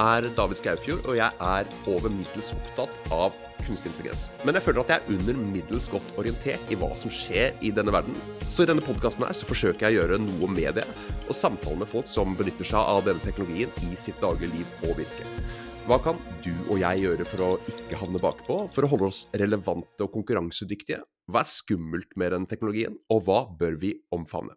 er David Skaufjord, og jeg er over middels opptatt av kunstig intelligens. Men jeg føler at jeg er under middels godt orientert i hva som skjer i denne verden. Så i denne podkasten her så forsøker jeg å gjøre noe med det, og samtale med folk som benytter seg av denne teknologien i sitt daglige liv og virke. Hva kan du og jeg gjøre for å ikke havne bakpå, for å holde oss relevante og konkurransedyktige? Hva er skummelt med den teknologien, og hva bør vi omfavne?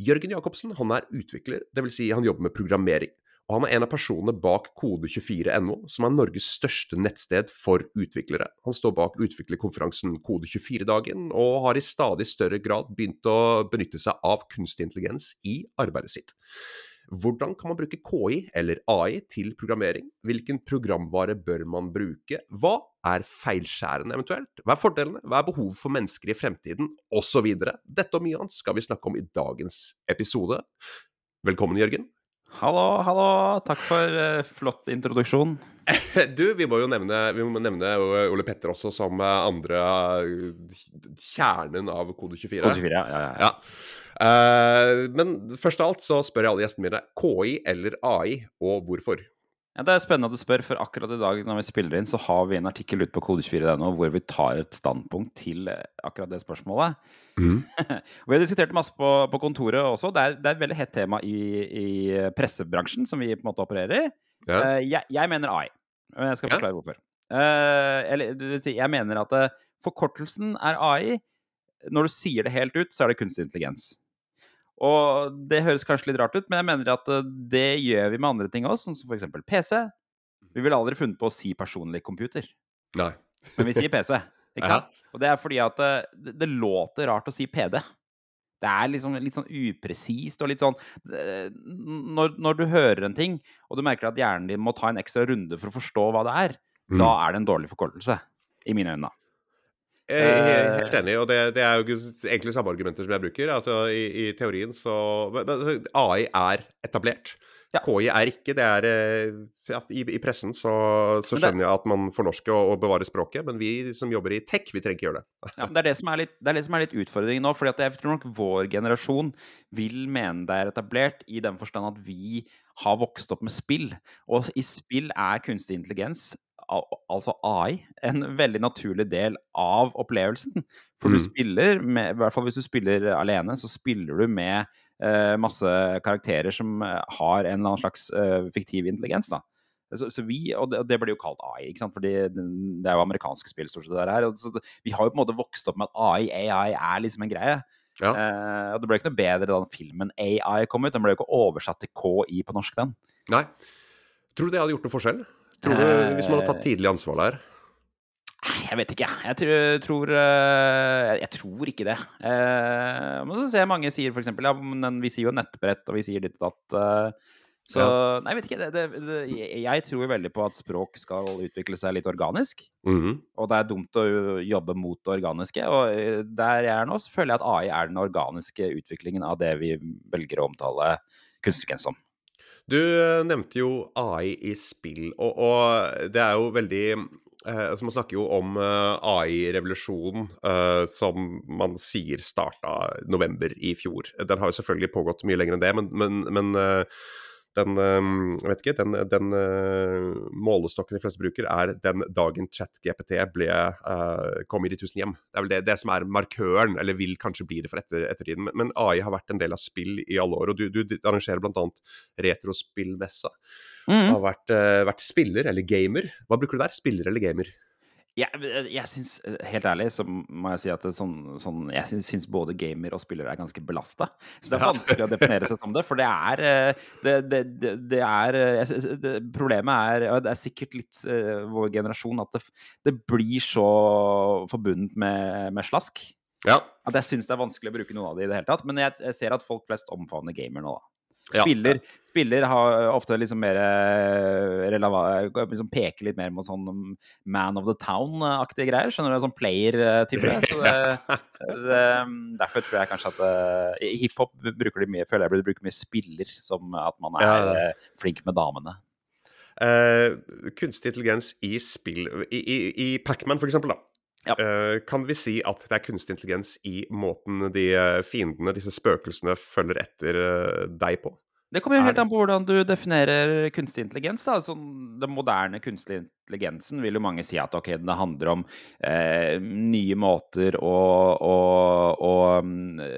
Jørgen Jacobsen han er utvikler, dvs. Si han jobber med programmering. Og han er en av personene bak Kode24.no, som er Norges største nettsted for utviklere. Han står bak utviklerkonferansen Kode24-dagen, og har i stadig større grad begynt å benytte seg av kunstig intelligens i arbeidet sitt. Hvordan kan man bruke KI eller AI til programmering? Hvilken programvare bør man bruke? Hva er feilskjærende eventuelt? Hva er fordelene? Hva er behovet for mennesker i fremtiden? Osv. Dette og mye annet skal vi snakke om i dagens episode. Velkommen, Jørgen. Hallo, hallo. Takk for uh, flott introduksjon. Du, vi må jo nevne, må nevne Ole Petter også som andre uh, kjernen av Kode 24. Kode 24, ja, ja, ja. ja. Uh, men først av alt så spør jeg alle gjestene mine KI eller AI, og hvorfor? Ja, Det er spennende at du spør, for akkurat i dag når vi spiller inn, så har vi en artikkel ute på kode24.no hvor vi tar et standpunkt til eh, akkurat det spørsmålet. Mm. vi har diskutert det masse på, på kontoret også. Det er, det er, et veldig hett tema i, i, pressebransjen som vi på en måte opererer i. Ja. Uh, jeg, jeg, mener AI, men jeg skal forklare ja. hvorfor. Uh, eller si, jeg mener at forkortelsen er AI. Når du sier det helt ut, så er det kunstig intelligens. Og det høres kanskje litt rart ut, men jeg mener at eh, det gjør vi med andre ting også, sånn som f.eks. PC. Vi ville aldri funnet på å si personlig computer. Nei. men vi sier PC. Ikke sant? Ja. Og det er fordi at eh, det, det, låter rart å si PD. Det er liksom litt sånn upresist og litt sånn når, når, du hører en ting, og du merker at hjernen din må ta en ekstra runde for å forstå hva det er, mm. da er det en dårlig forkortelse. I mine øyne, da. Jeg er helt enig, og det, det, er jo egentlig samme argumenter som jeg bruker. Altså, i, i teorien så altså, AI er etablert. Ja. KI er ikke. Det er eh, ja, i, i, pressen så, så skjønner jeg at man fornorsker og, og bevarer språket, men vi som jobber i tech, vi trenger ikke gjøre det. ja, det er det som er litt, det er som er litt utfordringen nå. fordi jeg tror nok vår generasjon vil mene det er etablert i den forstand at vi har vokst opp med spill. Og i spill er kunstig intelligens altså AI, en veldig naturlig del av opplevelsen. For mm. du spiller med, i hvert fall hvis du spiller alene, så spiller du med uh, masse karakterer som eh, har en eller annen slags uh, fiktiv intelligens. da. Så, så, vi, og det, det blir jo kalt AI, ikke sant? fordi det, er jo amerikanske spill. stort sett det her. Så vi har jo på en måte vokst opp med at AI, AI er liksom en greie. Ja. Uh, og det ble ikke noe bedre da filmen AI kom ut. Den ble jo ikke oversatt til KI på norsk, den. Nei. Tror du det hadde gjort noe forskjell? Tror du, Hvis man hadde tatt tidlig ansvar der? Jeg vet ikke, jeg. Tror, tror, eh, jeg tror ikke det. Eh, men så ser jeg mange sier f.eks. Ja, men vi sier jo nettbrett, og vi sier ditt at datt. Så. Nei, jeg vet ikke. Det, det, jeg tror veldig på at språk skal utvikle seg litt organisk. Mm -hmm. Og det er dumt å jobbe mot det organiske. Og der jeg er nå, så føler jeg at AI er den organiske utviklingen av det vi velger å omtale kunstig som. Du eh, nevnte jo AI i spill, og, og det er jo veldig eh, altså Man snakker jo om eh, AI-revolusjonen som man sier starta november i fjor. Den har jo selvfølgelig pågått mye lenger enn det, men, men, men den, jeg vet ikke, den, den målestokken de fleste bruker, er den dagen ChatGPT ble, uh, kom i de tusen hjem. Det er vel det, det, som er markøren, eller vil kanskje bli det for etter, ettertiden. Men, men, AI har vært en del av spill i alle år, og du, du arrangerer bl.a. retrospillmessa. Mm. Har vært, vært spiller eller gamer. Hva bruker du der? Spiller eller gamer? Jeg, jeg syns, eh, helt ærlig, så må jeg si at sånn, sånn, jeg syns både gamer og spillere er ganske belasta. Så det er vanskelig å definere seg som det, for det er eh, Det, det, det, det er synes, Problemet er, og det er sikkert litt uh, vår generasjon, at det, blir så forbundet med, med slask. Ja. At jeg syns det er vanskelig å bruke noen av det i det hele tatt. Men jeg, jeg ser at folk flest omfavner gamer nå, da. Spiller, ja. spiller har ofte liksom mer eh, liksom Peker litt mer mot sånn Man of the Town-aktige greier. Skjønner du? Sånn player-type. Så derfor tror jeg kanskje at uh, hiphop bruker de mye Føler jeg blir bruke mye spiller, som at man er ja. uh, flink med damene. Uh, kunstig intelligens i spill I, i, i Pacman, for eksempel, da. Ja. Uh, kan vi si at det er kunstig intelligens i måten de fiendene, disse spøkelsene, følger etter uh, deg på? Det kommer jo helt an på hvordan du definerer kunstig intelligens. Da. Altså, den moderne kunstige intelligensen vil jo mange si at okay, det handler om eh, nye måter å, å, å,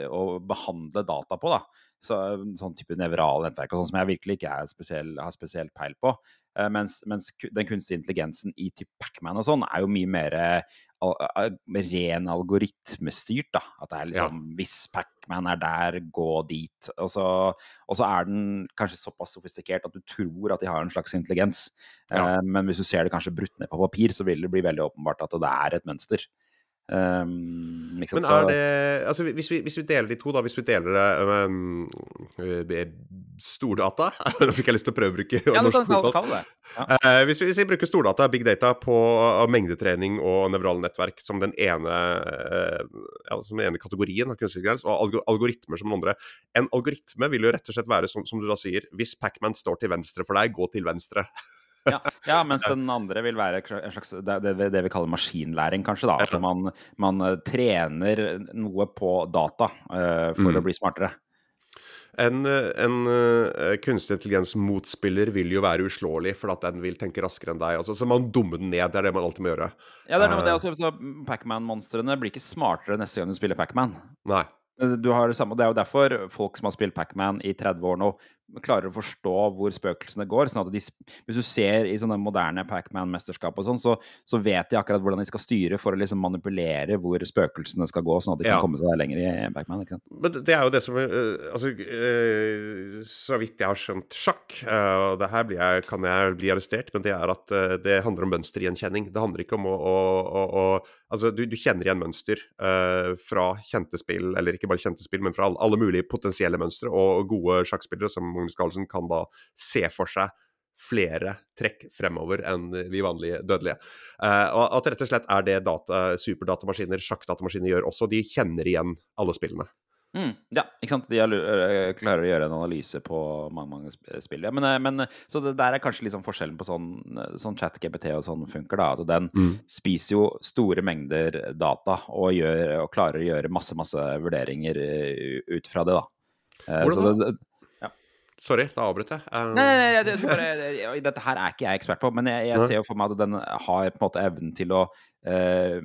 å behandle data på. Da. Så, sånn type nevrale nettverk og sånn som jeg virkelig ikke er spesiell, har spesielt peil på. Eh, mens, mens den kunstige intelligensen i type Pacman og sånn er jo mye mer eh, ren algoritmestyrt. da, At det er liksom Hvis Pacman er der, gå dit. Og så, og så er den kanskje såpass sofistikert at du tror at de har en slags intelligens. Ja. Eh, men hvis du ser det kanskje brutt ned på papir, så vil det bli veldig åpenbart at det er et mønster. Um, ikke Men er det Altså, hvis vi, hvis vi deler de to, da. Hvis vi deler det um, Stordata Nå fikk jeg lyst til å prøve å bruke Ja, norsk fotball. ja. Uh, hvis, vi, hvis vi bruker stordata, big data, på uh, mengdetrening og nevrale nettverk som den ene, uh, ja, som den ene kategorien av kunstig intelligens, og algo algoritmer som den andre En algoritme vil jo rett og slett være, som, som du da sier, hvis Pacman står til venstre for deg, gå til venstre. Ja, ja, mens den andre vil være en slags det, det, vi kaller maskinlæring, kanskje. da, At man, man eh, trener noe på data uh, for Mm. å bli smartere. En, uh, en uh, kunstig intelligens-motspiller vil jo være uslåelig, for at den vil tenke raskere enn deg. Altså, så man dummer den ned. Det er det man alltid må gjøre. Ja, det er noe med det Altså, også, så Pacman-monstrene blir ikke smartere neste gang du spiller Pacman. Nei. Du har det samme, og det er jo derfor folk som har spilt Pacman i 30 år nå, klarer å forstå hvor spøkelsene går. sånn at de, Hvis du ser i sånne moderne Pacman-mesterskap og sånn, så, så vet de akkurat hvordan de skal styre for å liksom manipulere hvor spøkelsene skal gå, sånn at de Ja. kan komme seg lenger i Pacman. ikke sant? Men det- er jo det som uh, Altså, uh, så vidt jeg har skjønt sjakk, og det her blir jeg, kan jeg bli arrestert, men det er at det handler om mønstergjenkjenning. Det handler ikke om å, å, å Altså, du, du kjenner igjen mønster uh, fra kjente spill, eller ikke bare kjente spill, men fra alle, alle mulige potensielle mønstre, og gode sjakkspillere som Magnus Carlsen kan da se for seg flere trekk fremover enn vi vanlige dødelige. Eh, og at rett og slett er det data, superdatamaskiner, sjakkdatamaskiner gjør også. De kjenner igjen alle spillene. Mm, ja, ikke sant. De klarer å gjøre en analyse på mange mange sp- spill. Ja, men, øh, men, så det der er kanskje liksom forskjellen på sånn, sånn chat-GPT og sånn funker. da, At den spiser jo store mengder data og, gjør, og klarer å gjøre masse masse vurderinger ut fra det. da. Eh, så Hvordan det, Sorry, da avbrøt jeg. Um... Nei, nei, nei jeg, bare, dette her er ikke jeg ekspert på, men jeg, jeg ser jo for meg at den har på en måte evnen til å uh,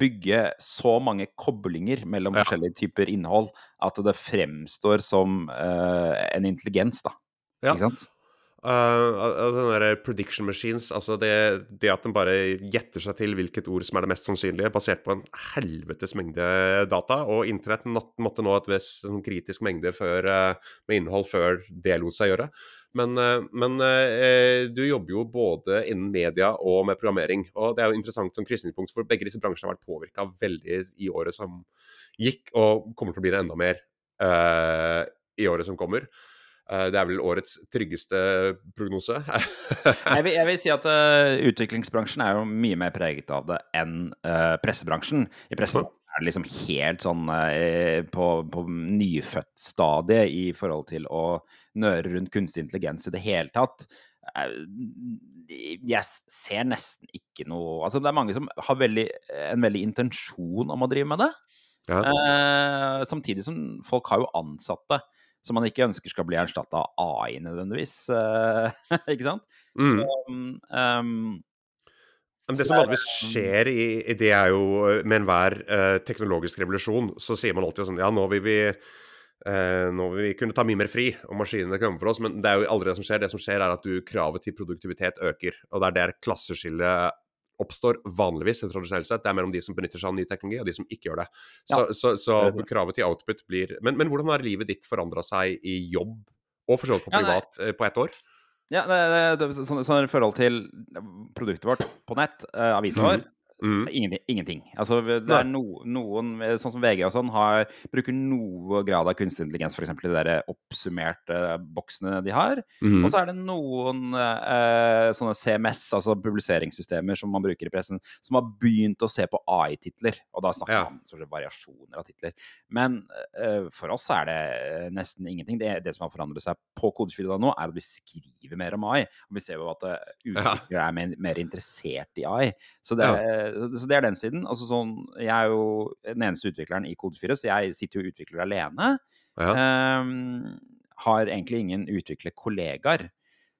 bygge så mange koblinger mellom Ja. forskjellige typer innhold at det fremstår som uh, en intelligens, da. Ja. Ikke sant? Uh, uh, prediction machines, altså det, det at den bare gjetter seg til hvilket ord som er det mest sannsynlige, basert på en helvetes mengde data, og internett måtte nå et visst sånn kritisk mengde før, uh, med innhold før det lot seg gjøre. Men, uh, men du jobber jo både innen media og med programmering, og det er jo interessant som krysningspunkt, for begge disse bransjene har vært påvirka veldig i året som gikk, og kommer til å bli det enda mer i året som kommer. Uh, det er vel årets tryggeste prognose. Jeg vil, jeg vil si at uh, utviklingsbransjen er jo mye mer preget av det enn uh, pressebransjen. I pressen er det liksom helt sånn uh, på, på nyfødt-stadiet i forhold til å nøre rundt kunstig intelligens i det hele tatt. Eh, Jeg ser nesten ikke noe Altså, det er mange som har veldig, en veldig intensjon om å drive med det. Ja. Eh, samtidig som folk har jo ansatte som man ikke ønsker skal bli erstatta av AI nødvendigvis. eh, ikke sant? Mm. Så, um, Men det som vanligvis skjer i, i det er jo eh, med enhver eh, teknologisk revolusjon, så sier man alltid sånn Ja, nå vil vi eh, nå vil vi kunne ta mye mer fri, og maskinene kommer for oss. Men det er jo aldri det som skjer. Det som skjer, er at du, kravet til produktivitet øker. Og det er der klasseskillet oppstår vanligvis, tradisjonelt sett. Det er mellom de som benytter seg av ny teknologi, og de som ikke gjør det. Så, Ja. så, så er kravet til output blir men, men hvordan har livet ditt forandra seg i jobb, og for så vidt på privat, ja, på ett år? ja, det, det, det, sånn, sånn i forhold til produktet vårt på nett, eh, avisa vår, Mm. Ingenting. ingenting. Altså, det er no, noen, sånn som VG og sånn, har, bruker noe grad av kunstig intelligens, f.eks. de der oppsummerte boksene de har. Mm. Og så er det noen eh, sånne CMS, altså publiseringssystemer, som man bruker i pressen, som har begynt å se på AI-titler. Og da snakker Ja. man om sånne variasjoner av titler. Men eh, for oss er det eh, nesten ingenting. Det, det som har forandret seg på Kodefyret nå, er at vi skriver mer om AI. Og vi ser jo at utviklere ja. er mer, mer interessert i AI. Så det, så det er den siden. Altså sånn, jeg er jo den eneste utvikleren i Kode 4, så jeg sitter jo og utvikler alene. Ja. Um, har egentlig ingen utviklerkollegaer.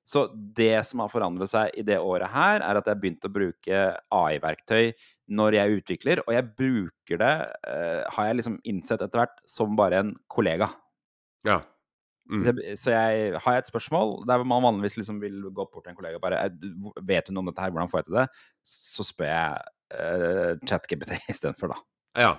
Så det som har forandret seg i det året her, er at jeg har begynt å bruke AI-verktøy når jeg utvikler, og jeg bruker det, uh, har jeg liksom innsett etter hvert, som bare en kollega. Ja. Mm. Så jeg, har jeg et spørsmål der man vanligvis liksom vil gå bort til en kollega og bare Vet hun om dette her, hvordan får jeg til det? Så spør jeg uh, ChatGPT istedenfor, da. Ja.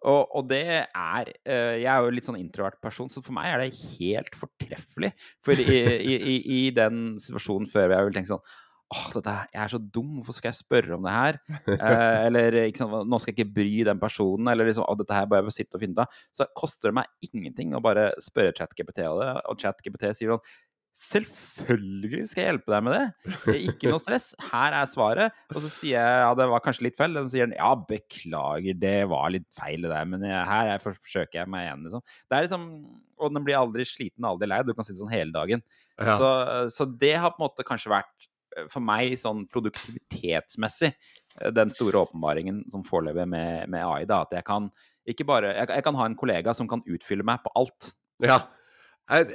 Og, og, det er Jeg er jo litt sånn introvert person, så for meg er det helt fortreffelig. For i, i, i, i den situasjonen før jeg ville tenkt sånn Åh, dette, jeg er så dum, hvorfor skal jeg spørre om det her? Eh, eller sant, nå skal jeg ikke bry den personen, eller liksom, dette her bare sitte og finne ut av. Så koster det meg ingenting å bare spørre ChatGPT om det, og ChatGPT sier sånn Selvfølgelig skal jeg hjelpe deg med det. det Ikke noe stress. Her er svaret. Og så sier jeg ja, det var kanskje litt feil. Og så sier han ja, beklager, det var litt feil det der, men jeg, her jeg forsøker jeg meg igjen, liksom. Det er liksom Og den blir aldri sliten aldri lei. Du kan sitte sånn hele dagen. Ja. Så, så, det har på en måte kanskje vært for meg sånn produktivitetsmessig eh, den store åpenbaringen som forelever med, med AI. da, At jeg kan ikke bare jeg, jeg kan ha en kollega som kan utfylle meg på alt. Ja,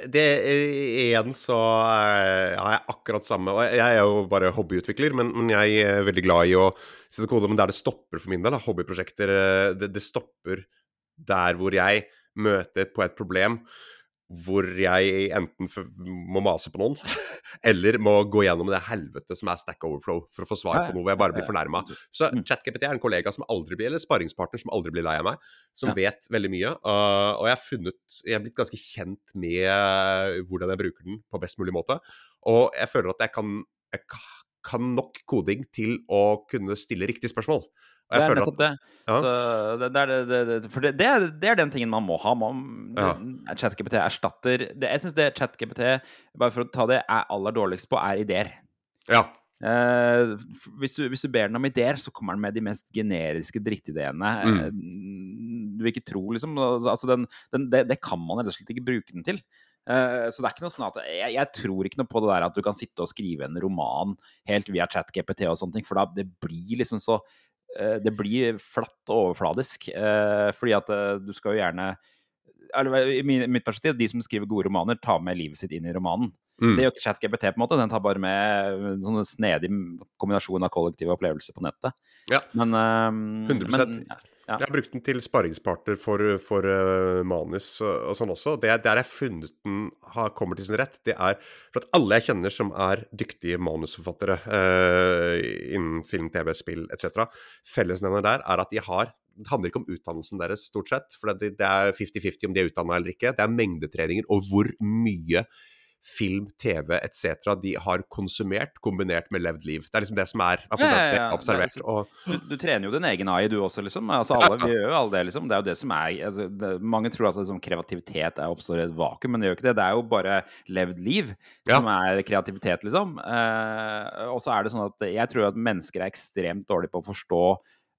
det Igjen så eh, har jeg akkurat samme og Jeg er jo bare hobbyutvikler, men, men, jeg er veldig glad i å sette kode. Men der det stopper for min del, da, hobbyprosjekter, eh, det, det stopper der hvor jeg møter på et problem hvor jeg enten må mase på noen, eller må gå gjennom det helvete som er Stack Overflow for å få svar på noe hvor jeg bare blir fornærma. Så mm. ChatGPT er en kollega som aldri blir, eller sparringspartner som aldri blir lei av meg, som vet veldig mye. Uh, og jeg har funnet Jeg er blitt ganske kjent med hvordan jeg bruker den på best mulig måte. Og jeg føler at jeg kan, jeg kan nok koding til å kunne stille riktige spørsmål. Det er nettopp det. Ja. det, det, det, for det, det, er, den tingen man må ha. Man, ja. ChatGPT erstatter Jeg syns det ChatGPT, bare for å ta det, er aller dårligst på, er ideer. Ja. Eh, hvis, du, hvis, du, ber den om ideer, så kommer den med de mest generiske drittideene. Mm. Eh, du vil ikke tro, liksom. Altså, den, den, det, kan man rett og slett ikke bruke den til. Uh, så det er ikke noe sånn at jeg, jeg, tror ikke noe på det der at du kan sitte og skrive en roman helt via ChatGPT og sånne ting, for da det blir liksom så Eh, det blir flatt og overfladisk. Eh, fordi at eh, du skal jo gjerne I mitt perspektiv, de som skriver gode romaner, tar med livet sitt inn i romanen. Mm. Det gjør ikke ChatGPT, på en måte. Den tar bare med en sånn snedig kombinasjon av kollektive opplevelser på nettet. Ja. Men, um, 100 men, ja. Ja. Jeg har brukt den til sparringspartner for, for uh, manus og, og, sånn også. Det er der jeg har funnet den har, kommer til sin rett, det er for at alle jeg kjenner som er dyktige manusforfattere uh, innen film, TV, spill etc., fellesnevner der er at de har det handler ikke om utdannelsen deres, stort sett. For det, det er 50-50 om de er utdanna eller ikke. Det er mengdetreninger og hvor mye film, TV etc. de har konsumert, kombinert med levd liv. Det er liksom det som er ja, ja, ja. observert. Liksom, og... du, du, trener jo din egen AI, du også, liksom. Altså, alle, vi gjør jo alle det, liksom. Det er jo det som er altså, det, Mange tror at liksom, kreativitet er oppstår i et vakuum, men det gjør ikke det. Det er jo bare levd liv som er kreativitet, liksom. Eh, og så er det sånn at jeg tror at mennesker er ekstremt dårlige på å forstå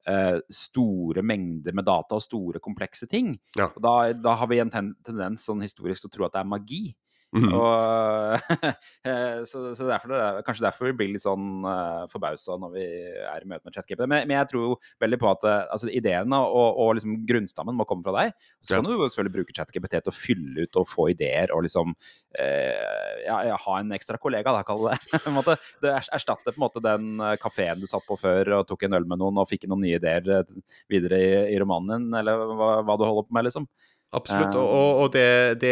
Uh, store mengder med data og store, komplekse ting. Ja. Og da, da, har vi en ten tendens sånn historisk til å tro at det er magi. Mm. Og, eh, så, så derfor det er, kanskje derfor vi blir litt sånn uh, eh, forbausa når vi er i møte med ChatGPT. Men, men, jeg tror jo veldig på at uh, altså, ideene og, og liksom grunnstammen må komme fra deg. Så kan du jo selvfølgelig bruke ChatGPT til å fylle ut og få ideer og liksom uh, ja, ha en ekstra kollega, da, kall det det. det erstatter på en måte den kafeen du satt på før og tok en øl med noen og fikk noen nye ideer videre i, i romanen din, eller hva, hva du holder på med, liksom. Absolutt. Um, og, og det, det,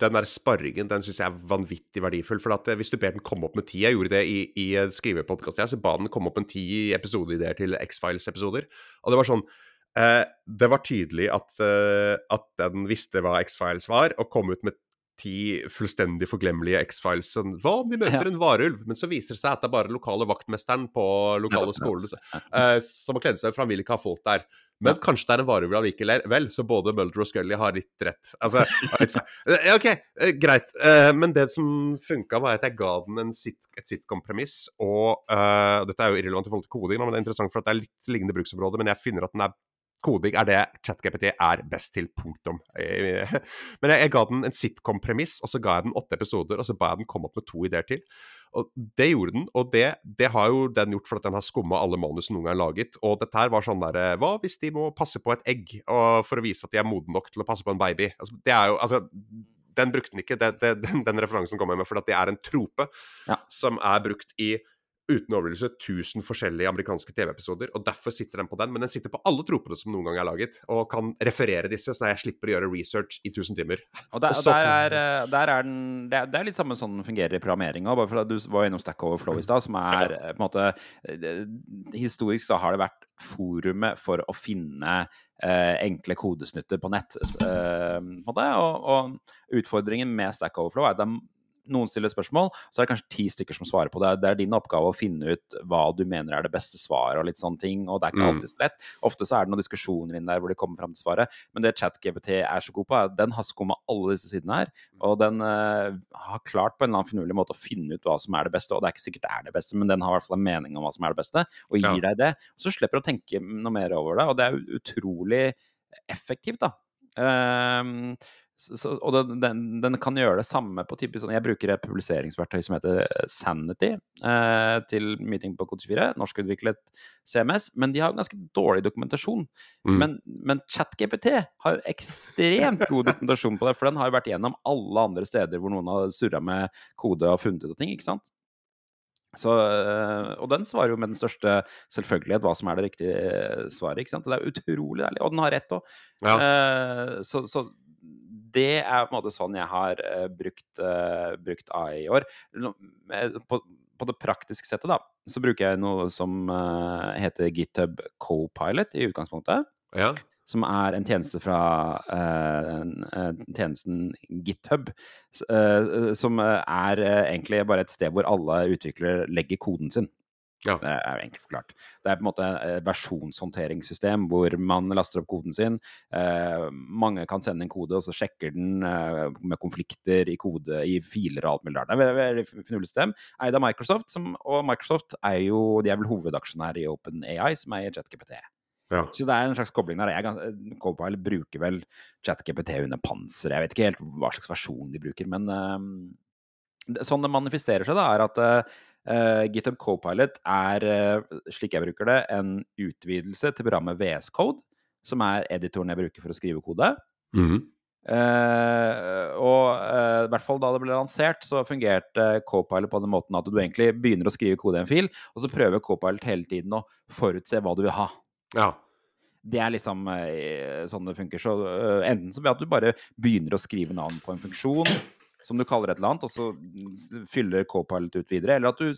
den der sparringen den syns jeg er vanvittig verdifull. For at eh, hvis du ber den komme opp med ti Jeg gjorde det i, i skrivepodkasten her, så ba den komme opp med ti episodeideer til X-Files-episoder. Og det var sånn eh, Det var tydelig at, eh, at den visste hva X-Files var, og kom ut med ti fullstendig forglemmelige X-Files. Sånn, hva om de møter ja. en varulv? Men så viser det seg at det er bare lokale vaktmesteren på lokale skoler uh, som har kledd seg for han vil ikke ha folk der. Men kanskje det er en varulv Vel, så både Mulder og Scully har litt rett. Altså, OK, eh, greit. Eh, men det som funka, var at jeg ga den sit, et sitcom-premiss. Og uh, dette er jo irrelevant i forhold til koding, men det er interessant for at det er litt lignende bruksområde. Men jeg finner at den er koding er det ChatGPT er best til, punktum. Men jeg, jeg ga den en sitcom-premiss, og så ga jeg den åtte episoder, og så ba jeg den komme opp med to ideer til. Og det gjorde den, og det, det har jo den gjort fordi den har skumma alle manus noen gang laget. Og dette her var sånn derre Hva hvis de må passe på et egg for å vise at de er modne nok til å passe på en baby? Altså, det er jo Altså den brukte den ikke, det, det, den, den, referansen kom jeg med, for det er en trope ja. som er brukt i uten overdrivelse 1000 forskjellige amerikanske TV-episoder. og Derfor sitter den på den, men den sitter på alle tropene som noen gang er laget, og kan referere disse, så jeg slipper å gjøre research i 1000 timer. Og der, og der, er, eh, der er, den det er, litt samme sånn den fungerer i programmering bare for at du var innom Stack Overflow i stad, som er eh, på en måte eh, Historisk så har det vært forumet for å finne eh, enkle kodesnutter på nett. Eh, på og, og, utfordringen med Stack Overflow er at det er noen stiller spørsmål, så er det kanskje ti stykker som svarer på det. Det er din oppgave å finne ut hva du mener er det beste svaret, og litt sånne ting. Og det er ikke mm. alltid så lett. Ofte så er det noen diskusjoner inn der hvor de kommer fram til svaret. Men det ChatGPT er så god på, den har skumma alle disse sidene her. Og den uh, har klart på en eller annen finurlig måte å finne ut hva som er det beste. Og det er ikke sikkert det er det beste, men den har i hvert fall en mening om hva som er det beste, og gir ja. deg det. Og så slipper du å tenke noe mer over det, og det er utrolig effektivt, da. Um, så, og den, den, den, kan gjøre det samme på typisk sånn Jeg bruker et publiseringsverktøy som heter eh, Sanity eh, til meeting på Kode 24. Norskutviklet CMS. Men de har ganske dårlig dokumentasjon. Mm. Men, men ChatGPT har ekstremt god dokumentasjon på det. For den har jo vært gjennom alle andre steder hvor noen har surra med kode og funnet ut ting. ikke sant? Så, eh, og den svarer jo med den største selvfølgelighet hva som er det riktige eh, svaret. ikke sant? Det er utrolig deilig. Og den har rett òg. Ja. Eh, så, så, det er på en måte sånn jeg har uh, brukt, uh, brukt, AI i år. På, på, det praktiske settet, da, så bruker jeg noe som uh, heter GitHub Copilot i utgangspunktet. Ja. Som er en tjeneste fra tjenesten GitHub. som er egentlig bare et sted hvor alle utviklere legger koden sin. Ja. Det er egentlig forklart. Det er på en måte et versjonshåndteringssystem hvor man laster opp koden sin. Eh, mange kan sende en kode, og så sjekker den eh, med konflikter i kode i filer og alt mulig rart. Det er et finurlig system. Eid av Microsoft, som, og Microsoft er jo de er vel hovedaksjonær i OpenAI, som eier ChatGPT. Ja. Så det er en slags kobling der. Jeg, Copile bruker vel ChatGPT under panser. Jeg vet ikke helt hva slags versjon de bruker, men uh, sånn det manifesterer seg, da, er at uh, GitHub Copilot er, uh, slik jeg bruker det, en utvidelse til programmet VS Code, som er editoren jeg bruker for å skrive kode. Mm -hmm. uh, og i hvert fall da det ble lansert, så fungerte Copilot på den måten at du egentlig begynner å skrive kode i en fil, og så prøver Copilot hele tiden å forutse hva du vil ha. Ja. Det er liksom sånn det funker. Så enten så ved at du bare begynner å skrive navn på en funksjon, som du kaller et eller annet, og så fyller Copilot ut videre. Eller at du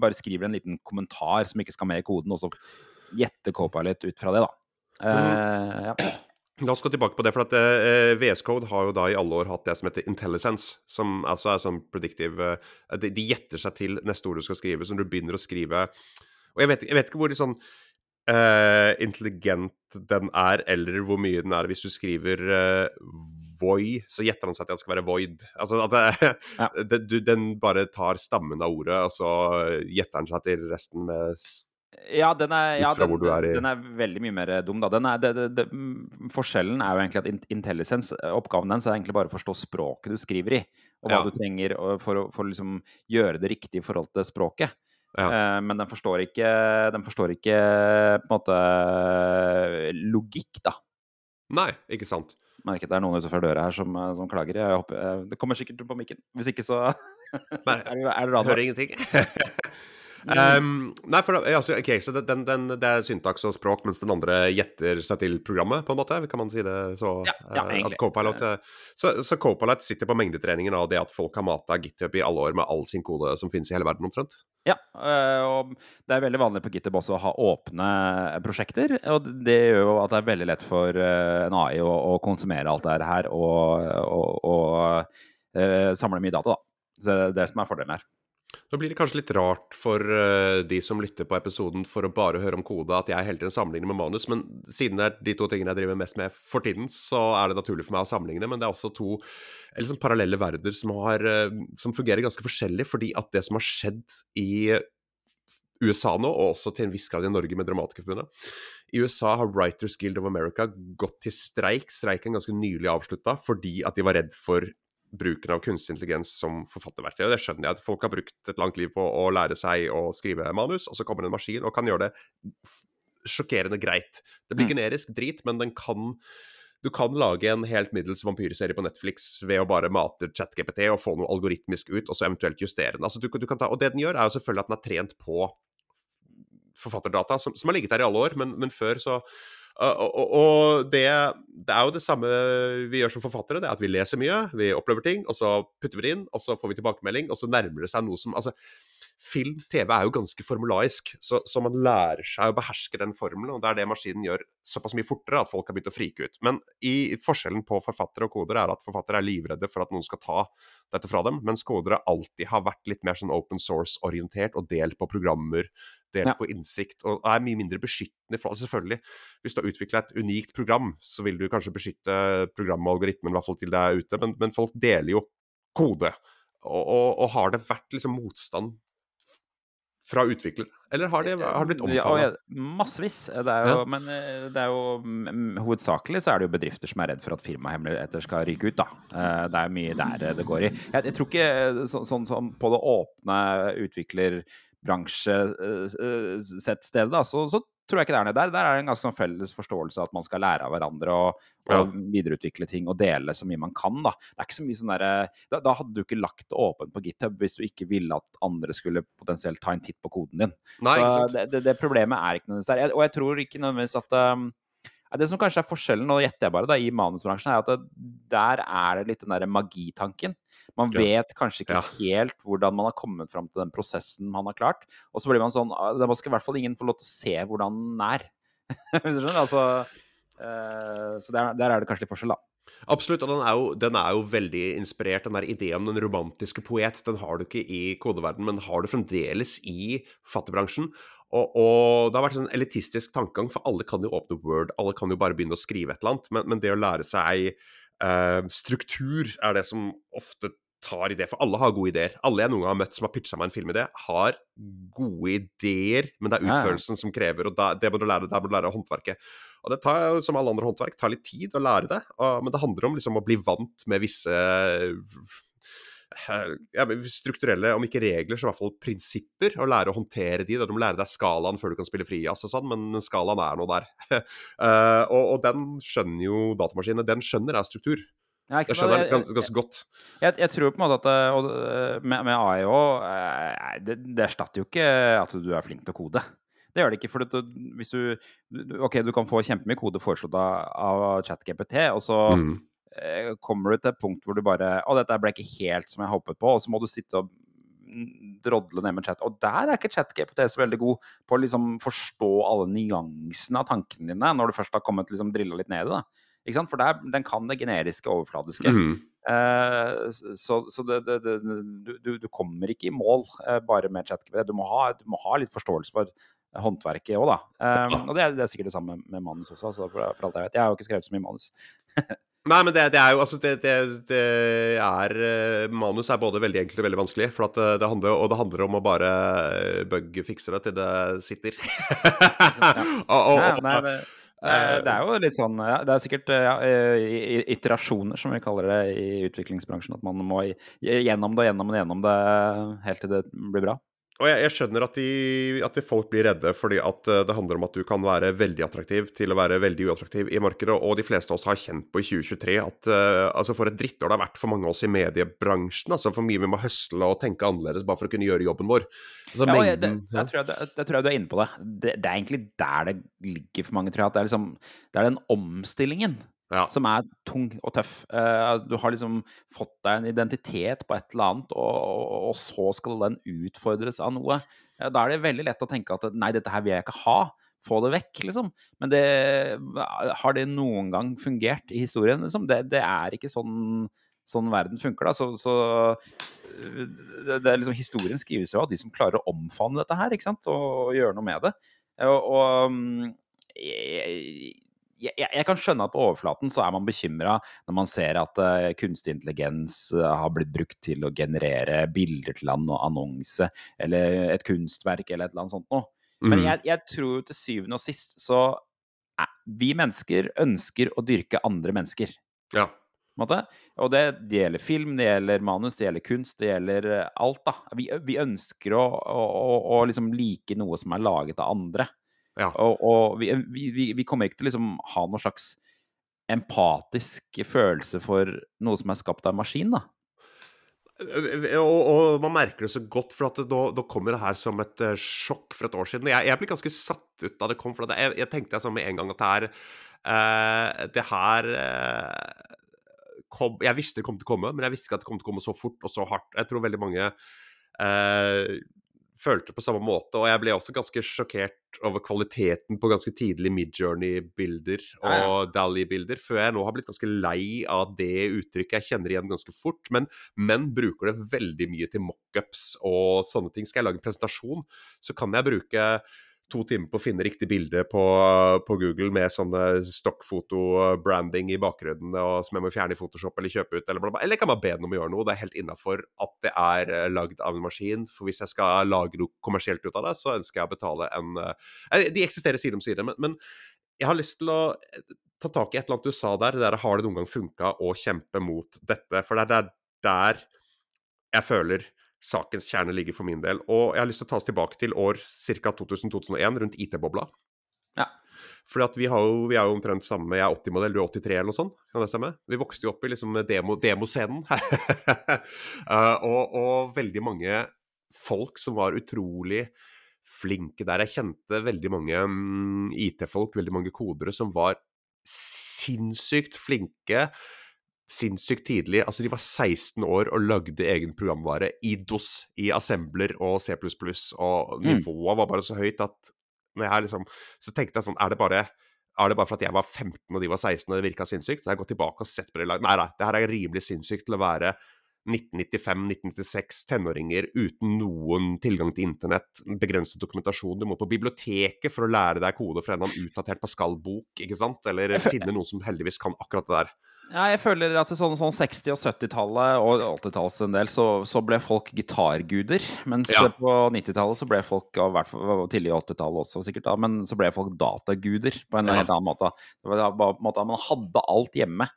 bare skriver en liten kommentar som ikke skal med i koden, og så gjetter Copilot ut fra det, da. Uh, ja. La oss gå tilbake på det, for at uh, VS Code har jo da i alle år hatt det som heter IntelliSense, som altså er sånn predictive uh, de, de, gjetter seg til neste ord du skal skrive, så når du begynner å skrive Og jeg vet, jeg vet ikke hvor sånn uh, intelligent den er, eller hvor mye den er hvis du skriver Voi, så gjetter han seg at det skal være void. Altså at det, ja. det, du, den bare tar stammen av ordet, og så gjetter han seg til resten med ja, den er, ja, den, den, er veldig mye mer dum, da. Er, det, det, forskjellen er jo egentlig at intelligence, oppgaven dens er egentlig bare å forstå språket du skriver i, og hva ja. du trenger for å for liksom gjøre det riktig i forhold til språket. Ja. Uh, men den forstår ikke, den forstår ikke på en måte logikk, da. Nei, ikke sant merker at det er noen utenfor døra her som, eh, som klager. Jeg håper, eh, det kommer sikkert på mikken. Hvis ikke, så er det, er det. Hører ingenting. um, nei, for altså, okay, så den, den, det er syntaks og språk, mens den andre gjetter seg til programmet, på en måte? Kan man si det så? Ja, ja uh. Copilot, så, så Copilot sitter på mengdetreningen av det at folk har mata GitHub i alle år med all sin kode som finnes i hele verden, omtrent? Ja, eh, og det er veldig vanlig på GitHub også å ha åpne prosjekter. Og det gjør jo at det er veldig lett for eh, en AI å, å konsumere alt det her og, og, og, samle mye data, da. Så det er det som er fordelen her. Nå blir det kanskje litt rart for uh, de som lytter på episoden for å bare høre om kode, at jeg hele tiden sammenligner med manus, men siden det er de to tingene jeg driver mest med for tiden, så er det naturlig for meg å sammenligne. Men det er også to liksom, parallelle verder som, uh, som fungerer ganske forskjellig, fordi at det som har skjedd i USA nå, og også til en viss grad i Norge med Dramatikerforbundet. I USA har Writers Guild of America gått til streik. Streiken ganske nylig avslutta fordi at de var redd for bruken av kunstig intelligens som forfatterverktøy. Og det skjønner jeg at folk har brukt et langt liv på å lære seg å skrive manus, og så kommer det en maskin og kan gjøre det sjokkerende greit. Det blir mm. generisk drit, men den kan du kan lage en helt middels vampyrserie på Netflix ved å bare mate ChatGPT og få noe algoritmisk ut, og så eventuelt justere den. Altså, du, du ta, og det den gjør, er jo selvfølgelig at den er trent på forfatterdata, som, som har ligget der i alle år, men, men før så Uh, og, og det, det, er jo det samme vi gjør som forfattere. Det er at vi leser mye, vi opplever ting, og så putter vi det inn, og så får vi tilbakemelding, og så nærmer det seg noe som altså, film, TV er jo ganske formulaisk, så, så, man lærer seg å beherske den formelen. og Det er det maskinen gjør såpass mye fortere at folk har begynt å frike ut. Men i, forskjellen på forfattere og kodere er at forfattere er livredde for at noen skal ta dette fra dem, mens kodere alltid har vært litt mer sånn open source-orientert og delt på programmer, delt ja. på innsikt, og er mye mindre beskyttende. For, altså selvfølgelig, hvis du har utvikla et unikt program, så vil du kanskje beskytte programmet og algoritmen, i hvert fall til det er ute, men, men folk deler jo kode. Og, og, og, har det vært liksom motstand fra utviklere? Eller har det, har det blitt omfattet? Ja, massevis. Det jo, ja. Men eh, det er jo hovedsakelig så er det jo bedrifter som er redd for at firmahemmeligheter skal ryke ut. da. Eh, det er mye der det går i. Jeg, jeg tror ikke sånn som på det åpne utviklerbransjesettstedet, da, så, så tror jeg ikke det er nede der. Der er det en ganske sånn felles forståelse av at man skal lære av hverandre og, og ja. videreutvikle ting og dele så mye man kan. Da. Det er ikke så mye sånn der, da, da, hadde du ikke lagt det åpent på GitHub hvis du ikke ville at andre skulle potensielt ta en titt på koden din. Nei, så det, det, det, problemet er ikke nødvendigvis der. Og jeg tror ikke nødvendigvis at um, det som kanskje er forskjellen, nå gjetter jeg bare, da, i manusbransjen, er at det, der er det litt den derre magitanken. Man vet kanskje ikke ja. helt hvordan man har kommet fram til den prosessen man har klart. Og så blir man sånn ah, Da skal i hvert fall ingen få lov til å se hvordan den er. Hvis du skjønner? Altså, uh, så der, der, er det kanskje litt forskjell, da. Absolutt, og den er, jo, den er, jo, veldig inspirert. Den der ideen om den romantiske poet den har du ikke i kodeverden, men har du fremdeles i fattigbransjen. Og, og, det har vært en sånn elitistisk tankegang, for alle kan jo åpne Word, alle kan jo bare begynne å skrive et eller annet, men, men det å lære seg eh, struktur er det som ofte tar idé, for alle har gode ideer. Alle jeg noen gang har møtt som har pitcha meg en filmidé, har gode ideer, men det er utførelsen som krever, og da, det må du lære, der må du lære håndverket. Og det tar, som alle andre håndverk, tar litt tid å lære det, og, men det handler om liksom å bli vant med visse strukturelle, om ikke regler, så i hvert fall prinsipper, og lære å håndtere de. Du må lære deg skalaen før du kan spille frijazz og sånn, men skalaen er nå der. uh, og, og, den skjønner jo datamaskinene. Den skjønner er struktur. Ja, jeg skjønner den ganske, ganske godt. Jeg, jeg, tror på en måte at eh, og, eh, med, med AI òg det, det, erstatter jo ikke at du er flink til å kode. Det gjør det ikke. For du, hvis du Ok, du kan få kjempemye kode foreslått av, av ChatGPT, og så mm. Eh, kommer du til et punkt hvor du bare Å, dette ble ikke helt som jeg håpet på. Og så må du sitte og drodle ned med chat. Og der er ikke ChatGPT så veldig god på å liksom forstå alle nyansene av tankene dine, når du først har kommet liksom drilla litt ned i det. For der, den kan det generiske overfladiske. Mm. Uh, så, så det, det, det, du, du, kommer ikke i mål uh, bare med ChatGPT. Du, må ha, du må ha litt forståelse for håndverket òg, da. Um, og det er, det er, sikkert det samme med manus også, altså, for, for, alt jeg vet. Jeg har jo ikke skrevet så mye manus. Nei, men det, det, er jo altså det, det, det, er Manus er både veldig enkelt og veldig vanskelig. For at det handler, og det handler om å bare bug-fikse det til det sitter. og, og, og, nei, nei, Eh, det er jo litt sånn Det er sikkert ja, iterasjoner, som vi kaller det i utviklingsbransjen. At man må gjennom det og gjennom det gjennom det helt til det blir bra. Og jeg, jeg skjønner at, de, at de folk blir redde, fordi at eh, det handler om at du kan være veldig attraktiv til å være veldig uattraktiv i markedet. Og de fleste av oss har kjent på i 2023 at uh, altså for et drittår det har vært for mange av oss i mediebransjen. altså For mye vi må høsle og tenke annerledes bare for å kunne gjøre jobben vår. Altså, ja, mengden, det, ja. jeg, tror jeg, det, det, tror jeg du er inne på det. det. det. er egentlig der det ligger for mange, tror jeg. At det er, liksom, det er den omstillingen ja. som er tung og tøff. Uh, du har liksom fått deg en identitet på et eller annet, og, og, så skal den utfordres av noe. Da er det veldig lett å tenke at nei, dette her vil jeg ikke ha. Få det vekk, liksom. Men det, har det noen gang fungert i historien? Liksom? Det, det, er ikke sånn, sånn verden funker, da. Så, så det, det, liksom, historien skrives jo av de som klarer å omfavne dette her, ikke sant? Og, og gjøre noe med det. Og, og mm, jeg, jeg, jeg, kan skjønne at på overflaten så er man bekymra når man ser at uh, kunstig intelligens uh, har blitt brukt til å generere bilder til en annonse eller et kunstverk eller et eller annet sånt noe. Mm. Men jeg, jeg, tror til syvende og sist så uh, Vi mennesker ønsker å dyrke andre mennesker. Ja. Og det, det, gjelder film, det gjelder manus, det gjelder kunst, det gjelder alt. da. Vi, vi ønsker å, å, å, å liksom like noe som er laget av andre. Ja. Og, og vi, vi, vi, kommer ikke til å liksom ha noe slags empatisk følelse for noe som er skapt av en maskin, da. Og, og, man merker det så godt, for at da, da kommer det her som et uh, sjokk for et år siden. Jeg, jeg ble ganske satt ut da det kom, for det, jeg, jeg, tenkte sånn med en gang at det her uh, Det her uh, kom, Jeg visste det kom til å komme, men jeg visste ikke at det kom til å komme så fort og så hardt. Jeg tror veldig mange følte på samme måte, og jeg ble også ganske sjokkert over kvaliteten på ganske tidlige Midjourney-bilder og ja, ja. Dally-bilder, før jeg nå har blitt ganske lei av det uttrykket. Jeg kjenner igjen ganske fort, men menn bruker det veldig mye til mockups og sånne ting. Skal jeg lage en presentasjon, så kan jeg bruke to timer på å finne riktig bilde på, på Google med sånne stokkfoto-branding i bakgrunnen og som jeg må fjerne i Photoshop eller kjøpe ut, eller bla, bla. Eller jeg kan bare be den om å gjøre noe. Det er helt innafor at det er uh, lagd av en maskin. For hvis jeg skal lage noe kommersielt ut av det, så ønsker jeg å betale en uh, De eksisterer side om side, men, men, jeg har lyst til å ta tak i et eller annet du sa der. Det der har det noen gang funka å kjempe mot dette? For det er der jeg føler sakens kjerne ligger for min del. Og jeg har lyst til å ta oss tilbake til år ca. 2000-2001, rundt IT-bobla. Ja. Fordi at vi, har jo, vi er jo omtrent samme Jeg er 80-modell, du er 83 eller noe sånt. Kan det stemme? Vi vokste jo opp i liksom demoscenen. uh, og, og veldig mange folk som var utrolig flinke der. Jeg kjente veldig mange um, IT-folk, veldig mange kodere, som var sinnssykt flinke sinnssykt tidlig. Altså, de var 16 år og lagde egen programvare i DOS, i assembler og C++, og mm. nivået var bare så høyt at når jeg liksom Så tenkte jeg sånn Er det bare er det bare for at jeg var 15 og de var 16 og det virka sinnssykt? Så jeg har gått tilbake og sett på det laget. Nei, nei, det her er rimelig sinnssykt til å være 1995-1996, tenåringer uten noen tilgang til internett, begrenset dokumentasjon. Du må på biblioteket for å lære deg kode fra en utdatert Pascal-bok, ikke sant? Eller finne noen som heldigvis kan akkurat det der. Ja, jeg føler at sånn, sånn 60- og 70-tallet og 80-tallet en del, så, så, ble folk gitarguder. Mens ja. på 90-tallet så ble folk, og hvert fall tidlig 80-tallet også sikkert, da, men så ble folk dataguder på en ja. helt annen måte. Det var bare på en Man hadde alt hjemme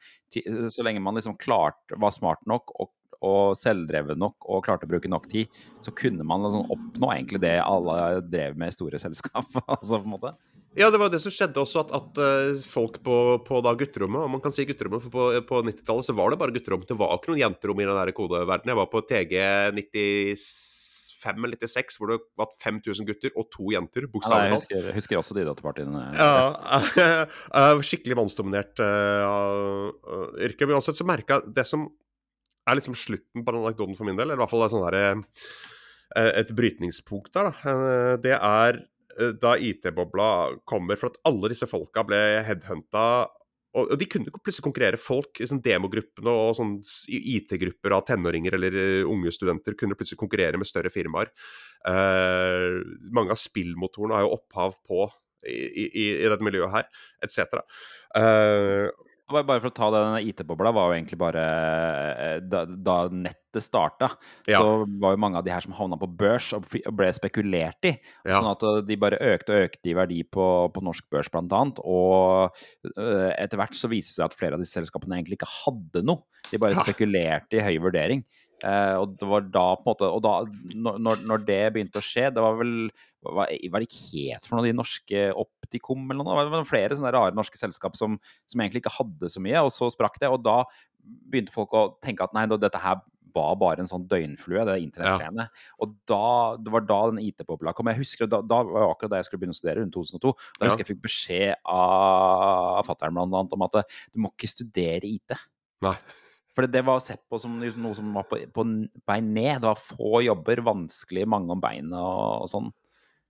så lenge man liksom klarte, var smart nok og, og selvdrevet nok og klarte å bruke nok tid, så kunne man liksom oppnå egentlig det alle drev med i store selskap. altså på en måte. Ja, det var det som skjedde også, at, at uh, folk på, på da gutterommet Og man kan si gutterommet, for på, på 90-tallet så var det bare gutterom. Det var ikke noen jenterom i den der kodeverdenen. Jeg var på TG 95 eller 96, hvor det var 5000 gutter og to jenter, bokstavelig talt. Ja, jeg husker, husker, også de datapartiene. Ja, skikkelig mannsdominert uh, yrke. Men uansett så merka det som er liksom slutten på den anekdoten for min del, eller i hvert fall et, sånn her, et brytningspunkt der, da. Det er Eh, da IT-bobla kommer, for at alle disse folka ble headhunta og, de kunne plutselig konkurrere. Folk sånn demogruppene og sånn IT-grupper av tenåringer eller uh, unge studenter kunne plutselig konkurrere med større firmaer. Uh, mange av spillmotorene har jo opphav på i, i, i dette miljøet her, etc. Uh, bare for å ta den IT-bobla, var jo egentlig bare eh, Da, da nettet starta, ja. så var jo mange av de her som havna på børs og ble spekulert i. Ja. Sånn at eh, de bare økte og økte i verdi på, på norsk børs, blant annet. Og uh, etter hvert så viser det seg at flere av disse selskapene egentlig ikke hadde noe. De bare spekulerte i høy vurdering. Uh, og det var da på en måte Og da, når, når det begynte å skje, det var vel hva, hva det het for noe, de norske Optikum eller noe? Det var flere sånne rare norske selskap som, som, egentlig ikke hadde så mye, og så sprakk det. Og da begynte folk å tenke at nei, dette her var bare en sånn døgnflue, det internettgreiene. Ja. Og da, det var da den IT-bobla kom. Jeg husker, da, da var akkurat da jeg skulle begynne å studere, rundt 2002. Da husker ja. jeg fikk beskjed av fatter'n blant annet om at du må ikke studere IT. Nei. For det var sett på som noe som var på, på vei ned. Det var få jobber, vanskelig, mange om beinet og, og sånn.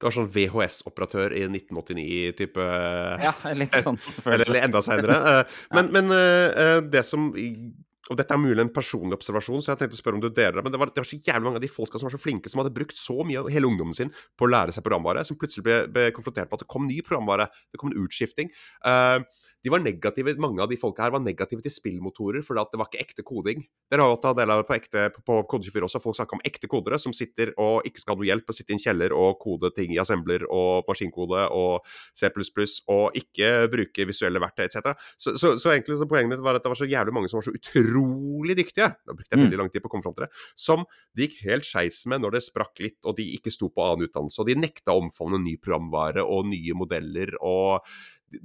Det var sånn VHS-operatør i 1989-type Ja, litt sånn følelse. eller, enda seinere. Men, men, men uh, det som og dette er mulig en personlig observasjon, så jeg tenkte å spørre om du deler det. Men det var, det var så jævlig mange av de folka som var så flinke, som hadde brukt så mye av hele ungdommen sin på å lære seg programvare, som plutselig ble, ble konfrontert med at det kom ny programvare. Det kom en utskifting. Uh, de var negative, Mange av de folka her var negative til spillmotorer, for det var ikke ekte koding. Dere har jo tatt del av det på, ekte, på Kode24 også. Folk snakker om ekte kodere som sitter og ikke skal ha noe hjelp, og sitter i en kjeller og kode ting i assembler og maskinkode og C++, og ikke bruke visuelle verktøy etc. Så, så, så egentlig så poenget mitt var at det var så jævlig mange som var så utrolig dyktige, da brukte jeg veldig mm. lang tid på å komme fram til det, som det gikk helt skeis med når det sprakk litt, og de ikke sto på annen utdannelse. Og de nekta å omfavne ny programvare og nye modeller. og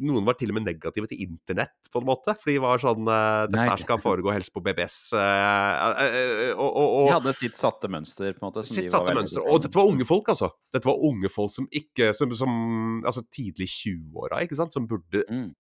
Noen var til og med negative til internett, på en måte. For de var sånn uh, Dette her skal foregå helst på BBS. Og, og, og De hadde sitt satte mønster, på en måte. som sitt satte mønster. Og dette var unge folk, altså. Dette var unge folk som ikke Som, som altså tidlig 20-åra, ikke sant. Som burde Mm.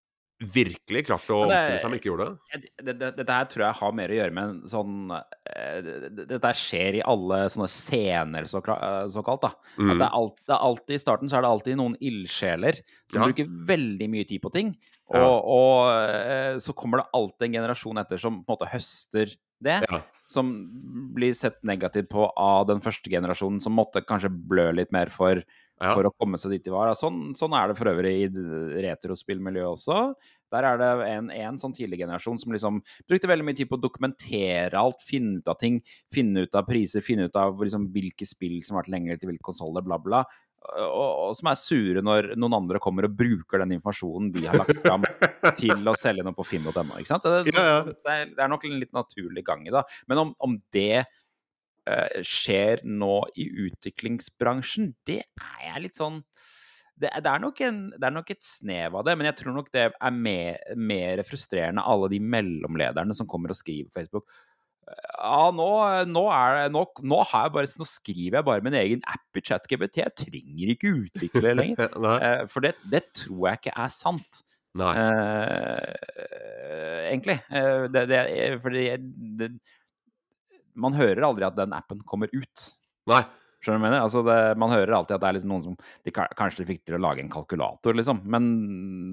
Virkelig klart å omstille seg, men ikke gjorde det. Dette her tror jeg har mer å gjøre med en sånn eh, det- det- Dette skjer i alle sånne scener, så, eh, såkalt. da Mm. det, er alt, det er alltid I starten så er det alltid noen ildsjeler som Ja. bruker veldig mye tid på ting. Og, Ja. og eh, så kommer det alltid en generasjon etter som på en måte høster det. Ja. Som blir sett negativt på av den første generasjonen, som måtte kanskje blø litt mer for, Ja. for å komme seg dit de var. Sånn, sånn er det for øvrig i retrospillmiljøet også. Der er det en, en sånn tidlig generasjon som liksom brukte veldig mye tid på å dokumentere alt, finne ut av ting, finne ut av priser, finne ut av liksom hvilke spill som har vært lenger til hvilke konsoller, bla, bla. Og, og som er sure når noen andre kommer og bruker den informasjonen de har lagt fram til å selge noe på finn.no. ikke sant? Det, Ja, ja. det, det er nok en litt naturlig gang i det. Men om, om det eh, skjer nå i utviklingsbransjen, det er jeg litt sånn det, er- det, er nok en, det er nok et snev av det, men jeg tror nok det er mer, mer frustrerende alle de mellomlederne som kommer og skriver på Facebook. Ja, nå, nå, er det, nå, nå, har jeg bare, nå skriver jeg bare min egen app i ChatGPT. Jeg trenger ikke utvikle lenger. Eh, For det, det tror jeg ikke er sant. Eh, egentlig. Eh, det, det, er- fordi det, Man hører aldri at den appen kommer ut. Nei. Skjønner du hva jeg mener? Altså det, man hører alltid at det er liksom noen som de, Kanskje de fikk til å lage en kalkulator, liksom, men,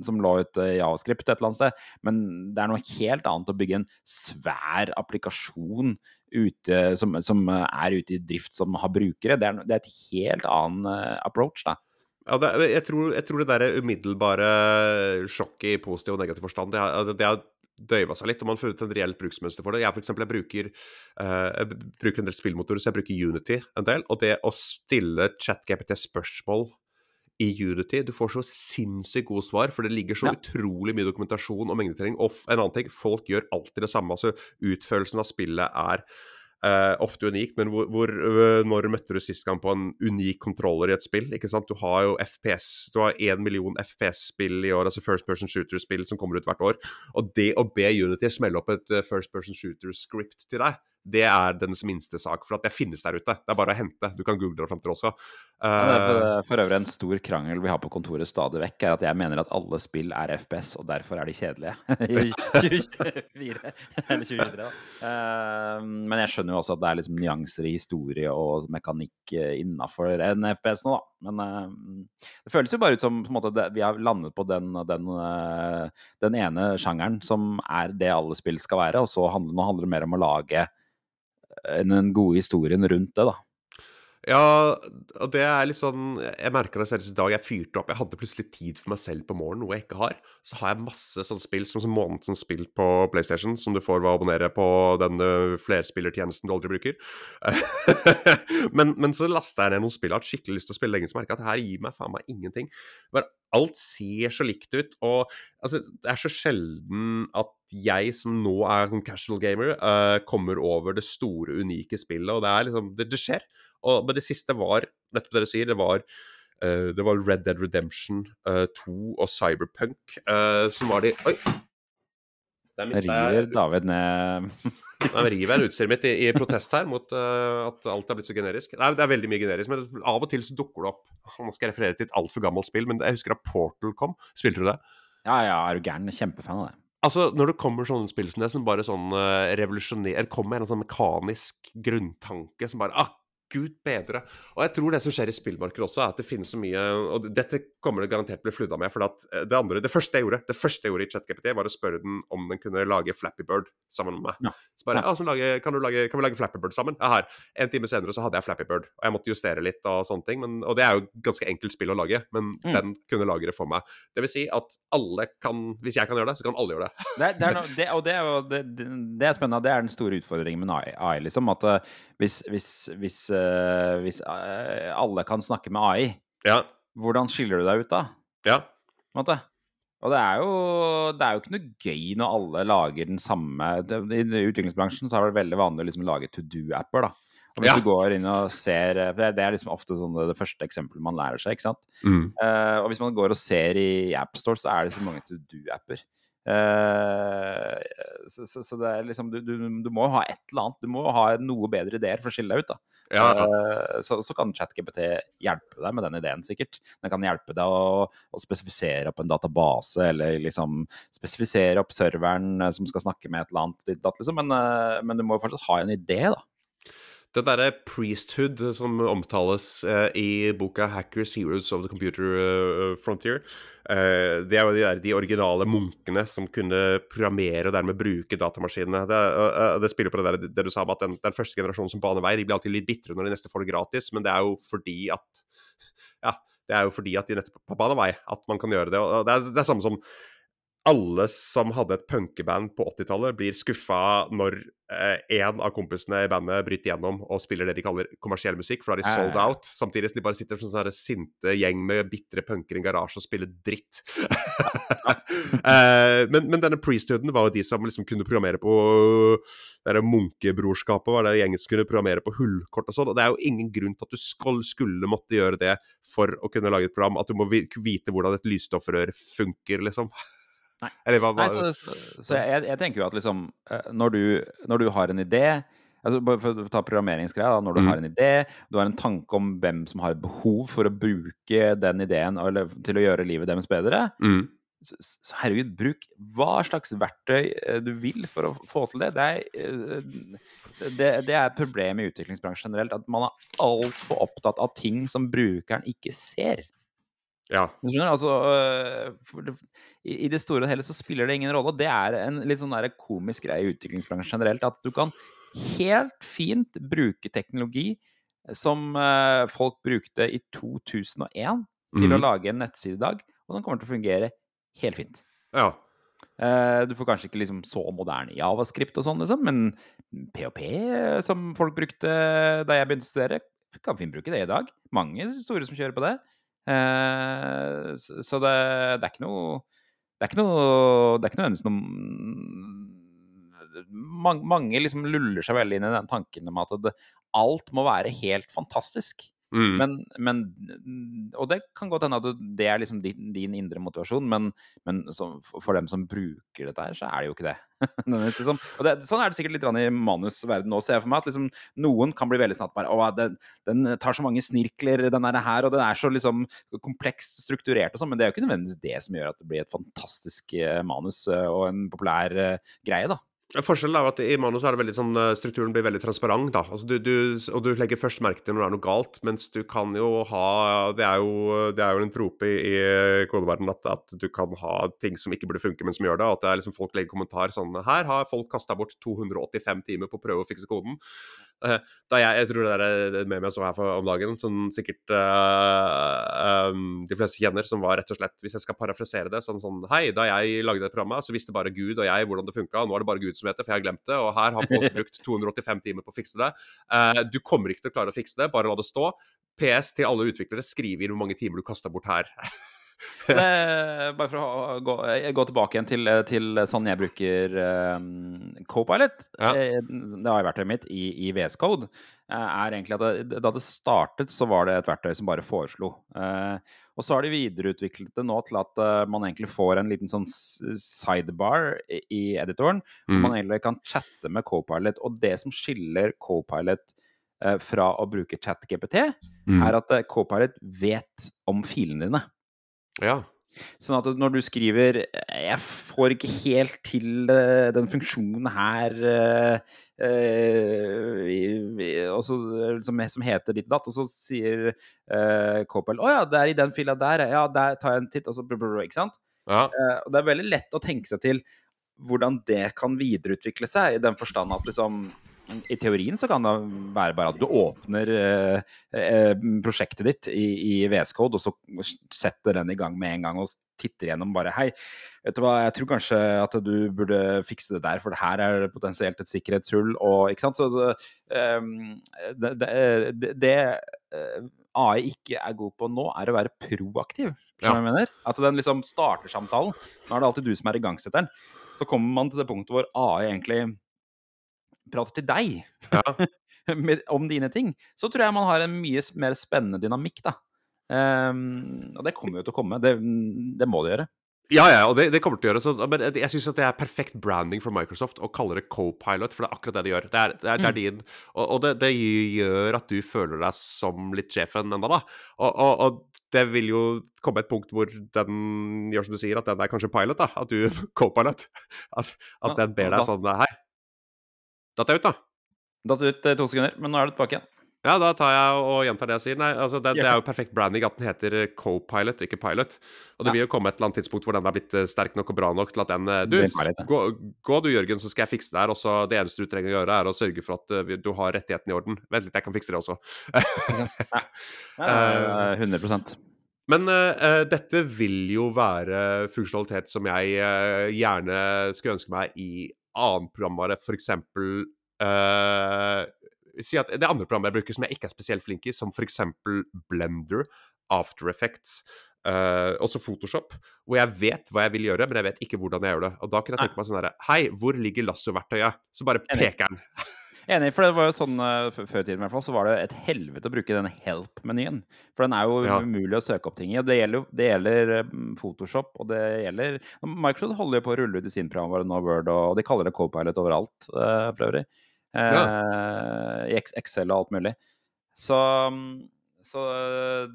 som lå ute i Javascript et eller annet sted. Men det er noe helt annet å bygge en svær applikasjon ute, som, som er ute i drift, som har brukere. Det er, det er et helt annen eh, approach, da. Ja, det, jeg, tror, jeg tror det der umiddelbare sjokket i positiv og negativ forstand, det altså, det døyva seg litt, og man har funnet et reelt bruksmønster for det. Jeg for eksempel, jeg bruker, uh, jeg bruker en del spillmotorer, så jeg bruker Unity en del. Og det å stille ChatGPT spørsmål i Unity Du får så sinnssykt gode svar, for det ligger så Ja. utrolig mye dokumentasjon og mengdetrening. Og en annen ting, folk gjør alltid det samme. altså Utførelsen av spillet er eh, ofte unikt, men hvor, hvor øh, Når møtte du sist gang på en unik kontroller i et spill? ikke sant? Du har jo FPS, du har én million FPS-spill i år, altså First Person Shooter-spill som kommer ut hvert år. Og det å be Unity smelle opp et eh, First Person Shooter-script til deg, det er dens minste sak. For at det finnes der ute. Det er bare å hente. Du kan google det fram til også. Ja, det er Eh, for, for øvrig en stor krangel vi har på kontoret stadig vekk, er at jeg mener at alle spill er FPS, og derfor er de kjedelige. I 2024, eller 2023, da. Uh, men jeg skjønner jo også at det er liksom nyanser i historie og mekanikk innafor en FPS nå, da. Men uh, det føles jo bare ut som måte, det, vi har landet på den, den, eh, den ene sjangeren som er det alle spill skal være, og så handler, nå handler det mer om å lage eh, den gode historien rundt det, da. Ja, og det er litt sånn Jeg merker det selv i dag. Jeg fyrte opp. Jeg hadde plutselig tid for meg selv på morgenen, noe jeg ikke har. Så har jeg masse sånne spill som, som månedens spill på PlayStation, som du får ved å abonnere på den uh, flerspillertjenesten du aldri bruker. men, men så lasta jeg ned noen spill jeg har hatt skikkelig lyst til å spille lenge, så merka jeg at det her gir meg faen meg ingenting. Bare alt ser så likt ut, og altså, det er så sjelden at jeg som nå er en casual gamer, uh, kommer over det store, unike spillet, og det er liksom Det, det skjer. Og, men det siste var, nettopp det dere sier, det var Uh, det var Red Dead Redemption uh, 2 og Cyberpunk uh, som var de Oi! Der river David ned Nei, river utstyret mitt i, i protest her mot eh, at alt er blitt så generisk. Nei, det er veldig mye generisk, men av og til så dukker det opp Nå skal jeg referere til et altfor gammelt spill, men jeg husker da Portal kom. Spilte du det? Ja, ja, er du gæren? Kjempefan av det. Altså, når det kommer sånne spill som det, som bare sånn uh, revolusjonerer Kommer med en sånn mekanisk grunntanke som bare ah, gud bedre. Og jeg tror det som skjer i spillmarkedet også, er at det finnes så mye Og dette kommer det garantert til å bli fludda med. For at eh, det andre, det første jeg gjorde det første jeg gjorde i ChatGPT, var å spørre den om den kunne lage Flappy Bird sammen med meg. Ja. Så bare, Ja. lage, kan, du lage, kan vi lage Flappy Bird sammen? Ja, her. En time senere så hadde jeg Flappy Bird, og jeg måtte justere litt og sånne ting. Men, og det er jo ganske enkelt spill å lage, men Mm. den kunne lage det for meg. Det vil si at alle kan Hvis jeg kan gjøre det, så kan alle gjøre det. Det, det no, det, og det er jo det, er spennende. Det er den store utfordringen med AI, AI liksom. At eh, hvis, hvis, hvis, eh, hvis eh, alle kan snakke med AI, Ja. hvordan skiller du deg ut da? Ja. Og det er, jo, det er jo ikke noe gøy når alle lager den samme I utviklingsbransjen så er det veldig vanlig å liksom lage to do-apper. da Og hvis Ja. du går inn og ser for Det er liksom ofte sånn det, det første eksempelet man lærer seg, ikke sant. Mm. Uh, og hvis man går og ser i AppStore, så er det så mange to do-apper. Eh, så, så, så det er liksom du, du, du må jo ha et eller annet. Du må ha noe bedre ideer for å skille deg ut. da. Ja, ja. Eh, så, så kan ChatGPT hjelpe deg med den ideen, sikkert. Den kan hjelpe deg å, å spesifisere opp en database, eller liksom spesifisere opp serveren eh, som skal snakke med et eller annet. ditt Liksom. Men, men du må jo fortsatt ha en idé, da. Det derre priesthood som omtales eh, i boka 'Hackers Heroes of the Computer eh, Frontier', eh, det er jo de, der, de originale munkene som kunne programmere og dermed bruke datamaskinene. Det, eh, det spiller på det, der, det du sa om at den, den første generasjonen som baner vei, de blir alltid litt bitre når de neste får det gratis, men det er jo fordi at Ja, det er jo fordi at de nettopp baner vei at man kan gjøre det. Og det er det er samme som alle som hadde et punkeband på 80-tallet, blir skuffa når én av kompisene i bandet bryter gjennom og spiller det de kaller kommersiell musikk, for da er de sold out. Samtidig som de bare sitter som en sinte gjeng med bitre punker i en garasje og spiller dritt. Eh, men, men denne priesthooden var jo de som liksom kunne programmere på det Munkebrorskapet var det gjengen som kunne programmere på hullkort og sånn. Og det er jo ingen grunn til at du skal, skulle måtte gjøre det for å kunne lage et program. At du må vite hvordan et lysstoffrør funker, liksom. Nei. Bare... Nei, så, så, så jeg, jeg tenker jo at liksom eh, Når du, når du har en idé altså For å ta programmeringsgreia, da, når du Mm. har en idé, du har en tanke om hvem som har behov for å bruke den ideen eller, til å gjøre livet deres bedre, mm. så, så herregud, bruk hva slags verktøy eh, du vil for å få til det. Det er, eh, det, det er et problem i utviklingsbransjen generelt, at man er altfor opptatt av ting som brukeren ikke ser. Ja. Du skjønner, altså øh, det, i, det store og hele så spiller det ingen rolle. og Det er en litt sånn der komisk greie i utviklingsbransjen generelt. At du kan helt fint bruke teknologi som øh, folk brukte i 2001 til å Mhm. lage en nettside i dag, og den kommer til å fungere helt fint. ja. Eh, du får kanskje ikke liksom så moderne javascript og sånn, liksom, men PHP, som folk brukte da jeg begynte å studere, kan fint bruke det i dag. Mange store som kjører på det. Eh, så det, det er ikke noe Det er ikke noe Det er ikke nødvendigvis noe mange, mange liksom luller seg veldig inn i den tanken om at det, alt må være helt fantastisk. Mm. Men, men Og det kan godt hende at det er liksom din, din indre motivasjon, men, men så, for dem som bruker dette her, så er det jo ikke det. Liksom. Og det, sånn er det sikkert litt i manusverdenen òg, ser jeg for meg. At liksom, noen kan bli veldig sånn at bare, å, den, den tar så mange snirkler, den er her, og den er så liksom komplekst strukturert og sånn, men det er jo ikke nødvendigvis det som gjør at det blir et fantastisk eh, manus eh, og en populær uh, greie, da. Forskjellen er jo at i manus er det veldig sånn eh, strukturen blir veldig transparent, da. Altså du, du, og du legger først merke til når det er noe galt, mens du kan jo ha Det er jo, det er jo en trope i, i kodeverden at, at du kan ha ting som ikke burde funke, men som gjør det. At det liksom folk legger kommentar sånn Her har folk kasta bort 285 timer på å prøve å fikse koden. Eh, Da jeg, jeg tror det er et meme jeg så her for, om dagen, som sikkert uh, um, de fleste kjenner, som var rett og slett, hvis jeg skal parafrasere det, sånn sånn Hei, da jeg lagde det programmet, så visste bare Gud og jeg hvordan det funka. Nå er det bare Gud som vet det, for jeg har glemt det. Og her har folk brukt 285 timer på å fikse det. Uh, du kommer ikke til å klare å fikse det, bare la det stå. PS til alle utviklere, skriv inn hvor mange timer du kasta bort her. Det, bare for å gå, gå tilbake igjen til, til sånn jeg bruker um, Copilot. Ja. Eh, Det har verktøyet mitt i, i VS Code. eh, er egentlig at det, Da det startet, så var det et verktøy som bare foreslo. Uh, og så har de videreutviklet det nå til at uh, man egentlig får en liten sånn sidebar i, i editoren. Mm. Man egentlig kan chatte med Copilot. Og det som skiller Copilot eh, fra å bruke ChatGPT, Mm. er at eh, Copilot vet om filene dine. Ja. Sånn at når du skriver 'Jeg får ikke helt til eh, den funksjonen her eh, eh, i- i- og så, eh, som, som heter ditt og datt', og så sier uh, Copel 'Å ja, det er i den fila der, ja, der tar jeg en titt', og så ikke sant? ja. Eh, og det er veldig lett å tenke seg til hvordan det kan videreutvikle seg, i den forstand at liksom i teorien så kan det være bare at du åpner eh, eh, prosjektet ditt i, i VS Code, og så setter den i gang med en gang og titter gjennom bare Hei, vet du hva, jeg tror kanskje at du burde fikse det der, for det her er potensielt et sikkerhetshull, og ikke sant. Så det, ehm, det, det, det eh, AI ikke er god på nå, er å være proaktiv. Ja. Du hva jeg mener? At den liksom starter samtalen. Nå er det alltid du som er igangsetteren. Så kommer man til det punktet hvor AI egentlig prater til deg. Ja. med, om dine ting, så tror jeg man har en mye mer spennende dynamikk, da. Um, og det kommer jo til å komme. Det, det må det gjøre. Ja, ja, og det, det kommer til å gjøre så, Men jeg syns det er perfekt branding for Microsoft å kalle det co-pilot, for det er akkurat det de gjør. Det er, det er, det er din Og, og det, det gjør at du føler deg som litt sjefen enda da. Og, og, og det vil jo komme et punkt hvor den gjør som du sier, at den er kanskje pilot, da. At du co-pilot. At, at den ber deg sånn Hei, datt jeg ut, da? Datt ut eh, to sekunder, men nå er du tilbake igjen. Ja, da tar jeg og gjentar det jeg sier. Nei, altså det, det er jo perfekt branding at den heter eh, co-pilot, ikke pilot. Og det vil jo komme et eller annet tidspunkt hvor den er blitt eh, sterk nok og bra nok til at den Du, gå, gå du, Jørgen, så skal jeg fikse det her. Og så det eneste du trenger å gjøre, er å sørge for at du har rettigheten i orden. Vent litt, jeg kan fikse det også. Ja, eh, 100% Men eh, dette vil jo være funksjonalitet som jeg uh, gjerne skulle ønske meg i annen programvare, f.eks. Uh, si at det er andre programmer jeg bruker som jeg ikke er spesielt flink i, som f.eks. Blender, After Effects, uh, også Photoshop, hvor jeg vet hva jeg vil gjøre, men jeg vet ikke hvordan jeg gjør det. Og da kunne jeg tenke meg sånn herre Hei, hvor ligger lassoverktøyet? Så bare peker den. Enig, for det var jo sånn eh, før i tiden i hvert fall, så var det et helvete å bruke denne help-menyen. For den er jo Ja. umulig å søke opp ting i. Og det gjelder, det gjelder eh, Photoshop, og det gjelder Microsoft holder jo på å rulle ut i sin programvare nå, Word, og de kaller det Copilot overalt, eh, for øvrig. Ja. I Excel og alt mulig. Så, mm, så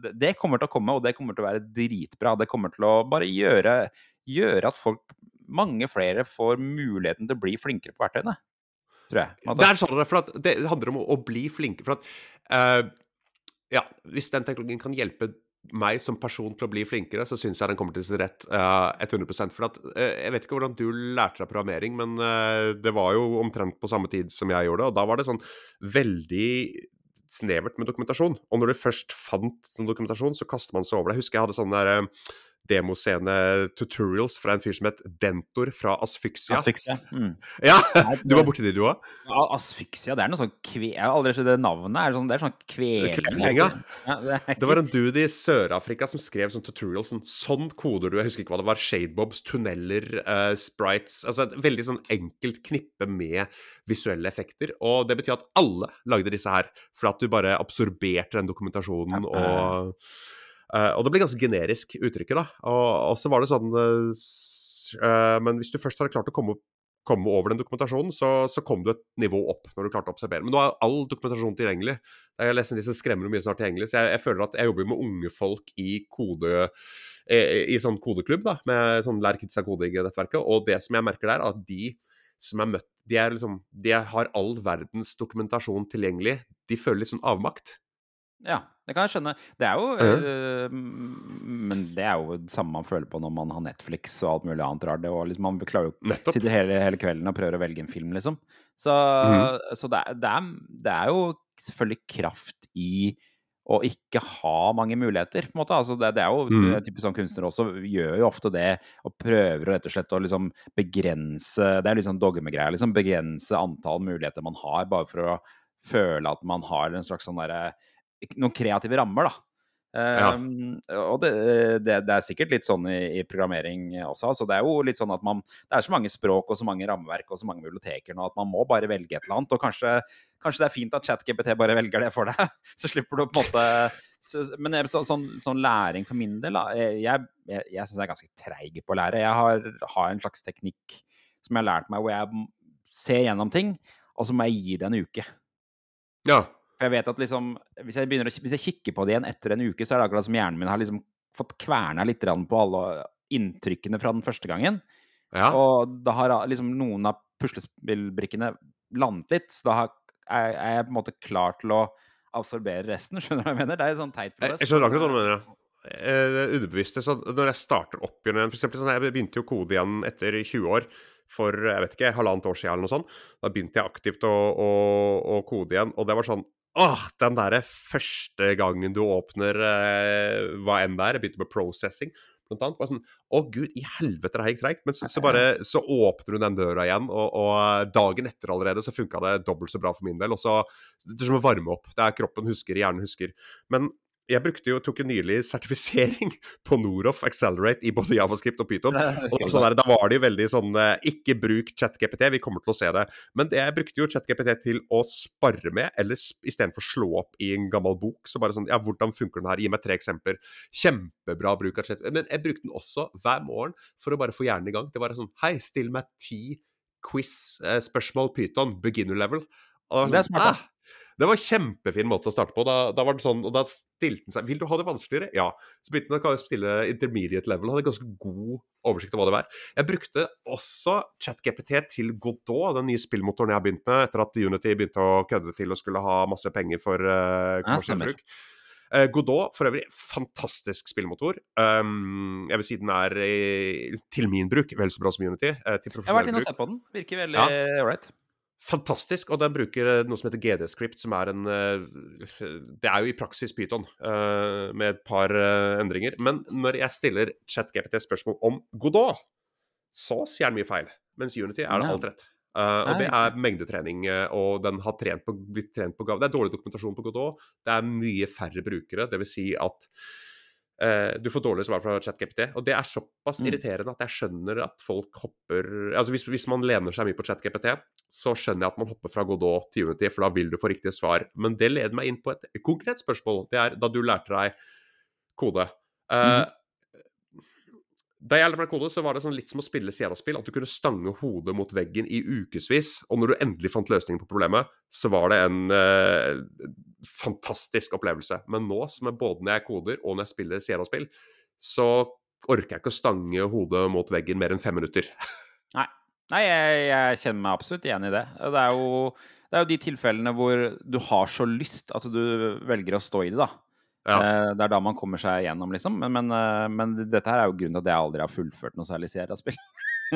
det- det kommer til å komme, og det kommer til å være dritbra. Det kommer til å bare gjøre, gjøre at folk, mange flere, får muligheten til å bli flinkere på verktøyene. Tror jeg. Der sa du det, for at det handler om å, å bli flinke. For at uh, Ja, hvis den teknologien kan hjelpe meg som person til å bli flinkere, så syns jeg den kommer til sin rett uh, 100 For at uh, Jeg vet ikke hvordan du lærte deg programmering, men uh, det var jo omtrent på samme tid som jeg gjorde det, og da var det sånn veldig snevert med dokumentasjon. Og når du først fant noen dokumentasjon, så kaster man seg over det. Jeg husker jeg hadde sånn der, eh, demoscene-tutorials fra en fyr som het Dentor fra Asfyksia. Asfyksia. Mm. Ja, Du var borti det, du òg? Ja, Asfyksia, det er noe sånn kve... Jeg har aldri sett det navnet. Er det, sånn, det er sånn kveling. Kveling, ja. Det, er Det var en dude i Sør-Afrika som skrev sånn tutorials. Sånn, sånn koder du Jeg husker ikke hva det var. Shadebobs, tunneler, uh, sprites Altså et veldig sånn enkelt knippe med visuelle effekter. Og det betyr at alle lagde disse her, for at du bare absorberte den dokumentasjonen og eh, Og det ble ganske generisk uttrykket, da. Og, og så var det sånn uh, Men hvis du først hadde klart å komme komme over den dokumentasjonen, så, så kom du et nivå opp når du klarte å observere. Men nå er all dokumentasjon tilgjengelig. Jeg leser disse skremmende mye snart tilgjengelig, så jeg, jeg føler at jeg jobber med unge folk i kode i, i sånn kodeklubb, da, med sånn Lær kidsa koding-nettverket. Og det som jeg merker der, er at de som er møtt De, er liksom, de har all verdens dokumentasjon tilgjengelig. De føler litt sånn avmakt. Ja, det kan jeg skjønne. Det er jo øh, Men det er jo det samme man føler på når man har Netflix og alt mulig annet rart. Liksom, man klarer jo. Sitter hele, hele kvelden og prøver å velge en film, liksom. Så, mm. så det, det, er, det er jo selvfølgelig kraft i å ikke ha mange muligheter, på en måte. Altså, det, det er jo mm. typisk sånn kunstner også gjør jo ofte det, og prøver rett og slett å liksom begrense Det er litt sånn dogmegreier, liksom. Begrense antall muligheter man har, bare for å føle at man har en slags sånn derre Noen kreative rammer, da. Ja. Um, og det, det, det er sikkert litt sånn i, i programmering også. Altså det er jo litt sånn at man Det er så mange språk og så mange rammeverk og så mange biblioteker nå at man må bare velge et eller annet. Og kanskje, kanskje det er fint at ChatGPT bare velger det for deg. Så slipper du på en måte så, Men så, sånn, sånn læring for min del, da. Jeg, jeg, jeg syns jeg er ganske treig på å lære. Jeg har, har en slags teknikk som jeg har lært meg, hvor jeg ser gjennom ting, og så må jeg gi det en uke. Ja. For jeg vet at liksom, hvis jeg, å- hvis jeg kikker på det igjen etter en uke, så er det akkurat som hjernen min har liksom fått kverna litt på alle inntrykkene fra den første gangen. ja. Og da har liksom noen av puslespillbrikkene landet litt. Så da har, er, jeg på en måte klar til å absorbere resten. Skjønner du hva jeg mener? Det er en sånn teit prosess. jeg skjønner akkurat hva du mener. ja. Eh, det underbevisste. Så når jeg starter opp igjen for eksempel, sånn, Jeg begynte jo å kode igjen etter 20 år. For jeg vet ikke, halvannet år siden eller noe sånt. Da begynte jeg aktivt å, å, å kode igjen. Og det var sånn Åh, den derre første gangen du åpner eh, hva enn det er Jeg begynte med processing. Blant annet, bare sånn, Å, gud, i helvete, det her gikk treigt. Men så, så bare så åpner du den døra igjen, og, og dagen etter allerede så funka det dobbelt så bra for min del. Og så Det er som å varme opp. Det er kroppen husker, hjernen husker. Men jeg brukte jo, tok jo nylig sertifisering på Noroff Accelerate i både Javascript og Python. Og sånn der, da var det jo veldig sånn Ikke bruk ChatGPT, vi kommer til å se det. Men det, jeg brukte jo ChatGPT til å spare med, eller istedenfor slå opp i en gammel bok. Så bare sånn Ja, hvordan funker den her? Gi meg tre eksempler. Kjempebra bruk av ChatGPT. Men jeg brukte den også hver morgen for å bare få hjernen i gang. Det var sånn Hei, still meg ti quiz-spørsmål Python, beginner level. Og det, var sånn, det er smart. Ah, det var en kjempefin måte å starte på. Da, da, var det sånn, og da stilte den seg Vil du ha det vanskeligere? Ja. Så begynte den å stille intermediate level. Hadde ganske god oversikt over hva det var. Jeg brukte også ChatGPT til Godot, den nye spillmotoren jeg har begynt med etter at Unity begynte å kødde til og skulle ha masse penger for uh, kommersiell bruk. Uh, Godot, for øvrig, fantastisk spillmotor. Um, jeg vil si den er uh, til min bruk vel så bra som Unity. Jeg har vært inne og sett på den. Virker veldig ålreit. Ja fantastisk. Og den bruker eh, noe som heter GD-script, som er en eh, Det er jo i praksis Python, uh, med et par endringer. Men når jeg stiller ChatGPT spørsmål om Godot, så sier den mye feil. Mens Unity er det alt rett. Og det er mengdetrening, og den har trent på, blitt trent på Det er dårlig dokumentasjon på Godot. Det er mye færre brukere. Det vil si at Uh, du får dårlige svar fra ChatGPT. Og det er såpass mm. irriterende at jeg skjønner at folk hopper Altså hvis, hvis, man lener seg mye på ChatGPT, så skjønner jeg at man hopper fra Godot til Unity, for da vil du få riktige svar. Men det leder meg inn på et konkret spørsmål. Det er da du lærte deg kode. Uh, mm. Da jeg meg kode, så var det sånn litt som å spille Sierra-spill. At du kunne stange hodet mot veggen i ukevis. Og når du endelig fant løsningen på problemet, så var det en eh, fantastisk opplevelse. Men nå, som er både når jeg koder og når jeg spiller Sierra-spill, så orker jeg ikke å stange hodet mot veggen mer enn fem minutter. Nei, Nei jeg, jeg, kjenner meg absolutt igjen i det. Det er, jo, det er jo de tilfellene hvor du har så lyst at du velger å stå i det, da. Ja. Eh, det er da man kommer seg gjennom, liksom. Men, men, eh, men, dette her er jo grunnen til at jeg aldri har fullført noe særlig Sierra-spill.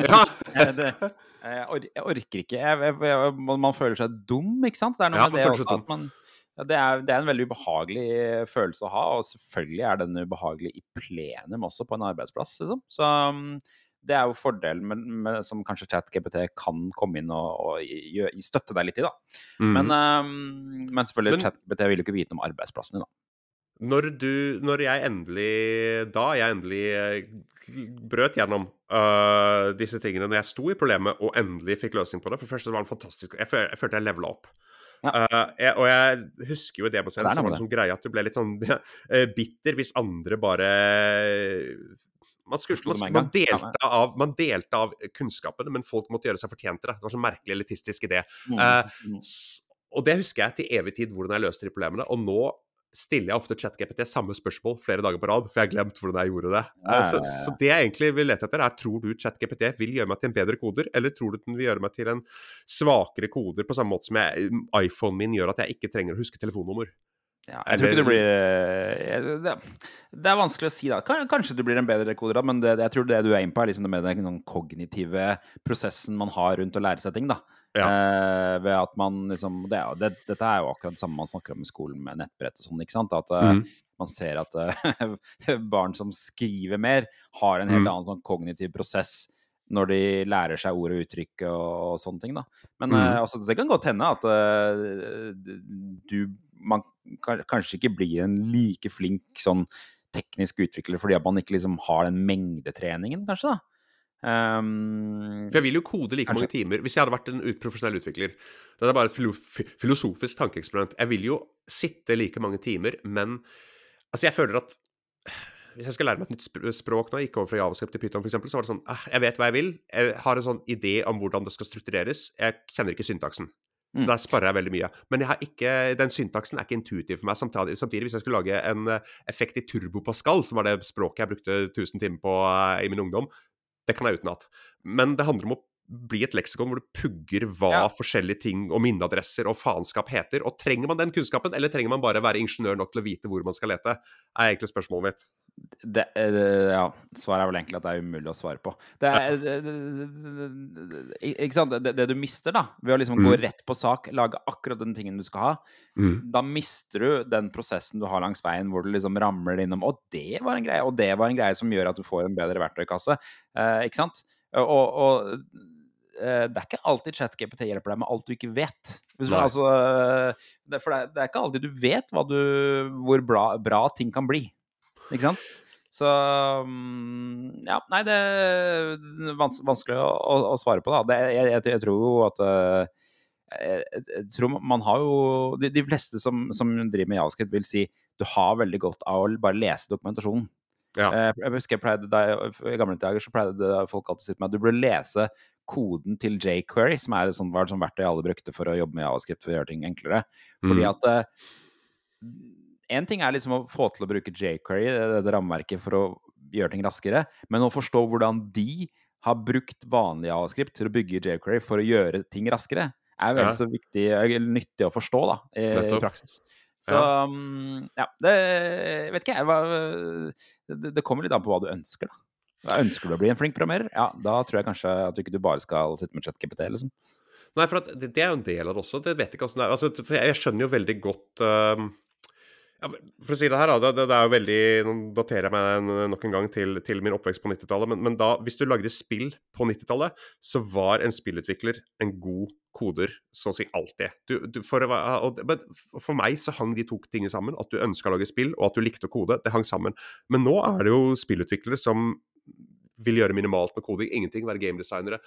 Ja. det, jeg, or jeg, orker ikke. Jeg, man føler seg dum, ikke sant? Det er noe ja, med det også at man ja, det, er, det, er, en veldig ubehagelig følelse å ha, og selvfølgelig er den ubehagelig i plenum også på en arbeidsplass. Liksom. Så um, det er jo fordelen med, med, som kanskje ChatGPT kan komme inn og, og gi, støtte deg litt i. da. Mm. Men, um, men, selvfølgelig, ChatGPT vil jo ikke vite om arbeidsplassen din. da. Når, du, når jeg endelig Da jeg endelig eh, brøt gjennom uh, disse tingene, når jeg sto i problemet og endelig fikk løsning på det For det første var det fantastisk Jeg, jeg, følte jeg levela opp. Ja. Uh, jeg, og jeg husker jo i demoscenen så var det sånn greie at du ble litt sånn uh, bitter hvis andre bare man, skulle, man, man, delte av, man, delte av, kunnskapene, men folk måtte gjøre seg fortjent til det. Det var sånn merkelig elitistisk idé. Mm. Uh, og det husker jeg til evig tid, hvordan jeg løste de problemene. Og nå stiller jeg ofte ChatGPT samme spørsmål flere dager på rad, for jeg har glemt hvordan jeg gjorde det. Ja. Så, så, det jeg egentlig vil lete etter, er tror du ChatGPT vil gjøre meg til en bedre koder, eller tror du den vil gjøre meg til en svakere koder, på samme måte som jeg, iPhonen min gjør at jeg ikke trenger å huske telefonnummer? Ja, jeg tror ikke det blir eh, det, det, er vanskelig å si, da. Kanskje du blir en bedre koder, men det, jeg tror det du er inne på, er liksom det med den kognitive prosessen man har rundt å lære seg ting. da. Ja. Eh, ved at man liksom det, det, Dette er jo akkurat det samme man snakker om i skolen med nettbrett og sånn. ikke sant? At eh, mm. man ser at uh, barn som skriver mer, har en helt mm. annen sånn kognitiv prosess når de lærer seg ord og uttrykk og, og sånne ting. da. Men mm. eh, altså, det kan godt hende at uh, du man kanskje ikke blir en like flink sånn teknisk utvikler fordi at man ikke liksom har den mengdetreningen, kanskje. da. Um, For jeg vil jo kode like mange timer. Hvis jeg hadde vært en profesjonell utvikler Det er bare et filosofisk tankeeksperiment. Jeg vil jo sitte like mange timer, men altså jeg føler at hvis jeg skal lære meg et nytt språk nå, gikk over fra javascript til python f.eks., så var det sånn ah, Jeg vet hva jeg vil. Jeg har en sånn idé om hvordan det skal struktureres. Jeg kjenner ikke syntaksen. Så mm. der sparer jeg veldig mye. Men jeg har ikke, den syntaksen er ikke intuitiv for meg. Samtidig, samtidig, hvis jeg skulle lage en eh, effekt i Turbo Pascal, som var det språket jeg brukte 1000 timer på uh, i min ungdom, det kan jeg utenat. Men det handler om å bli et leksikon hvor du pugger hva ja. forskjellige ting og minneadresser og faenskap heter. Og trenger man den kunnskapen, eller trenger man bare være ingeniør nok til å vite hvor man skal lete? er egentlig spørsmålet mitt. Det, ja, svaret er vel egentlig at det er umulig å svare på. Det er, ikke sant? Det, det, du mister, da, ved å liksom mm. gå rett på sak, lage akkurat den tingen du skal ha, mm. da mister du den prosessen du har langs veien hvor du liksom ramler innom Og det var en greie, og det var en greie som gjør at du får en bedre verktøykasse. Eh, ikke sant? Og, og eh, det er ikke alltid ChatGPT hjelper deg med alt du ikke vet. Du, altså, eh, det, for det, er- ikke alltid du vet du, hvor bra, bra ting kan bli. Ikke sant? Så mm, Ja, nei, det er vans vanskelig å, å, å svare på, da. Det, jeg, jeg, jeg tror jo at eh, jeg, tror man har jo De, de fleste som, som driver med javascript, vil si du har veldig godt av å bare lese dokumentasjonen. Ja. Eh, Jeg husker jeg pleide deg, I gamle dager så pleide folk alltid å si til meg at du burde lese koden til jQuery, som er et sånt, var et sånt verktøy alle brukte for å jobbe med javascript for å gjøre ting enklere. Fordi Mm. at en ting er liksom å få til å bruke jQuery, det, det rammeverket, for å gjøre ting raskere, men å forstå hvordan de har brukt vanlig avskript til å bygge jQuery for å gjøre ting raskere, er vel Ja. så viktig, eller nyttig å forstå da, i, i praksis. Så ja, ja, det vet ikke jeg. Hva, det, det kommer litt an på hva du ønsker, da. Ønsker du å bli en flink programmerer? Ja, da tror jeg kanskje at du ikke du bare skal sitte med ChatGPT, liksom. Nei, for at det, det er jo en del av det også. Det vet jeg ikke hvordan det er. Altså, jeg, skjønner jo veldig godt ja, For å si det her, da. Det, det, er jo veldig Nå daterer jeg meg nok en gang til, til min oppvekst på 90-tallet. Men, men da, hvis du lagde spill på 90-tallet, så var en spillutvikler en god koder så å si alltid. Du, du, for, og, men for meg så hang de to tingene sammen. At du ønska å lage spill, og at du likte å kode. Det hang sammen. Men nå er det jo spillutviklere som vil gjøre minimalt med koding. Ingenting. Være gamedesignere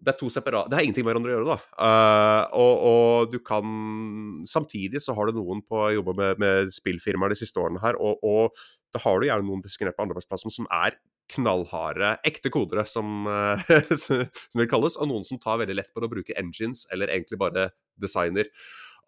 det er to separate Det har ingenting med hverandre å gjøre, da. Uh, og, og du kan Samtidig så har du noen på å jobbe med, med spillfirmaer de siste årene her, og, og da har du gjerne noen diskriminert på andreplassen som er knallharde, ekte kodere, som, uh, som det kalles, og noen som tar veldig lett på å bruke engines, eller egentlig bare designer.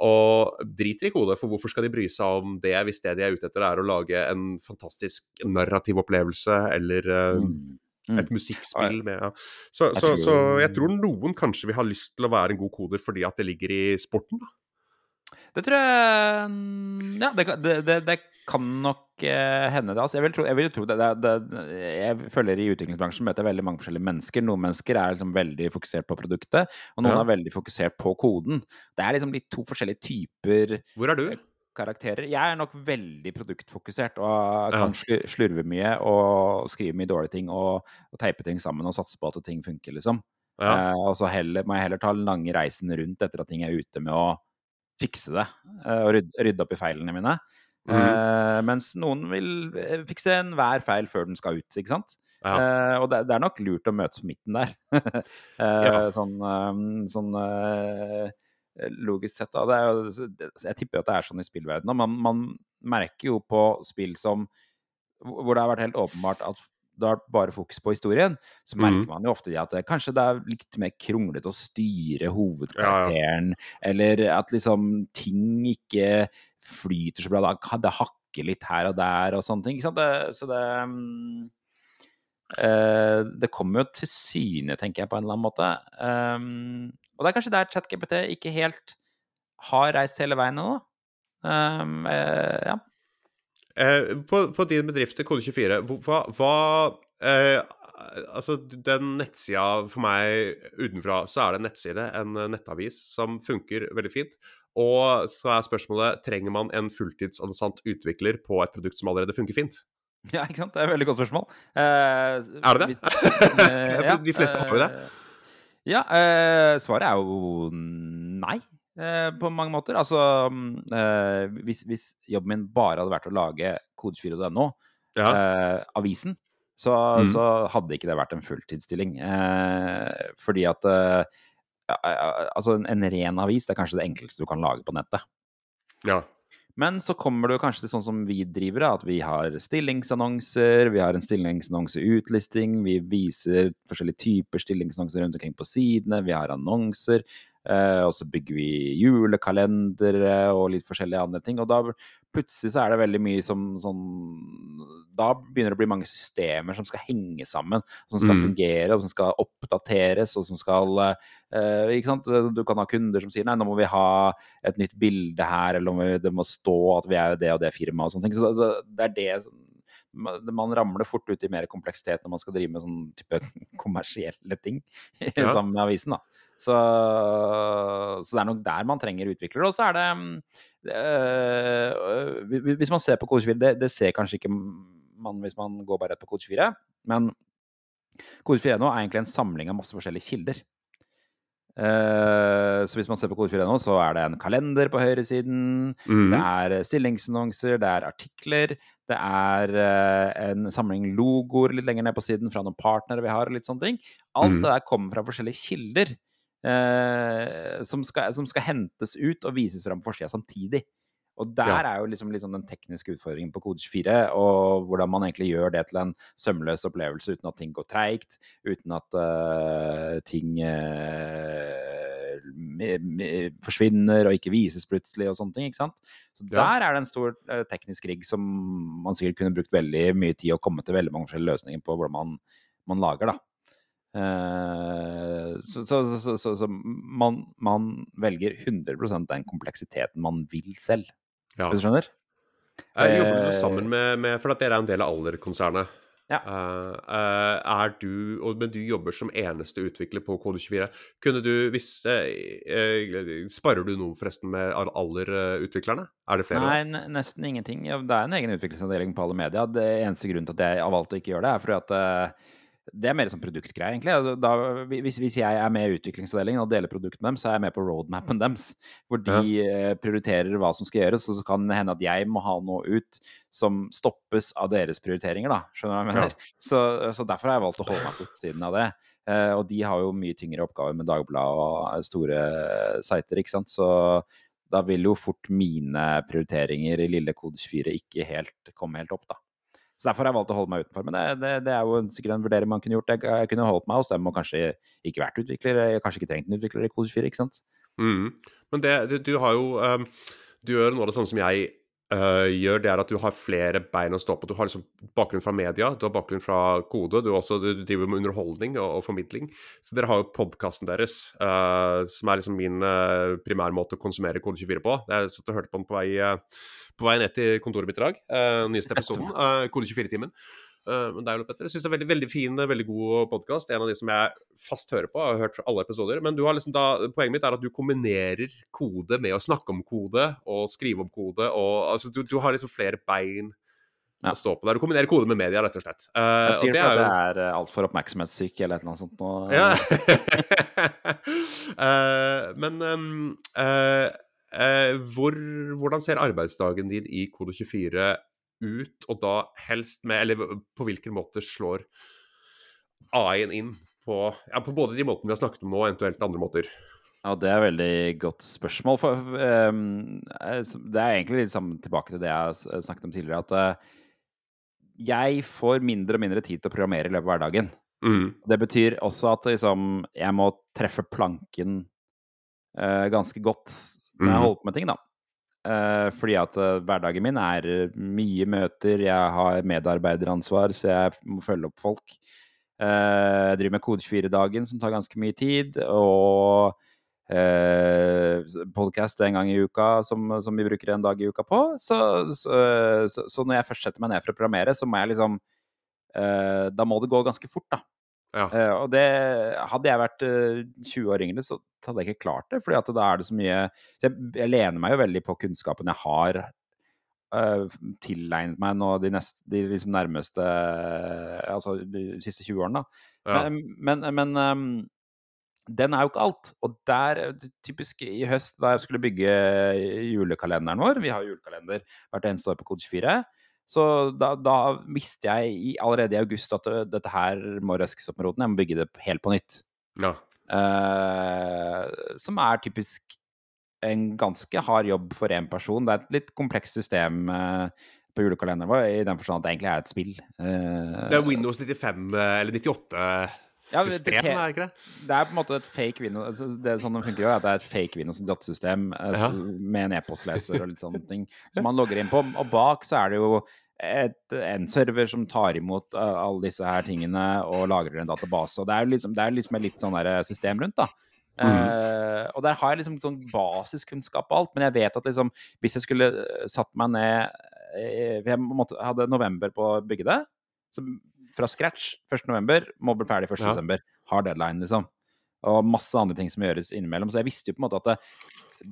Og driter i kode, for hvorfor skal de bry seg om det hvis det de er ute etter er å lage en fantastisk narrativ opplevelse, eller uh, Mm. Et musikkspill med ja. så, Jeg så, tror- så jeg tror noen kanskje vil ha lyst til å være en god koder fordi at det ligger i sporten, da. Det tror jeg mm, Ja, det, det, det, det kan nok eh, hende, det. Altså, jeg vil tro, jeg vil tro det. Jeg føler i utviklingsbransjen møter jeg veldig mange forskjellige mennesker. Noen mennesker er liksom veldig fokusert på produktet, og noen Ja. er veldig fokusert på koden. Det er liksom litt to forskjellige typer Hvor er du? Karakterer. Jeg er nok veldig produktfokusert og kan slurve mye og skrive mye dårlige ting og, og teipe ting sammen og satse på at ting funker, liksom. Ja. Uh, og så heller, må jeg heller ta den lange reisen rundt etter at ting er ute med å fikse det uh, og rydde, rydde opp i feilene mine. Mhm. Uh, mens noen vil fikse enhver feil før den skal ut, ikke sant. Ja. Og det, det er nok lurt å møtes på midten der. Ja. Sånn, um, sånn logisk sett. Da. Det jo, jeg tipper at det er sånn i spillverdenen. Man, man merker jo på spill som hvor det har vært helt åpenbart at det har vært bare fokus på historien, så merker mm. man jo ofte at det, kanskje det er litt mer kronglete å styre hovedkarakteren, eller at liksom ting ikke flyter så bra. Da. Det hakker litt her og der og sånne ting. Ikke sant? Det, så det um, uh, Det kommer jo til syne, tenker jeg, på en eller annen måte. Um, og det er kanskje der ChatGPT ikke helt har reist hele veien ennå. Um, eh, ja. Eh, på, på din bedrift, Kode24, hva, hva eh, Altså, den nettsida for meg utenfra, så er det en nettside, en eh, nettavis, som funker veldig fint. Og så er spørsmålet trenger man en fulltidsansatt utvikler på et produkt som allerede funker fint. ja, ikke sant? Det er et veldig godt spørsmål. Eh, Er det det? hvis- eh, For de fleste har jo det. Ja, eh, svaret er jo nei. eh, på mange måter. Altså, mm, eh, hvis, hvis jobben min bare hadde vært å lage kode24.no, Ja. eh, avisen, så, mm. så hadde ikke det vært en fulltidsstilling. Eh, fordi at eh, Altså, en, en ren avis det er kanskje det enkleste du kan lage på nettet. ja. Men så kommer du kanskje til sånn som vi driver, at vi har stillingsannonser, vi har en stillingsannonseutlisting, vi viser forskjellige typer stillingsannonser rundt omkring på sidene, vi har annonser, eh, og så bygger vi julekalendere og litt forskjellige andre ting. Og da plutselig så er det veldig mye som sånn Da begynner det å bli mange systemer som skal henge sammen, som skal Mm. fungere, og som skal oppdateres, og som skal uh, Ikke sant? Du kan ha kunder som sier nei, nå må vi ha et nytt bilde her, eller må vi, det må stå at vi er det og det firmaet og sånne ting. Så, så det er det som man ramler fort ut i mer kompleksitet når man skal drive med sånn type kommersielle ting Ja. sammen med avisen. da. Så, så det er nok der man trenger utviklere. Og så er det øh, Hvis man ser på Kode 24, det, det ser kanskje ikke man hvis man går bare rett på Kode 24, men Kode 4 nå er egentlig en samling av masse forskjellige kilder. Uh, så hvis man ser på Kode4.no, så er det en kalender på høyresiden. Mm. Det er eh, stillingsannonser, det er artikler. Det er uh, en samling logoer litt lenger ned på siden fra noen partnere vi har, og litt sånne ting. Alt mm. det der kommer fra forskjellige kilder eh, som, skal, som skal hentes ut og vises fram på forsida samtidig. Og der Ja. er jo liksom, liksom den tekniske utfordringen på Kode 24, og hvordan man egentlig gjør det til en sømløs opplevelse uten at ting går treigt, uten at uh, ting me- forsvinner og ikke vises plutselig og sånne ting. ikke sant? Så Ja. der er det en stor uh, teknisk rigg som man sikkert kunne brukt veldig mye tid og komme til veldig mange forskjellige løsninger på hvordan man, man lager, da. Så så, så, så, man, man velger 100 den kompleksiteten man vil selv. Ja. Hvis du skjønner? Jeg jobber du Eh, sammen med, med For dere er en del av Aller-konsernet. Ja. Uh, du og, Men du jobber som eneste utvikler på Kode24. Kunne du hvis uh, uh, Sparer du noe forresten med Aller-utviklerne? Er det flere? Nei, nesten ingenting. Det er en egen utviklingsavdeling på alle media. Det eneste grunnen til at jeg har valgt å ikke gjøre det, er fordi at det er mer sånn produktgreie, egentlig. Altså, Da, hvis, hvis jeg er med i utviklingsavdelingen og deler produkt med dem, så er jeg med på roadmapen deres. Hvor de ja. prioriterer hva som skal gjøres, og så kan det hende at jeg må ha noe ut som stoppes av deres prioriteringer, da. Skjønner du hva jeg mener? Så, så derfor har jeg valgt å holde meg på siden av det. Eh, og de har jo mye tyngre oppgaver med Dagbladet og store sider, ikke sant. Så da vil jo fort mine prioriteringer i lille kode 24 ikke helt komme helt opp, da. Så derfor har jeg valgt å holde meg utenfor. Men det, det, det er jo sikkert en vurdering man kunne gjort. Jeg, jeg kunne holdt meg hos dem og kanskje ikke vært utvikler. Jeg har kanskje ikke trengt en utvikler i kode 24, ikke sant. Mm. Men det, du, du har jo um, Du gjør noe av det samme som jeg uh, gjør, det er at du har flere bein å stå på. Du har liksom bakgrunn fra media, du har bakgrunn fra kode, du, også, du driver med underholdning og, og formidling. Så dere har jo podkasten deres, uh, som er liksom min uh, primærmåte å konsumere Kode 24 på. Jeg satt og hørte på den på vei, eh, på vei ned til kontoret mitt i dag. Uh, nyeste episoden. uh, Kode 24-timen. Uh, men det er jo. Jeg synes det er veldig, veldig fin, veldig god podkast. En av de som jeg fast hører på. Jeg har hørt fra alle episoder. Men du har liksom da, poenget mitt er at du kombinerer kode med å snakke om kode og skrive om kode. Og, altså, du, du har liksom flere bein Ja. å stå på der. Du kombinerer kode med media, rett og slett. Uh, Jeg sier det at er jo er eh, altfor oppmerksomhetssyk eller et eller annet sånt. Nå. ja. uh, men um, eh, eh, hvor, hvordan ser arbeidsdagen din i Kode 24 ut, og da helst med Eller på hvilken måte slår AI-en inn på, ja, på både de måtene vi har snakket om, og eventuelt andre måter? Ja, det er et veldig godt spørsmål. For, eh, det er egentlig litt sammen tilbake til det jeg snakket om tidligere, at uh, jeg får mindre og mindre tid til å programmere i løpet av hverdagen. Mm. Det betyr også at liksom, jeg må treffe planken uh, ganske godt når jeg Mhm. holder på med ting, da. Eh, fordi at eh, hverdagen min er eh, mye møter, jeg har medarbeideransvar, så jeg må følge opp folk. Jeg driver med Kode 24-dagen, som tar ganske mye tid, og podkast en gang i uka som, som vi bruker en dag i uka på. Så, så, så, så når jeg først setter meg ned for å programmere, så må jeg liksom Da må det gå ganske fort, da. Ja. Uh, og det Hadde jeg vært uh, 20 år yngre, så hadde jeg ikke klart det. fordi at da er det så mye så jeg, jeg lener meg jo veldig på kunnskapen jeg har uh, tilegnet meg nå de, neste, de liksom nærmeste Altså de siste 20 årene, da. Ja. Men, men, men ehm, den er jo ikke alt. Og der, typisk i høst, da jeg skulle bygge julekalenderen vår Vi har julekalender hvert eneste år på Kode 24. Så da, da visste jeg i, allerede i august at det, dette her må røskes opp med roten. Jeg må bygge det helt på nytt. ja. Uh, som er typisk en ganske hard jobb for én person. Det er et litt komplekst system uh, på julekalenderen vår, i den forstand at det egentlig er et spill. Uh, Det er Windows 95 eh, eller 98 Ja, det- det- er ikke det? Det er på en måte et fake Windows altså, det Sånn det funker jo, at det er et fake Windows 98-system eh, Ja. med en e-postleser og litt sånne ting som man logger inn på. Og bak så er det jo et, en server som tar imot eh, alle disse her tingene og lagrer en database. Og det er liksom, det er liksom et litt sånn der system rundt, da. Eh, og der har jeg liksom sånn basiskunnskap og alt, men jeg vet at liksom hvis jeg skulle eh, satt meg ned eh, Jeg måtte, hadde november på å bygge det. Så fra scratch 1. november, må bli ferdig 1. Ja. desember. Har deadline, liksom. Og masse andre ting som gjøres innimellom. Så jeg visste jo på en måte at det,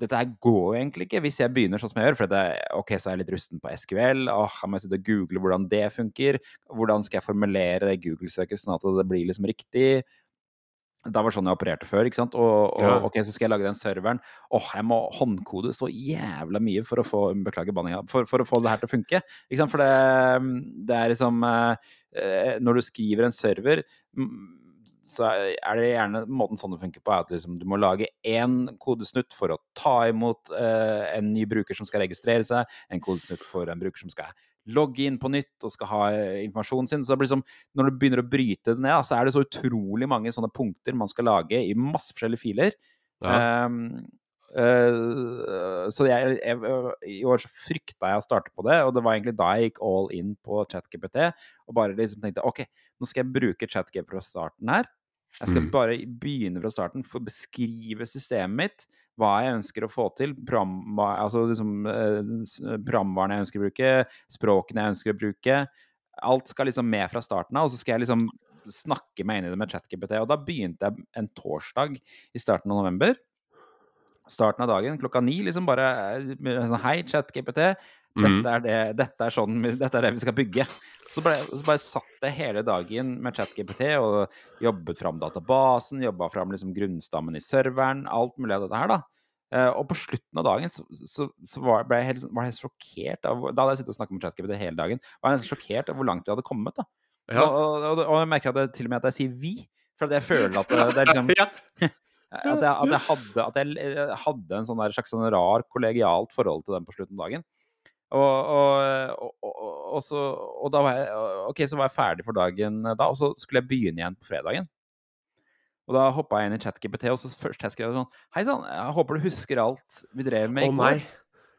dette her går jo egentlig ikke hvis jeg begynner sånn som jeg gjør. For det, ok, så er jeg litt rusten på SQL. Åh, jeg må sitte og google hvordan det funker. Hvordan skal jeg formulere det Google-søket sånn at det blir liksom riktig? Det var sånn jeg opererte før. ikke sant? Og, og Ja. ok, så skal jeg lage den serveren. Åh, jeg må håndkode så jævla mye for å få beklager banninga, for, for å få det her til å funke. Ikke sant? For det, det er liksom eh, Når du skriver en server så er det gjerne måten sånn det funker på, er at liksom, du må lage én kodesnutt for å ta imot eh, en ny bruker som skal registrere seg, en kodesnutt for en bruker som skal logge inn på nytt og skal ha eh, informasjonen sin. Så liksom, når du begynner å bryte det ned, så er det så utrolig mange sånne punkter man skal lage i masse forskjellige filer. Ja. Um, uh, så jeg, jeg, i år så frykta jeg å starte på det, og det var egentlig da jeg gikk all in på ChatGPT og bare liksom tenkte OK, nå skal jeg bruke ChatGPT fra starten her. Jeg skal Mm. bare begynne fra starten for å beskrive systemet mitt, hva jeg ønsker å få til, program, altså liksom, eh, programvarene jeg ønsker å bruke, språkene jeg ønsker å bruke. Alt skal liksom med fra starten av, og så skal jeg liksom snakke meg inn i det med ChatGPT. Og da begynte jeg en torsdag i starten av november. Starten av dagen klokka ni, liksom bare eh, sånn Hei, ChatGPT. Mhm. Dette er, det, dette, er sånn, dette er det vi skal bygge. Så bare, så bare satt jeg hele dagen med ChatGPT og jobbet fram databasen, jobba fram liksom grunnstammen i serveren, alt mulig av dette her, da. Eh, og på slutten av dagen så, så, så var, jeg helt, var jeg helt sjokkert av Da hadde jeg sittet og snakket med ChatGPT hele dagen. Var jeg sjokkert av hvor langt vi hadde kommet. da. Ja. Og, og, og, jeg merker at det, til og med at jeg sier 'vi'. For jeg føler at det, det er liksom ja. at jeg, at jeg, hadde, at jeg hadde en sånn slags sånn rar kollegialt forhold til den på slutten av dagen. Og, og, og, og, og, så, og da var jeg Ok, så var jeg ferdig for dagen da, og så skulle jeg begynne igjen på fredagen. Og da hoppa jeg inn i ChatGPT, og så først jeg skrev sånn Hei sann, jeg håper du husker alt vi drev med i går.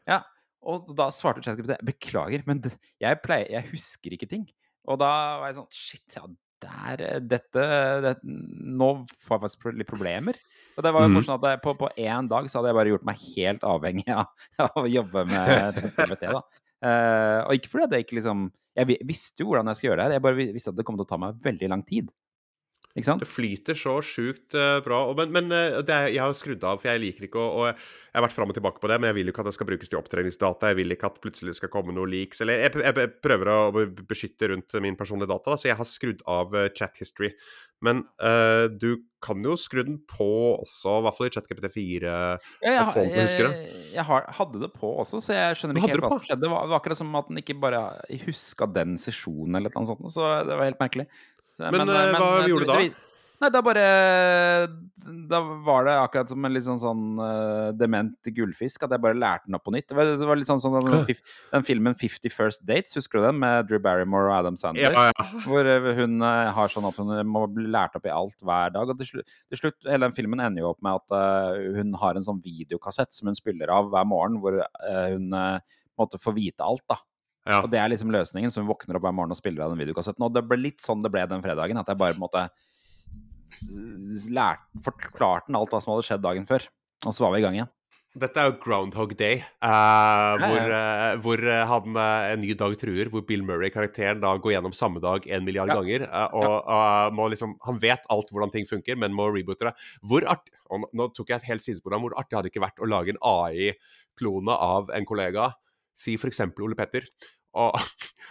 Ja, og da svarte ChatGPT Beklager, men jeg, pleier, jeg husker ikke ting. Og da var jeg sånn Shit, ja, der, dette, dette, Nå får jeg faktisk litt problemer. Og det var jo Mhm. morsomt at på, på én dag så hadde jeg bare gjort meg helt avhengig av, av å jobbe med ChatGPT. da. Uh, og ikke fordi at jeg ikke liksom Jeg visste jo hvordan jeg skulle gjøre det her, jeg bare visste at det kom til å ta meg veldig lang tid. Det flyter så sjukt eh, bra. Men, men eh, det er, jeg har skrudd av, for jeg liker ikke å Jeg jeg har vært fram og tilbake på det, men jeg vil jo ikke at det skal brukes til opptreningsdata. Jeg vil ikke at plutselig skal komme noen leaks. Eller jeg, jeg, jeg prøver å beskytte rundt min personlige data, da, så jeg har skrudd av eh, chat history. Men uh, du kan jo skru den på også, i hvert fall i ChatGPT4. Ja, Jeg jeg, å huske jeg, jeg har, hadde det på også, så jeg skjønner ikke helt hva som skjedde. Det var, det var akkurat som at den ikke bare huska den sesjonen eller noe sånt, så det var helt merkelig. Så, Men, eh, hva gjorde du da? Nei, da bare Da var det akkurat som en litt sånn, sånn uh, dement gullfisk, at jeg bare lærte den opp på nytt. Det var, det var litt sånn som den, den filmen 'Fifty First Dates', husker du den? Med Drew Barrymore og Adam Sandler. Ja, ja. Hvor eh, hun uh, har sånn at hun må bli lært opp i alt hver dag. Og til slutt, til slutt hele den filmen ender jo opp med at uh, hun har en sånn videokassett som hun spiller av hver morgen, hvor eh, hun uh, måtte få vite alt, da. Ja. Og det er liksom løsningen, så hun våkner opp hver morgen og spiller av den videokassetten. Og det ble litt sånn det ble den fredagen, at jeg bare på en måte lært, forklarte den alt hva som hadde skjedd dagen før. Og så var vi i gang igjen. Dette er jo Groundhog Day, eh, hvor, uh, hvor uh, han En ny dag truer, hvor Bill Murray-karakteren da går gjennom samme dag en milliard Ja. ganger. og må liksom Han vet alt hvordan ting funker, men må reboote det. Hvor artig Nå tok jeg et helt sidespor. Hvor artig hadde det ikke vært å lage en AI-klone av en kollega, si f.eks. Ole Petter, og,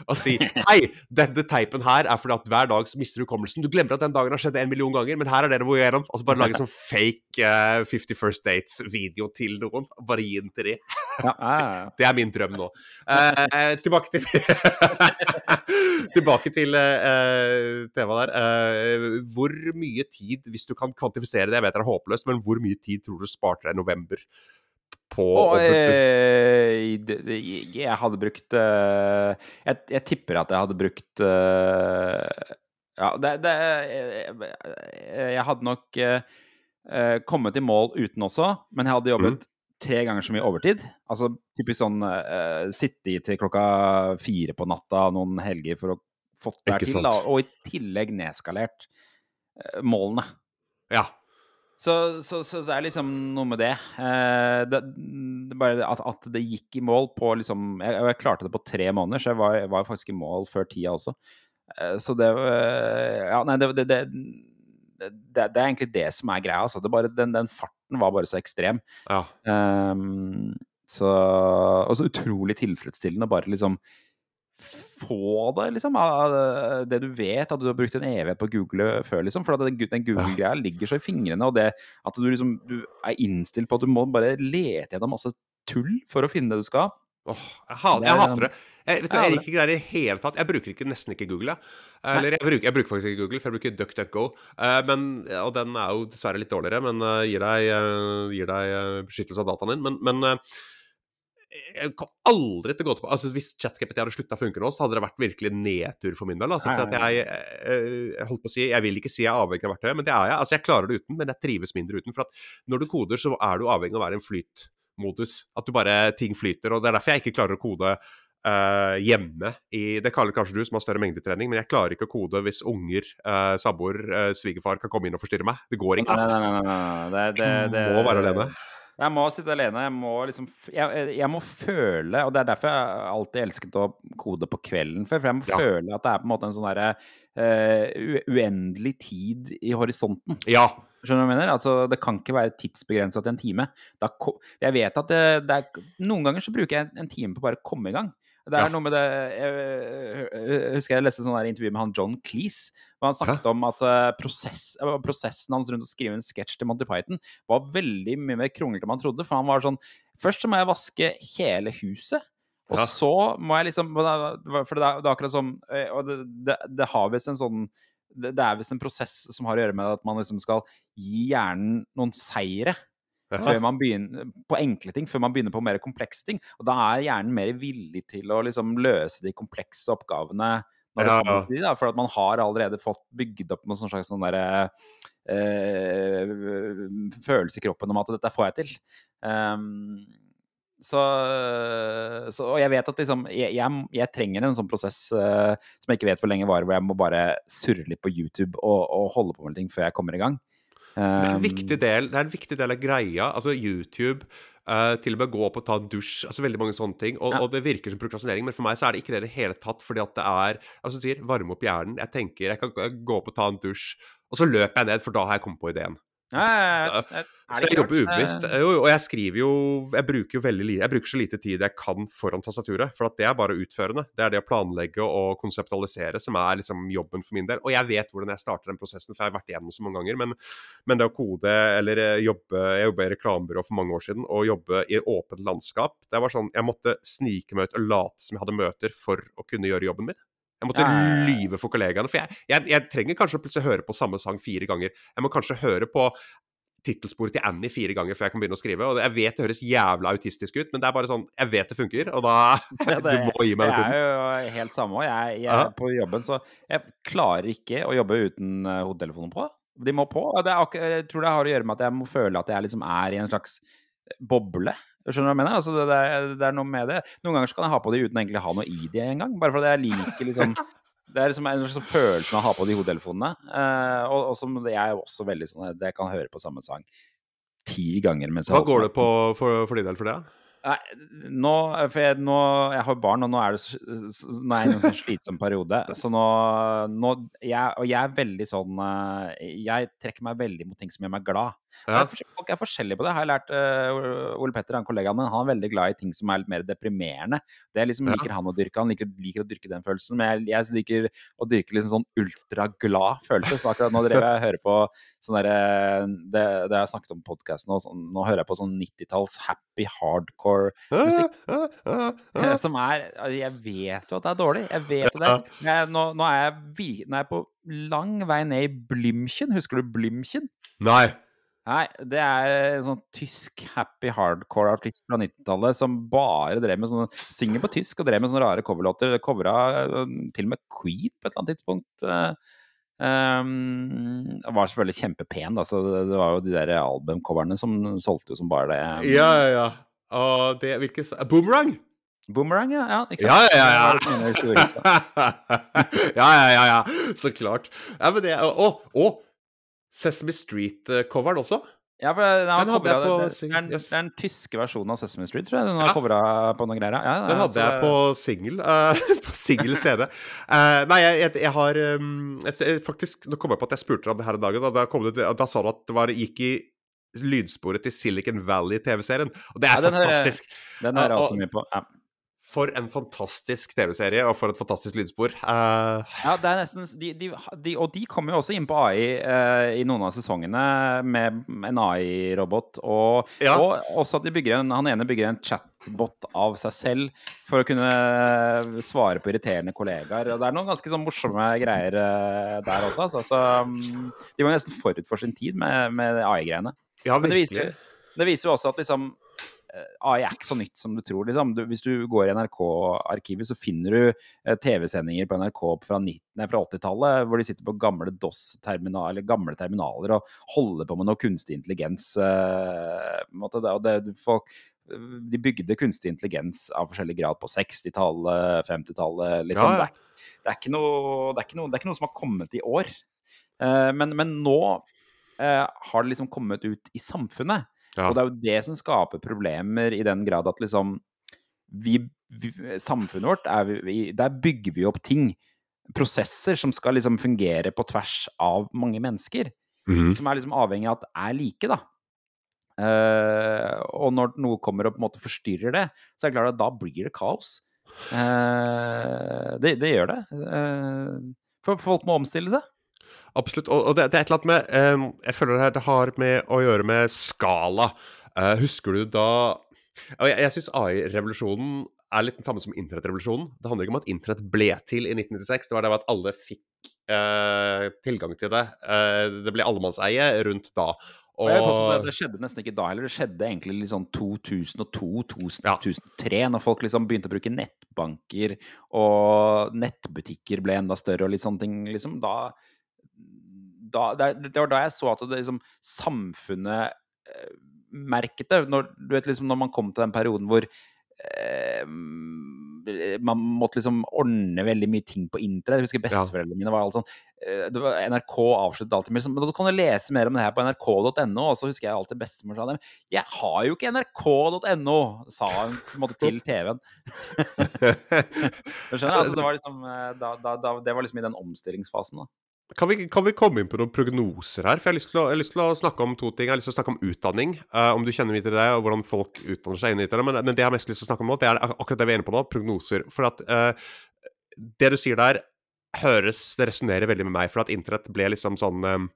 og si Hei, denne teipen her er fordi at hver dag så mister du hukommelsen. Du glemmer at den dagen har skjedd en million ganger, men her er det du må gjennom. Og så bare lage sånn fake eh, 50 First Dates-video til noen. Bare gi den til de. Ja, ja, ja. Det er min drøm nå. Uh, tilbake til Tilbake til temaet der. Hvor mye tid, hvis du kan kvantifisere det, jeg vet det er håpløst, men hvor mye tid tror du sparte deg i november på Og eh, jeg hadde brukt eh, jeg, jeg tipper at jeg hadde brukt eh, Ja, det, det jeg, jeg hadde nok kommet i mål uten også, men jeg hadde jobbet tre ganger så mye overtid. Altså typisk sånn eh, sitte i til klokka fire på natta noen helger for å få det til, da, og i tillegg nedskalert målene. Ja. Så, så, så, så er det liksom noe med det. Eh, det, det bare at, at det gikk i mål på liksom jeg, jeg klarte det på tre måneder, så jeg var, jeg var faktisk i mål før tida også. Eh, så det eh, Ja, nei, det, det, det, det, er egentlig det som er greia. Altså. Det bare, den, den farten var bare så ekstrem. ja. Eh, så Og så utrolig tilfredsstillende bare liksom få det, liksom. Av det du vet, at du har brukt en evighet på å google før, liksom. For den, den Google-greia ligger så i fingrene, og det at du liksom du er innstilt på at du må bare lete gjennom masse tull for å finne det du skal. Åh, jeg, hater, jeg hater det. Jeg, vet du, jeg liker ikke det i det hele tatt. Jeg bruker ikke, nesten ikke Google. Eller jeg bruker, jeg bruker, faktisk ikke Google, for jeg bruker DuckDuckGo. Uh, men, og den er jo dessverre litt dårligere, men uh, gir deg, uh, gir deg beskyttelse av dataen din. Men, men jeg kom aldri til å gå tilbake altså Hvis ChatGPT hadde slutta å funke nå, så hadde det vært virkelig nedtur for min del. Altså, for jeg, jeg, holdt på å si, jeg vil ikke si jeg er avhengig av verktøyet, men det er jeg. Altså, jeg klarer det uten, men jeg trives mindre uten. For at når du koder, så er du avhengig av å være i en flytmodus. At du bare ting flyter. og Det er derfor jeg ikke klarer å kode uh, hjemme i Det kaller kanskje du, som har større mengdetrening, men jeg klarer ikke å kode hvis unger, uh, samboer, uh, svigerfar kan komme inn og forstyrre meg. Det går ikke. Nei, nei, nei, nei. Det, det, det, må være alene. Jeg må sitte alene. Jeg må liksom jeg, jeg, må føle Og det er derfor jeg alltid elsket å kode på kvelden før. For jeg må ja. føle at det er på en måte en sånn derre uh, uendelig tid i horisonten. Ja. Skjønner du hva jeg mener? Altså, det kan ikke være tidsbegrensa til en time. Da, jeg vet at det, det er, Noen ganger så bruker jeg en, en time på bare å komme i gang. Det er ja. noe med det jeg, husker jeg leste sånn intervju med han John Cleese. Hvor han snakket Hæ? om at uh, prosess, uh, prosessen hans rundt å skrive en sketsj til Monty Python var veldig mye mer kronglete enn man trodde. For han var sånn Først så må jeg vaske hele huset. Og ja. så må jeg liksom For det er, det er akkurat som eh, Og det, det, det har visst en sånn det, er visst en prosess som har å gjøre med at man liksom skal gi hjernen noen seire. Før man begynner, på enkle ting, før man begynner på mer komplekse ting. Og da er hjernen mer villig til å liksom løse de komplekse oppgavene. Ja, ja. Til, da, for at man har allerede fått bygd opp noen slags sånn derre øh, følelse i kroppen om at dette får jeg til. Um, så, så, Og jeg vet at liksom jeg, jeg, jeg trenger en sånn prosess uh, som jeg ikke vet hvor lenge varer, hvor jeg må bare surre litt på YouTube og, og holde på med ting før jeg kommer i gang. Det er, en viktig um, del, det er en viktig del av greia. Altså YouTube, uh, til og med gå opp og ta en dusj. altså Veldig mange sånne ting. Og, ja. og, det virker som prokrastinering, men for meg så er det ikke det i det hele tatt. Fordi at det er altså sier, varme opp hjernen. Jeg tenker jeg kan gå opp og ta en dusj, og så løper jeg ned, for da har jeg kommet på ideen. Ja, jeg, jeg, så jeg jobber ubevisst. Og jeg skriver jo Jeg bruker jo veldig lite Jeg bruker så lite tid jeg kan foran tastaturet. For at det er bare utførende. Det er det å planlegge og konseptualisere som er liksom jobben for min del. Og jeg vet hvordan jeg starter den prosessen, for jeg har vært igjennom så mange ganger. Men, men det å kode eller eh, jobbe Jeg jobba i reklamebyrå for mange år siden, og jobbe i åpent landskap Det var sånn Jeg måtte snike meg ut og late som jeg hadde møter for å kunne gjøre jobben min. Jeg måtte ja. lyve for kollegaene. For jeg, jeg, jeg, trenger kanskje å plutselig høre på samme sang fire ganger. Jeg må kanskje høre på tittelsporet til Annie fire ganger før jeg kan begynne å skrive. Og jeg vet det høres jævla autistisk ut, men det er bare sånn Jeg vet det funker, og da ja, det, Du må gi meg den tiden. Det er jo helt samme. Jeg, jeg, på jobben så Jeg klarer ikke å jobbe uten uh, hodetelefonen på. De må på. Jeg tror det har å gjøre med at jeg må føle at jeg liksom er i en slags boble. Skjønner du hva jeg mener? Altså, det, er, det, er, noe med det. Noen ganger så kan jeg ha på det uten egentlig å ha noe i det engang. Bare fordi jeg liker liksom Det er liksom en slags følelse av å ha på de hodetelefonene. Eh, og, og som jeg er også veldig sånn at jeg kan høre på samme sang ti ganger mens jeg Hva går det på for, for din del for det? Nei, nå, for jeg, nå, jeg har barn, og nå er, det, nå er jeg i en sånn slitsom periode. Så nå, nå jeg, Og jeg er veldig sånn eh, Jeg trekker meg veldig mot ting som gjør meg glad. Ja. Folk er forskjellige på det. Har jeg lært uh, Ole Petter, han kollegaen min, han er veldig glad i ting som er litt mer deprimerende. Det liksom liker han å dyrke. Han liker, liker, å dyrke den følelsen. Men jeg, jeg liker å dyrke liksom sånn ultraglad følelse. Så akkurat nå driver jeg og hører på sånn derre det, det, jeg har snakket om podkasten, og sånn, nå hører jeg på sånn 90-talls happy hardcore-musikk. Som er Jeg vet jo at det er dårlig. Jeg vet det. Jeg, nå, nå, er jeg, nå er jeg på lang vei ned i Blümchen. Husker du Blümchen? Nei. Nei, det er en sånn tysk happy hardcore-artist fra 90-tallet som bare drev med sånne Synger på tysk og drev med sånne rare coverlåter. Covra øh, til og med Queen på et eller annet tidspunkt. Um, var selvfølgelig kjempepen, da, så det, var jo de der albumcoverne som solgte jo som bare det. Ja, ja, ja. Og det hvilke Boomerang? Boomerang, ja. ja ikke sant? Ja, ja, ja. ja, ja, ja, ja. Så klart. Ja, men det Å! å Sesame Street-coveren også? Ja, for den, den hadde jeg på det, er, det er den tyske versjonen av Sesame Street, tror jeg. Den har ja. covra på noen greier. Ja, den hadde jeg på singel. Uh, på singel CD. Uh, nei, jeg, jeg, jeg har um, jeg, Faktisk, nå kom jeg på at jeg spurte deg om det her en dag, og da, det, da sa du at det var, gikk i lydsporet til Silicon Valley-TV-serien. Og det er ja, den fantastisk. Hører, den hører jeg også mye på. Ja. For en fantastisk TV-serie, og for et fantastisk lydspor. Uh... Ja, det er nesten de, de, de, Og de kommer jo også inn på AI uh, i noen av sesongene med en AI-robot. Og, ja. og, også at de bygger en, han ene bygger en chatbot av seg selv for å kunne svare på irriterende kollegaer. Og det er noen ganske sånn morsomme greier uh, der også. Altså. Så, um, de var nesten forut for sin tid med, med AI-greiene. Ja, virkelig. Det viser, det viser jo også at liksom Eh, AI er ikke så nytt som du tror. Liksom. Du, hvis du går i NRK-arkivet, så finner du eh, TV-sendinger på NRK fra, fra 80-tallet hvor de sitter på gamle DOS-terminaler gamle terminaler og holder på med noe kunstig intelligens. Eh, det, og det, folk, de bygde kunstig intelligens av forskjellig grad på 60-tallet, 50-tallet. Liksom. Ja, ja. Det, det, er noe, det, er noe, det er ikke noe som har kommet i år. Uh, men, men, nå uh, har det liksom kommet ut i samfunnet. Ja. Og det er jo det som skaper problemer, i den grad at liksom vi, vi, Samfunnet vårt, vi, der bygger vi opp ting. Prosesser som skal liksom fungere på tvers av mange mennesker. Mm. Som er liksom avhengig av at er like, da. Uh, og når noe kommer og på en måte forstyrrer det, så er det klart at da blir det kaos. Uh, det, det, gjør det. Uh, for folk må omstille seg. Absolutt. Og, det, det, er et eller annet med um, Jeg føler det det har med å gjøre med skala. Uh, husker du da Jeg, jeg syns AI-revolusjonen er litt den samme som internettrevolusjonen. Det handler ikke om at internett ble til i 1996, det var det at alle fikk uh, tilgang til det. Uh, det ble allemannseie rundt da. Og... Det, det, skjedde nesten ikke da heller. Det skjedde egentlig litt sånn 2002-2003, ja. når folk liksom begynte å bruke nettbanker, og nettbutikker ble enda større og litt sånne ting. Liksom, da da, det, var da jeg så at det, liksom, samfunnet eh, merket det. Når, du vet, liksom, når man kom til den perioden hvor eh, man måtte liksom ordne veldig mye ting på internett. Jeg husker besteforeldrene mine var alt sånn eh, var, NRK avsluttet alltid med liksom, Men så kan du lese mer om det her på nrk.no. Og så husker jeg alltid bestemor sa det. Jeg har jo ikke nrk.no, sa hun på en måte til TV-en. du skjønner? Altså, det, var liksom, eh, da, da, da, det var liksom i den omstillingsfasen. da. Kan vi, kan vi, komme inn på noen prognoser her? For jeg har lyst til å, lyst til å snakke om to ting. Jeg har lyst til å snakke om utdanning, uh, om du kjenner mye til det, og hvordan folk utdanner seg inn i det. Men, men, det jeg har mest lyst til å snakke om nå, det er akkurat det vi er inne på nå, prognoser. For at uh, det du sier der, høres Det resonnerer veldig med meg, for at internett ble liksom sånn um,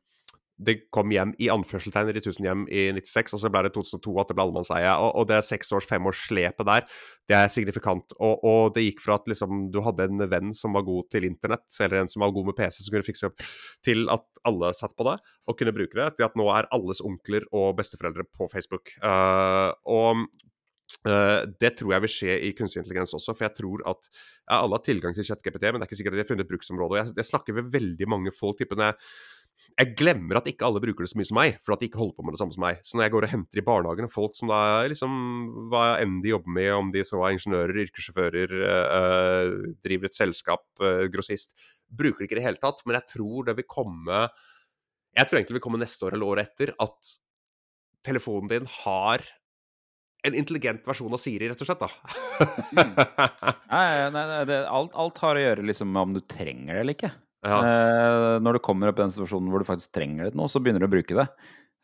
det kom hjem i anførselstegn i 1000 hjem i 96, og så ble det 2002 at det ble allemannseie. Og, og det seks års, fem års slepet der, det er signifikant. Og, og, det gikk fra at liksom, du hadde en venn som var god til internett, eller en som var god med PC, som kunne fikse opp, til at alle satt på det og kunne bruke det, til at nå er alles onkler og besteforeldre på Facebook. Uh, og Uh, det tror jeg vil skje i kunstig intelligens også, for jeg tror at ja, alle har tilgang til ChatGPT, men det er ikke sikkert at de har funnet bruksområde. Jeg, jeg snakker med veldig mange folk, typen jeg glemmer at ikke alle bruker det så mye som meg, for at de ikke holder på med det samme som meg. Så når jeg går og henter i barnehagen folk som da liksom hva enn de jobber med, om de så er ingeniører, yrkessjåfører, øh, driver et selskap, øh, grossist, bruker det ikke i det hele tatt. Men jeg tror det vil komme Jeg tror egentlig det vil komme neste år eller året etter at telefonen din har en intelligent versjon av Siri, rett og slett, da. mm. nei, nei, det, alt, alt, har å gjøre liksom med om du trenger det eller ikke. Ja. Eh, når du kommer opp i den situasjonen hvor du faktisk trenger det nå, så begynner du å bruke det.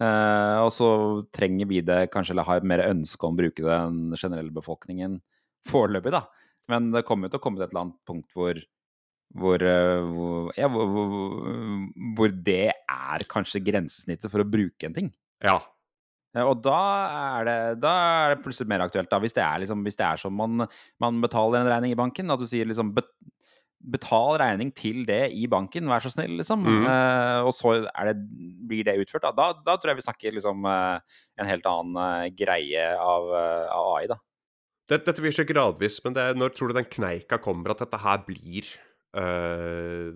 Eh, og så trenger vi det kanskje, eller har mer ønske om å bruke det enn den generelle befolkningen foreløpig, da. Men det kommer jo til å komme til et eller annet punkt hvor hvor, eh, hvor, ja, hvor, det er kanskje grensesnittet for å bruke en ting. Ja. Eh, og da er, det, da er det plutselig mer aktuelt, da, hvis det er, liksom, hvis det er som man, man, betaler en regning i banken. At du sier liksom betal regning til det i banken, vær så snill, liksom. Mm. Uh, og så det, blir det utført. Da. Da, da. tror jeg vi snakker liksom uh, en helt annen uh, greie av, av, AI, da. Dette, dette vil skje gradvis, men er, når tror du den kneika kommer, at dette her blir uh,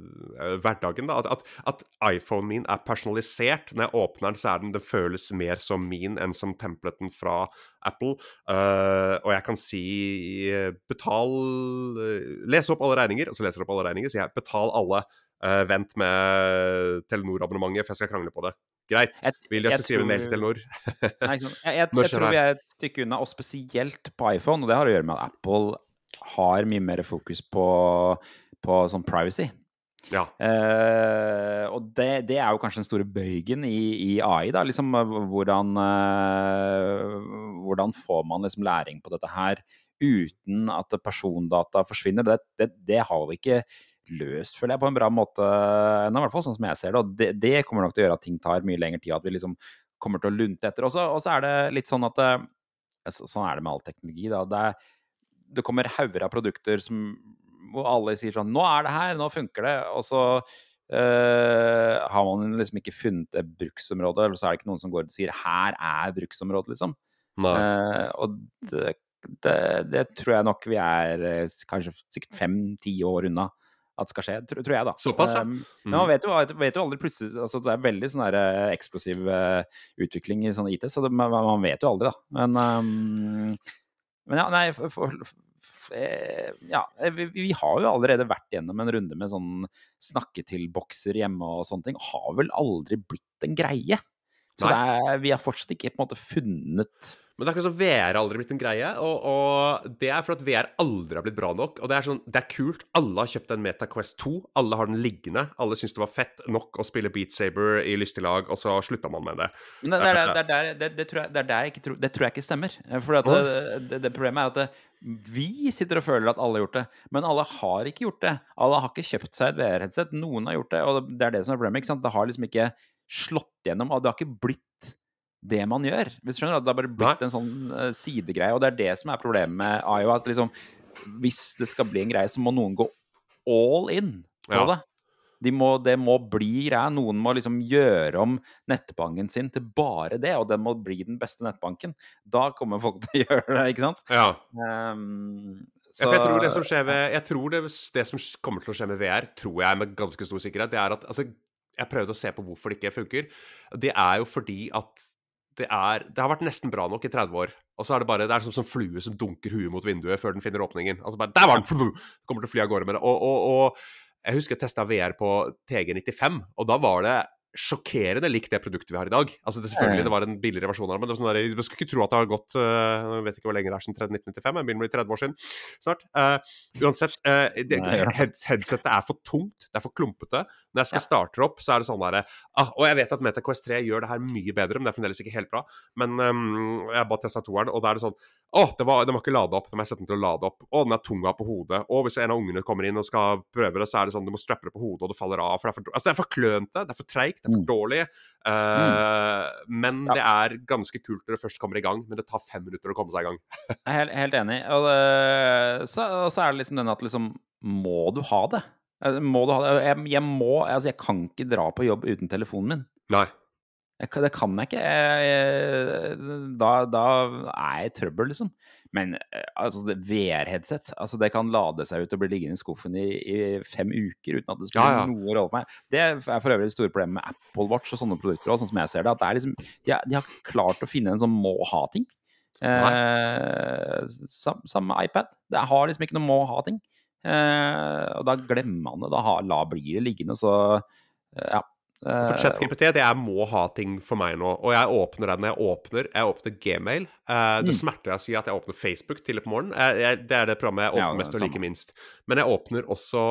hverdagen. da, at, at, at, iPhonen min er personalisert. Når jeg åpner den, så er den, det føles mer som min enn som templeten fra Apple. Uh, og jeg kan si betal uh, Les opp alle regninger, og så leser jeg opp alle regninger. Så jeg betal alle. vent med Telenor-abonnementet, for jeg skal krangle på det. Greit. Vil jeg, jeg skrive en mail til Telenor? Nei, jeg, jeg, jeg tror vi er et stykke unna, og spesielt på iPhone. Og det har å gjøre med at Apple har mye mer fokus på på sånn privacy. Ja. Uh, og det, det, er jo kanskje den store bøygen i, i AI. da, liksom Hvordan, uh, hvordan får man liksom læring på dette her uten at persondata forsvinner. Det, det, det har vi ikke løst, føler jeg, på en bra måte ennå, i hvert fall sånn som jeg ser det. Og det, det, kommer nok til å gjøre at ting tar mye lengre tid, at vi liksom kommer til å lunte etter. Og så er det litt sånn at eh, Sånn er det med all teknologi. da, det, det kommer hauger av produkter som, hvor alle sier sånn 'Nå er det her, nå funker det.' Og så uh, har man liksom ikke funnet et bruksområde, eller så er det ikke noen som går og sier 'Her er bruksområdet', liksom. Uh, og det, det, det, tror jeg nok vi er kanskje sikkert fem-ti år unna at skal skje, tror, tror jeg, da. Såpass, ja. Mm. Men man vet jo, vet jo, aldri plutselig altså Det er veldig sånn der eh, eksplosiv utvikling i sånn IT, så det, man, man, vet jo aldri, da. Men, um, men ja, nei for, for, eh, Ja, vi, vi, har jo allerede vært gjennom en runde med sånn snakke-til-bokser hjemme og sånne ting. Har vel aldri blitt en greie. Så er, vi har fortsatt ikke på en måte funnet men det er ikke sånn VR aldri blitt en greie, og, og, det er for at VR aldri har blitt bra nok. Og det er sånn, det er kult. Alle har kjøpt en MetaQuest 2. Alle har den liggende. Alle syns det var fett nok å spille Beat Saber i lystig lag, og så slutta man med det. Men det, det, det, det, tror, jeg, jeg tror, det tror jeg ikke stemmer. For det, problemet er at vi sitter og føler at alle har gjort det, men alle har ikke gjort det. Alle har ikke kjøpt seg et VR-headset. Noen har gjort det, og det er det som er problemet. ikke sant? Det har liksom ikke slått gjennom, og det har ikke blitt det man gjør. Hvis du skjønner, Det har bare blitt Nei. en sånn uh, sidegreie. Og det er det som er problemet med IO. At liksom, hvis det skal bli en greie, så må noen gå all in på ja. det. De må, det må bli greia. Noen må liksom gjøre om nettbanken sin til bare det, og den må bli den beste nettbanken. Da kommer folk til å gjøre det, ikke sant? Ja. Um, så... jeg tror det som skjer ved, jeg tror det, det, som kommer til å skje med VR, tror jeg med ganske stor sikkerhet, det er at altså, Jeg prøvde å se på hvorfor det ikke funker. Det er jo fordi at det, er, det har vært nesten bra nok i 30 år. Og så er det bare det er som en flue som dunker huet mot vinduet før den finner åpningen. Altså bare, Der var den! Kommer til å fly av gårde med det. Og, og, og jeg husker jeg testa VR på TG95, og da var det sjokkerende likt det produktet vi har i dag. Altså det, selvfølgelig, det var en billigere versjon av det, men det var sånn der, jeg skulle ikke tro at det har gått uh, Jeg vet ikke hvor lenge det er siden 1995, jeg begynner å bli 30 år siden snart. Uh, uansett, uh, det, head, headsetet er for tungt, det er for klumpete. Når jeg skal ja. starte opp, så er det sånn derre ah, Og jeg vet at MetaQuest 3 gjør det her mye bedre, men det er fremdeles ikke helt bra. Men um, jeg bare testa toeren, og da er det sånn å, det var, den var ikke lada opp. Da må jeg sette den til å lade opp. Å, den er tunga på hodet. Og hvis en av ungene kommer inn og skal prøve det, så er det sånn du må strappe det på hodet, og det faller av. For det er for, altså, det er for klønete, det er for treigt, det er for dårlig. Uh, mm. Men ja. det er ganske kult når det først kommer i gang, men det tar fem minutter å komme seg i gang. jeg er helt, helt enig. Og, det, så, og, så, er det liksom den at liksom Må du ha det? Eh, må du ha det? Jeg, jeg må Altså, jeg kan ikke dra på jobb uten telefonen min. Nei. Jeg, det kan jeg ikke. Jeg, da, da, er jeg i trøbbel, liksom. Men eh, altså, VR-headset altså, det kan lade seg ut og bli liggende i skuffen i, i fem uker uten at det spiller ja, ja. noe rolle for meg. Det er for øvrig det store problemet med Apple Watch og sånne produkter. Også, sånn som jeg ser det, at det liksom, de, har, de har klart å finne en sånn må-ha-ting. Eh, Samme med iPad. Det har liksom ikke noe må-ha-ting. Eh, og da glemmer man det. Da har, la blir det liggende, så eh, ja. For ChatGPT det er må ha-ting for meg nå. Og jeg åpner den når jeg åpner. Jeg åpner Gmail. Uh, det mm. smerter jeg å si at jeg åpner Facebook tidlig på morgenen. Det er det programmet jeg åpner ja, mest og liker minst. Men jeg åpner også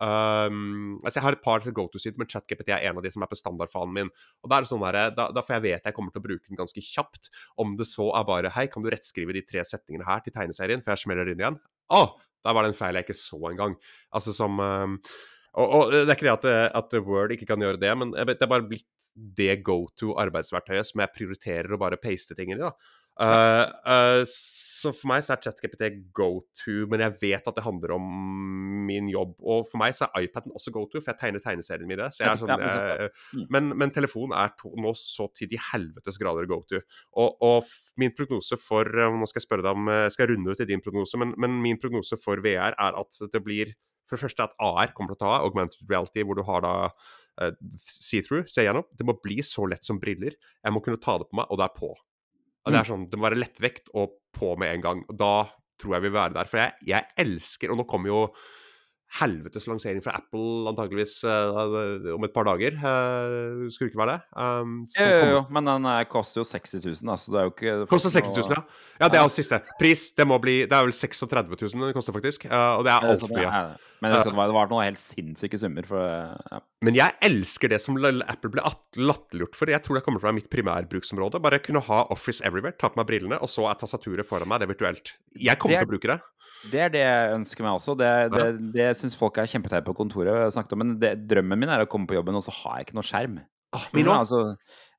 um, Altså, jeg har et par til go to-sider, men ChatGPT er en av de som er på standardfanen min. Og da er det sånn der, da, da får jeg vite jeg kommer til å bruke den ganske kjapt. Om det så er bare Hei, kan du rettskrive de tre setningene her til tegneserien, for jeg smeller inn igjen? Å! Oh, da var det en feil jeg ikke så engang. Altså som um, og, og, det er ikke det at, at, Word ikke kan gjøre det, men det er bare blitt det go to arbeidsverktøyet som jeg prioriterer å bare paste ting i. da. Uh, uh, så for meg så er ChatGPT go to, men jeg vet at det handler om min jobb. Og for meg så er iPaden også go to, for jeg tegner tegneseriene mine. Så jeg er sånn, jeg, mm. men, men telefonen er to, nå så til de helvetes grader go to. Og, og, min prognose for Nå skal jeg spørre deg om skal jeg runde ut i din prognose, men, men min prognose for VR er at det blir for det første at AR kommer til å ta augmented reality, hvor du har da uh, see-through, se gjennom. Det må bli så lett som briller. Jeg må kunne ta det på meg, og det er på. Og det er mm. sånn, det må være lettvekt og på med en gang. Og da tror jeg vi vil være der. For jeg, jeg elsker Og nå kommer jo helvetes lansering fra Apple antakeligvis uh, om et par dager. Uh, skulle ikke være det? Um, jo, jo, jo, men den koster jo 60 000, da, så det er jo ikke Koster 60 000, ja. Ja, det er jo siste. Pris, det må bli Det er vel 36 000 den koster, faktisk. Uh, og det er altfor mye. Men det, var, det var noe helt sinnssyke summer. For, ja. Men jeg elsker det som Apple ble latterliggjort for. Jeg tror det kommer til å være mitt primærbruksområde. Bare kunne ha Office everywhere, ta på meg brillene, og så er tastaturet foran meg det virtuelt. Jeg kommer til å bruke det. Det er det jeg ønsker meg også. Det, det, det syns folk er kjempeteit på kontoret. Men det, drømmen min er å komme på jobben, og så har jeg ikke noe skjerm. Ah, min òg. Altså,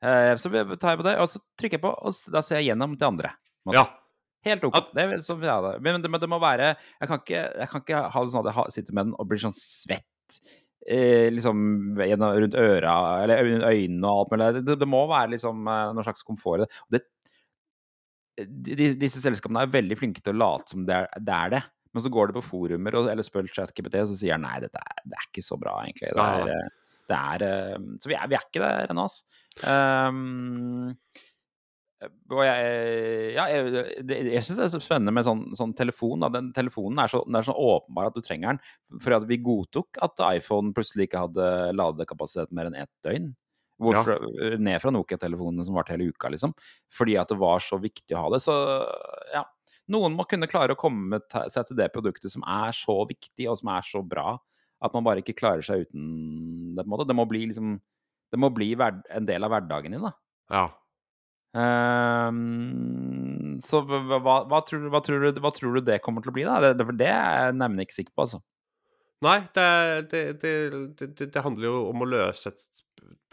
eh, så tar jeg på det, og så trykker jeg på, og da ser jeg gjennom til andre. Ja. Helt ok. Det er, så, ja, men, det, men, det, må være Jeg kan ikke, jeg kan ikke ha det sånn at jeg sitter med den og blir sånn svett eh, liksom rundt øra eller rundt øynene og alt mulig. Det, det, må være liksom eh, noen slags komfort det. De, disse selskapene er veldig flinke til å late som det er, det er det. Men så går det på forumer og, eller spør ChatGPT, og så sier han nei, dette er, det er ikke så bra, egentlig. Det er, det er eh, Så vi er, vi er, ikke der ennå, altså. Um, og jeg, ja, jeg, jeg syns det er så spennende med sånn, sånn telefon. Da. Den telefonen er så, den er så åpenbar at du trenger den. For at vi godtok at iPhone plutselig ikke hadde ladekapasitet mer enn ett døgn. Fra, ja. Ned fra Nokia-telefonene som varte hele uka, liksom. Fordi at det var så viktig å ha det. Så ja. Noen må kunne klare å komme seg til det produktet som er så viktig, og som er så bra, at man bare ikke klarer seg uten det. på en måte. Det må bli liksom Det må bli en del av hverdagen din, da. Ja. Um, så hva, hva, tror, hva, tror du, hva, tror, du, det kommer til å bli, da? Det, for det er jeg nemlig ikke sikker på, altså. Nei, det, det, det, handler jo om å løse et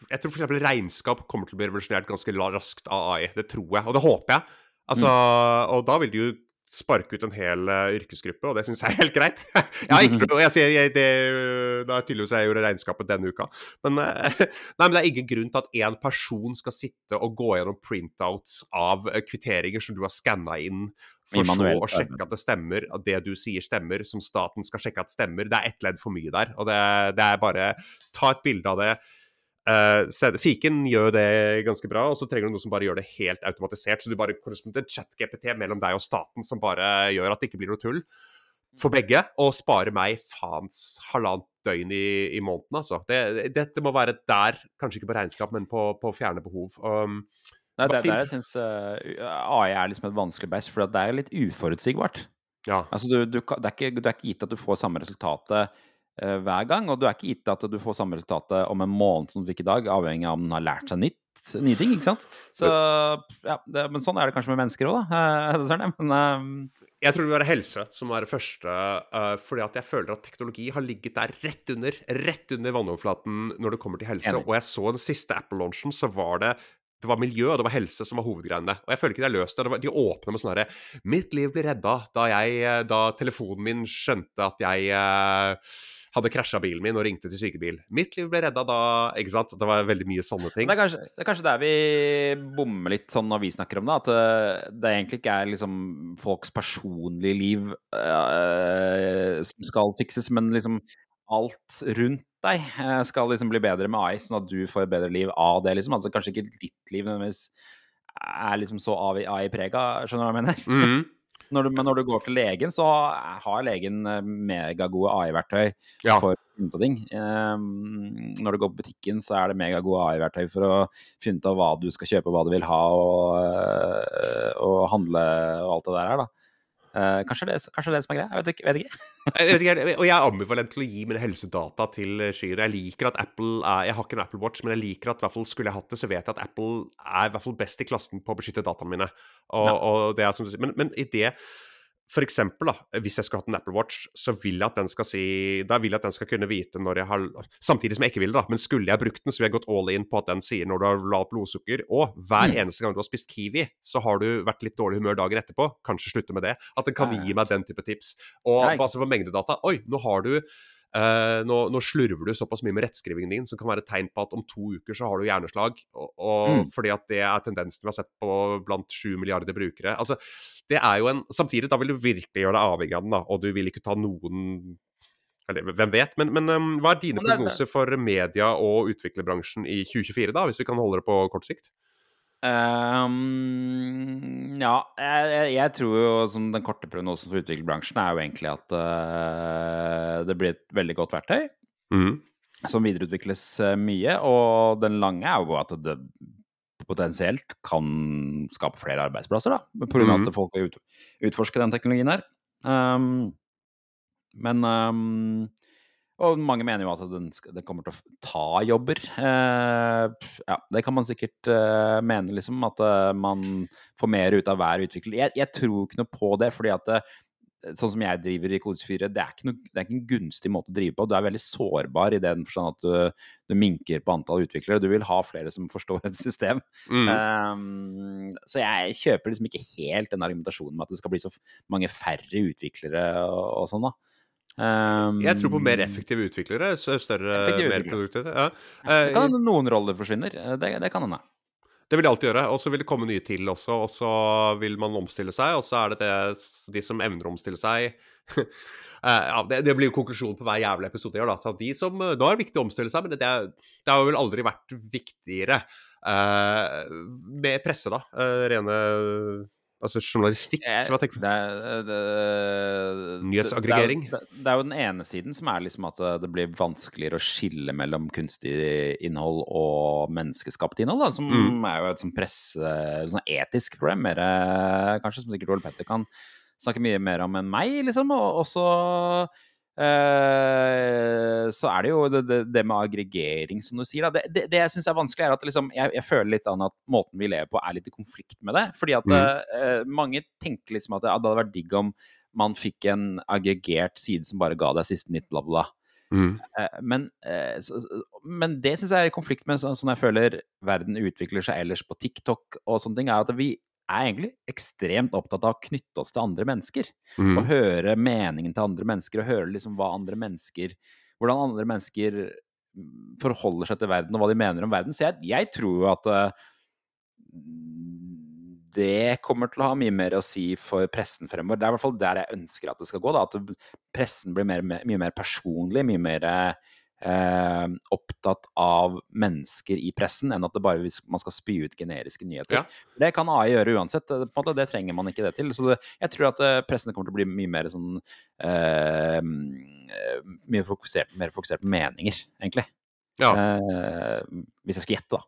jeg tror f.eks. regnskap kommer til å bli revolusjonert ganske raskt av AI. Det tror jeg, og det håper jeg. Altså, mm. Og da vil det jo sparke ut en hel uh, yrkesgruppe, og det syns jeg er helt greit. jeg har ikke noe, jeg jeg, det, det er tydeligvis jeg gjorde regnskapet denne uka. Men, uh, nei, men det er ingen grunn til at én person skal sitte og gå gjennom printouts av uh, kvitteringer som du har skanna inn, for så å sjekke at det stemmer, at det du sier stemmer, som staten skal sjekke at stemmer. Det er ett ledd for mye der. Og det, det er bare Ta et bilde av det Uh, fiken gjør det ganske bra, og så trenger du noe som bare gjør det helt automatisert. Så du bare korresponderer chat-GPT mellom deg og staten som bare gjør at det ikke blir noe tull for begge, og sparer meg faens halvannet døgn i, i måneden, altså. Det, dette må være der, kanskje ikke på regnskap, men på, å fjerne behov. Um, Nei, det er der jeg syns uh, eh, AI er liksom et vanskelig best, for det er litt uforutsigbart. Ja. Altså, du, du, det, er ikke, det er ikke gitt at du får samme resultatet hver gang. Og du er ikke gitt at du får samme resultatet om en måned som du fikk i dag, avhengig av om den har lært seg nytt, nye ting. ikke sant? Så, ja, det, men sånn er det kanskje med mennesker òg, da. Men, uh, jeg tror det vil være helse som er det første, uh, fordi at jeg føler at teknologi har ligget der rett under rett under vannoverflaten når det kommer til helse. Enig. Og jeg så den siste Apple-launchen, så var det det var miljø og det var helse som var hovedgreiene. Og jeg føler ikke de har løst det. de åpner med sånn herre Mitt liv blir redda da, jeg, da telefonen min skjønte at jeg uh, hadde krasja bilen min og ringte til sykebil. Mitt liv ble redda da ikke sant? Det var veldig mye sånne ting. Det er kanskje, det er kanskje der vi bommer litt sånn når vi snakker om det. At det, det egentlig ikke er liksom folks personlige liv øh, som skal fikses, men liksom alt rundt deg skal liksom bli bedre med AI, sånn at du får et bedre liv av det. liksom. Altså Kanskje ikke ditt liv nødvendigvis er liksom så AI-prega, skjønner du hva jeg mener? Mm. Når du, men når du går til legen, så har legen eh, megagode AI-verktøy ja. for å finne ut av ting. Um, når du går på butikken, så er det megagode AI-verktøy for å finne ut av hva du skal kjøpe, hva du vil ha, og, eh, og handle og alt det der her, da. Uh, kanskje, det, kanskje det som er greia? Jeg vet ikke. Vet ikke. jeg vet ikke. Og jeg er ambivalent til å gi mine helsedata til skyer. Jeg liker at Apple er Jeg har ikke en Apple Watch, men jeg liker at fall skulle jeg hatt det, så vet jeg at Apple er i hvert fall best i klassen på å beskytte dataene mine. Og, ja. og det er som du sier. Men, men i det for eksempel, da, hvis jeg skulle hatt en Apple Watch, så vil jeg at den skal si Da vil jeg at den skal kunne vite når jeg har Samtidig som jeg ikke vil det, da, men skulle jeg brukt den, så ville jeg gått all in på at den sier når du har lavt blodsukker. Og hver mm. eneste gang du har spist Kiwi, så har du vært litt dårlig humør dagen etterpå. Kanskje slutte med det. At den kan gi meg den type tips. Og basert på mengdedata Oi, nå har du Uh, nå, nå, slurver du såpass mye med rettskrivingen din som kan være et tegn på at om to uker så har du hjerneslag. Og, og mm. Fordi at det er tendensen vi har sett på blant sju milliarder brukere. Altså, det er jo en Samtidig, da vil du virkelig gjøre deg avhengig av den, da, og du vil ikke ta noen eller, hvem vet? Men, men um, hva er dine prognoser for media- og utviklerbransjen i 2024, da, hvis vi kan holde det på kort sikt? Um, Ja, jeg, jeg, tror jo som den korte prognosen for utviklerbransjen er jo egentlig at uh, det blir et veldig godt verktøy Mm. som videreutvikles uh, mye. Og den lange er jo at det potensielt kan skape flere arbeidsplasser, da. På av Mhm. at folk vil ut, utforske den teknologien her. Um, men um, Og mange mener jo at den, den kommer til å ta jobber. Eh, ja, det kan man sikkert eh, mene, liksom. At eh, man får mer ut av hver utvikler. Jeg, jeg tror ikke noe på det, fordi at eh, sånn som jeg driver i Kode24, det er, ikke noe, det er ikke en gunstig måte å drive på. Du er veldig sårbar i den forstand at du, du minker på antall utviklere. Du vil ha flere som forstår et system. Mm. Um, så jeg kjøper liksom ikke helt den argumentasjonen med at det skal bli så mange færre utviklere og, og sånn, da. Um, Jeg tror på mer effektive utviklere. Større, Effektive mer produktive produkter. Ja. Det Eh, kan hende noen roller forsvinner. Eh, Det, det kan hende. Det vil de alltid gjøre. Og så vil det komme nye til også, og så vil man omstille seg. Og så er det, det de som evner å omstille seg Eh, ja, det, det blir jo konklusjonen på hver jævla episode. jeg gjør, Da. De som, eh, da er det viktig å omstille seg, men det, det har vel aldri vært viktigere Uh, med presse, da. Uh, rene Altså journalistikk. Hva tenker du? Det, det, det, Nyhetsaggregering. Det, er jo- den ene siden som er liksom at det, det blir vanskeligere å skille mellom kunstig innhold og menneskeskapt innhold, da, som Mm. er jo et sånn presse... Sånn etisk problem, mer eh, kanskje, som sikkert Ole Petter kan snakke mye mer om enn meg, liksom. Og også eh, så er det jo det, det, det med aggregering, som du sier. Det, det, jeg syns er vanskelig, er at liksom, jeg, jeg føler litt an at måten vi lever på, er litt i konflikt med det. Fordi at Mm. uh, mange tenker liksom at det, hadde vært digg om man fikk en aggregert side som bare ga deg siste nytt, bla, bla. Mm. Men, så- men det syns jeg er i konflikt med sånn sånn jeg føler verden utvikler seg ellers på TikTok og sånne ting, er at vi er egentlig ekstremt opptatt av å knytte oss til andre mennesker. Mm. Og høre meningen til andre mennesker, og høre liksom hva andre mennesker Hvordan andre mennesker mm, forholder seg til verden, og hva de mener om verden. Så jeg, jeg tror jo at uh, det kommer til å ha mye mer å si for pressen fremover. Det er i hvert fall der jeg ønsker at det skal gå. Da. At pressen blir mer, mye mer personlig, mye mer eh, opptatt av mennesker i pressen, enn at det bare hvis man skal spy ut generiske nyheter. Ja. Det kan AI gjøre uansett. Måte, det trenger man ikke det til. Så det, jeg tror at eh, pressen kommer til å bli mye mer sånn eh, mye fokusert, mer fokusert på meninger, egentlig. Ja. Eh, hvis jeg skulle gjette, da.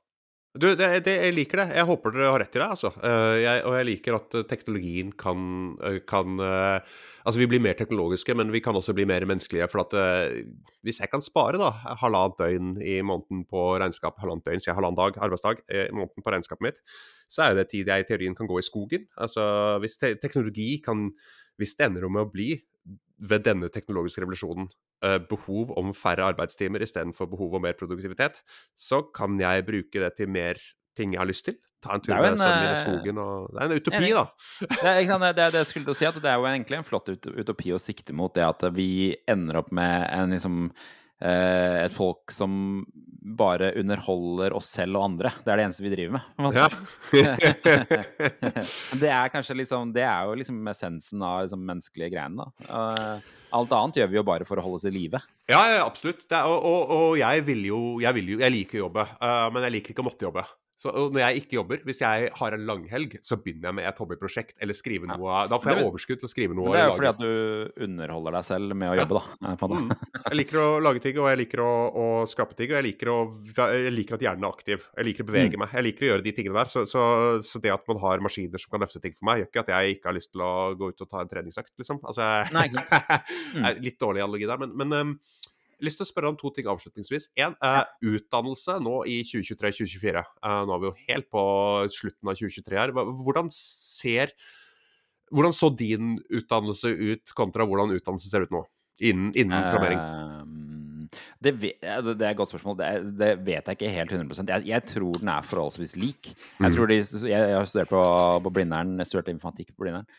Du, det, det, jeg liker det. Jeg håper dere har rett i det. altså. Eh, jeg, og jeg liker at eh, teknologien kan, eh, kan Altså, vi blir mer teknologiske, men vi kan også bli mer menneskelige. For at hvis jeg kan spare da, halvannet døgn i måneden på regnskap, halvannet døgn, sier halvannen dag, arbeidsdag i måneden på regnskapet mitt, så er det tid jeg i teorien kan gå i skogen. Altså, hvis te teknologi kan Hvis det ender om å bli ved denne teknologiske revolusjonen eh, behov om færre arbeidstimer istedenfor behov om mer produktivitet, så kan jeg bruke det til mer ting jeg har lyst til. Ta en tur med en, sønnen min i eh, skogen og Det er en utopi, en, da. Det er, sant, det, det jeg skulle til å si, at det er jo egentlig en flott ut utopi å sikte mot, det at vi ender opp med en liksom et folk som bare underholder oss selv og andre. Det er det eneste vi driver med. Ja. det er kanskje liksom Det er jo liksom essensen av liksom menneskelige greiene, da. Eh, alt annet gjør vi jo bare for å holde oss i live. ja, ja, absolutt. Det er, og, og, og jeg vil jo Jeg, vil jo, jeg liker å jobbe, eh, men jeg liker ikke å måtte jobbe. Så når jeg ikke jobber, hvis jeg har en langhelg, så begynner jeg med et hobbyprosjekt eller skrive Ja. noe Da får jeg overskudd til å skrive noe. Men det er jo fordi at du underholder deg selv med å jobbe, da. På det. Mm. Jeg liker å lage ting, og jeg liker å, å skape ting, og jeg liker, å, jeg liker at hjernen er aktiv. Jeg liker å Mm. bevege meg. Jeg liker å gjøre de tingene der. Så, så, så det at man har maskiner som kan løfte ting for meg, gjør ikke at jeg ikke har lyst til å gå ut og ta en treningsøkt, liksom. Altså, jeg, Mm. jeg er litt dårlig analogi der, men, men um, lyst til å spørre om to ting avslutningsvis. Én, eh, utdannelse nå i 2023-2024. Eh, nå er vi jo helt på slutten av 2023 her. Hvordan ser Hvordan så din utdannelse ut kontra hvordan utdannelse ser ut nå? Innen, innen programmering. Ehm, det, det er et godt spørsmål. Det, det vet jeg ikke helt 100 jeg, jeg tror den er forholdsvis lik. Jeg, Mm. tror de, jeg, jeg har studert på, på Blindern, jeg studerte informatikk på Blindern.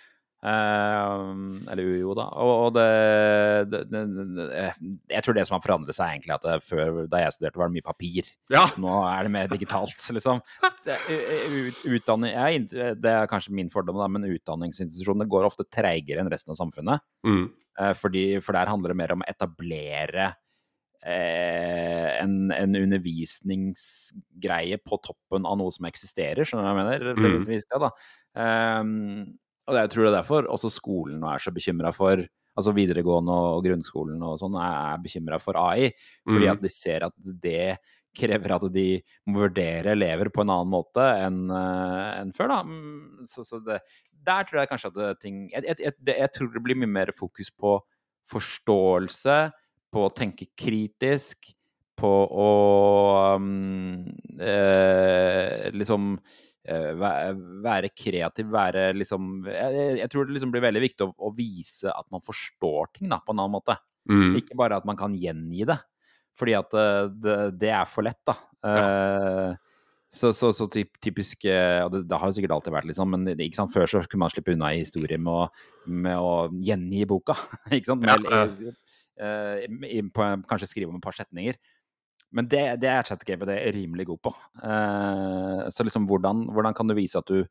Ehm, eller UiO, da. Og, og det, det, det, Jeg tror det som har forandret seg, egentlig, at før da jeg studerte, var det mye papir. Ja. Nå er det mer digitalt, liksom. Utdanning, jeg, det er kanskje min fordom, da, men utdanningsinstitusjonene går ofte treigere enn resten av samfunnet. Mm. Eh, Fordi, for der handler det mer om å etablere eh, en, en undervisningsgreie på toppen av noe som eksisterer, skjønner du hva jeg mener? Mm. Um, og jeg tror det er derfor også skolen nå er så bekymra for Altså videregående og grunnskolen og sånn er bekymra for AI, fordi Mm. at de ser at det krever at de må vurdere elever på en annen måte enn eh, enn før, da. Mm, Så, så det, der tror jeg kanskje at ting jeg, jeg, jeg, jeg tror det blir mye mer fokus på forståelse, på å tenke kritisk, på å um, eh, liksom eh, være kreativ, være liksom jeg, jeg- tror det liksom blir veldig viktig å, å vise at man forstår ting da, på en annen måte. Mm. Ikke bare at man kan gjengi det. Fordi at eh, det, det er for lett, da. Eh, så, så, så typ, typisk eh, Og det, det har jo sikkert alltid vært litt sånn, men ikke sant? før så kunne man slippe unna i historie med å, med å gjengi boka. ikke sant? Med, Ja, eh, i- på, kanskje skrive om et par setninger. Men det, det er ChatGPT rimelig god på. Eh, så liksom hvordan, hvordan kan du vise at du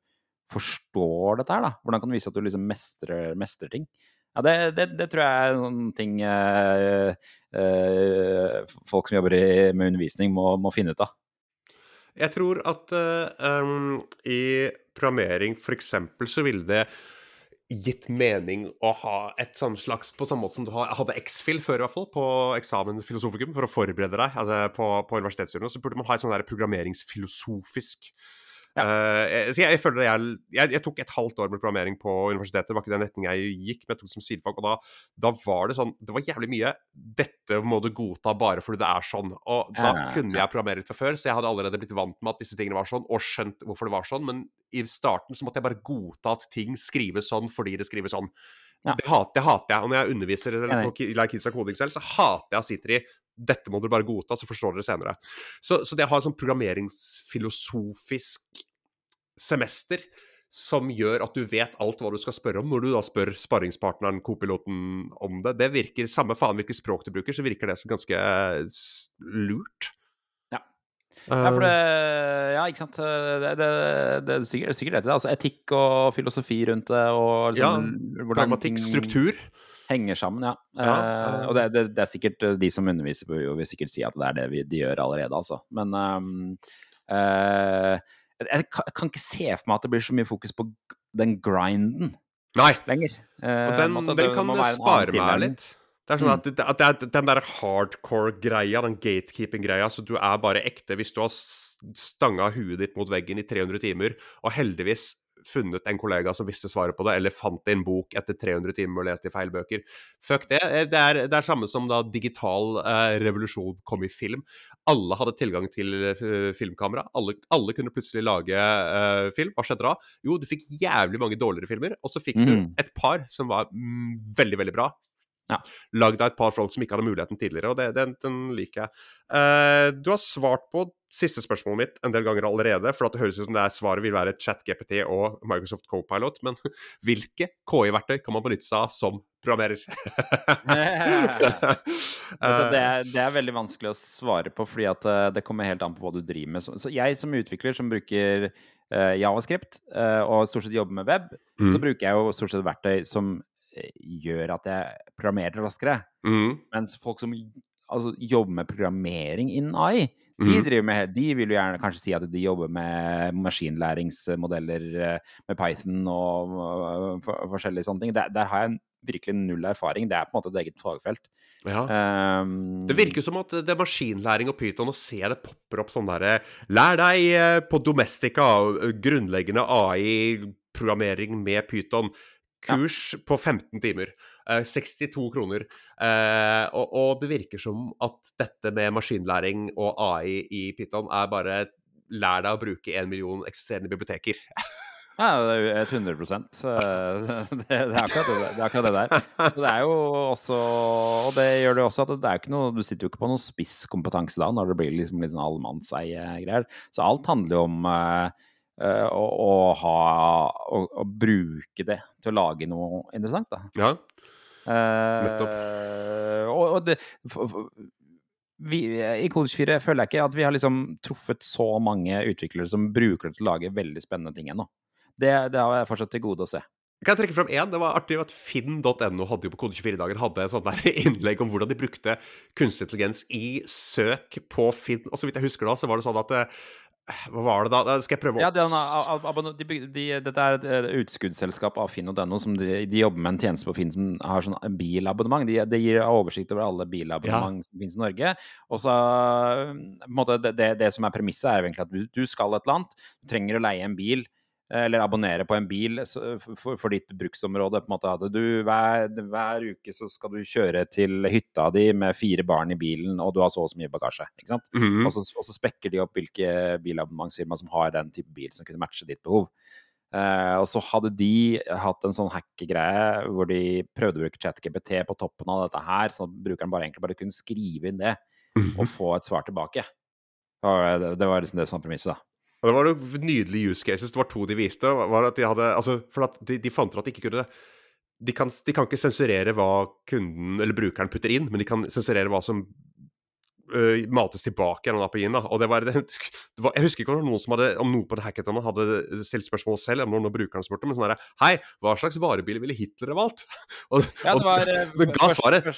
forstår dette her, da? Hvordan kan du vise at du liksom mestrer, mestrer ting? Ja, det, det, det tror jeg er noen ting eh, eh, folk som jobber i, med undervisning, må, må finne ut av. Jeg tror at um, i programmering f.eks. så ville det gitt mening å ha et sånn slags På samme måte som du hadde X-FIL før, i hvert fall, på eksamen filosofikum, for å forberede deg. Altså, på, på universitetsstudiene, så burde man ha et sånn der programmeringsfilosofisk Ja. Eh, så jeg, jeg føler jeg, jeg, jeg tok et halvt år med programmering på universitetet. Det var ikke den retningen jeg gikk, men jeg tok det som sidefag. Og da, da var det sånn Det var jævlig mye 'Dette må du godta bare fordi det er sånn'. Og da Ja, kunne jeg programmere litt fra før, så jeg hadde allerede blitt vant med at disse tingene var sånn, og skjønt hvorfor det var sånn. Men i starten så måtte jeg bare godta at ting skrives sånn fordi det skrives sånn. Ja. Det, hater, det hater jeg. Og når jeg underviser eller Ki- Like Kids og Koding selv, så hater jeg å sitte i dette må dere bare godta, så forstår dere senere. Så, så det å ha et sånn programmeringsfilosofisk semester som gjør at du vet alt hva du skal spørre om, når du da spør sparringspartneren, kopiloten, om det. Det virker, Samme faen hvilket språk du bruker, så virker det som ganske eh, lurt. Ja. Ja, for det, Eh, ja, ikke sant. Det, det, det er sikkert, sikkert det, Altså etikk og filosofi rundt det, og liksom, Ja. Pragmatikk, struktur. Henger sammen, ja. Ja, eh. og det, det, det er sikkert eh, de som underviser på UiO vil sikkert si at det er det vi, de gjør allerede, altså. Men um, uh, jeg kan, kan ikke se for meg at det blir så mye fokus på den grinden Nei, lenger. Og den, at den kan spare meg litt. Det er sånn at, at det er den der hardcore-greia, den gatekeeping-greia, så du er bare ekte hvis du har stanga huet ditt mot veggen i 300 timer, og heldigvis funnet en kollega som visste svaret på det, eller fant en bok etter 300 timer og leste i feil bøker. Fuck det. Eh, Det er, det er samme som da digital eh, revolusjon kom i film. Alle hadde tilgang til eh, filmkamera. Alle, alle kunne plutselig lage eh, film. Hva skjedde da? Jo, du fikk jævlig mange dårligere filmer, og så fikk Mm. du et par som var mm, veldig, veldig bra. Ja. Lagd av et par folk som ikke hadde muligheten tidligere, og det, den, den liker jeg. Eh, du har svart på siste spørsmålet mitt en del ganger allerede, for at det høres ut som det er svaret vil være ChatGPT og Microsoft Copilot, men hvilke KI-verktøy kan man benytte seg av som programmerer? Det er, det er veldig vanskelig å svare på, fordi at eh, det kommer helt an på hva du driver med. Så, så jeg som utvikler, som bruker eh, Javascript eh, og stort sett jobber med web, så Mm. bruker jeg jo stort sett verktøy som eh, gjør at jeg programmerer raskere. Mm. Mens folk som altså, jobber med programmering innen AI, de, Mm. driver med, de vil jo gjerne kanskje si at de jobber med maskinlæringsmodeller eh, med Python og øh, for, forskjellige sånne ting. Der, der har jeg virkelig null erfaring. Det er på en måte et eget fagfelt. Ja. Um, Det virker som at det er maskinlæring og Python, og ser det popper opp sånn derre Lær deg eh, på Domestica eh, grunnleggende AI-programmering med Python. Kurs på 15 timer. Eh, 62 kroner. Eh, og, og det virker som at dette med maskinlæring og AI i Python er bare Lær deg å bruke en million eksisterende biblioteker. Ja, det er jo et 100 eh, det, det, er akkurat det, det er akkurat det der. Så det er jo også Og det gjør det også at det er ikke noe Du sitter jo ikke på noen spisskompetanse da, når det blir liksom litt sånn allemannseie-greier. Så alt handler jo om eh, eh, å, å ha å, å bruke det til å lage noe interessant, da. Ja. Nettopp. Og, og det vi, I Kode 24 føler jeg ikke at vi har liksom truffet så mange utviklere som bruker det til å lage veldig spennende ting ennå. Det, det har jeg fortsatt til gode å se. Kan jeg trekke frem én? Det var artig at finn.no hadde jo på Kode24-dagen hadde et sånt der innlegg om hvordan de brukte kunstig intelligens i søk på Finn. Og så vidt jeg husker da, så var det sånn at eh, Hva var det da? Da Skal jeg prøve å Ja, abonno- de, de, dette er et eh, utskuddsselskap av Finn.no. som De, de jobber med en tjeneste på Finn som har sånn bilabonnement. Det de gir oversikt over alle bilabonnement som finnes i Norge. Og så på en måte, det, det, det som er premisset, er egentlig at du, du skal et eller annet. Du trenger å leie en bil. Eh, Eller abonnere på en bil for, for ditt bruksområde. på en måte du hver, hver uke så skal du kjøre til hytta di med fire barn i bilen, og du har så og så mye bagasje. ikke sant? Mhm. Og så, og så spekker de opp hvilke bilabonnementsfirma som har den type bil som kunne matche ditt behov. Uh, og så hadde de hatt en sånn hackegreie hvor de prøvde å bruke ChatGPT på toppen av dette her, sånn at brukeren bare egentlig bare kunne skrive inn det og få et svar tilbake. Og det, det var liksom det som var premisset, da. Det var noen nydelige use cases. Det var to de viste. De hadde, altså, for de, de fant ut at de ikke kunne de kan, de kan ikke sensurere hva kunden eller brukeren putter inn, men de kan sensurere hva som øh, mates tilbake gjennom API-en. da. Og det var, det, det var, jeg husker ikke om noen som hadde, om noen på det hackatonet hadde stilt spørsmål selv, om noen brukerne spurte, men sånn herre Hei, hva slags varebil ville Hitler ha valgt? Og, Ja, det var og, men ga svaret.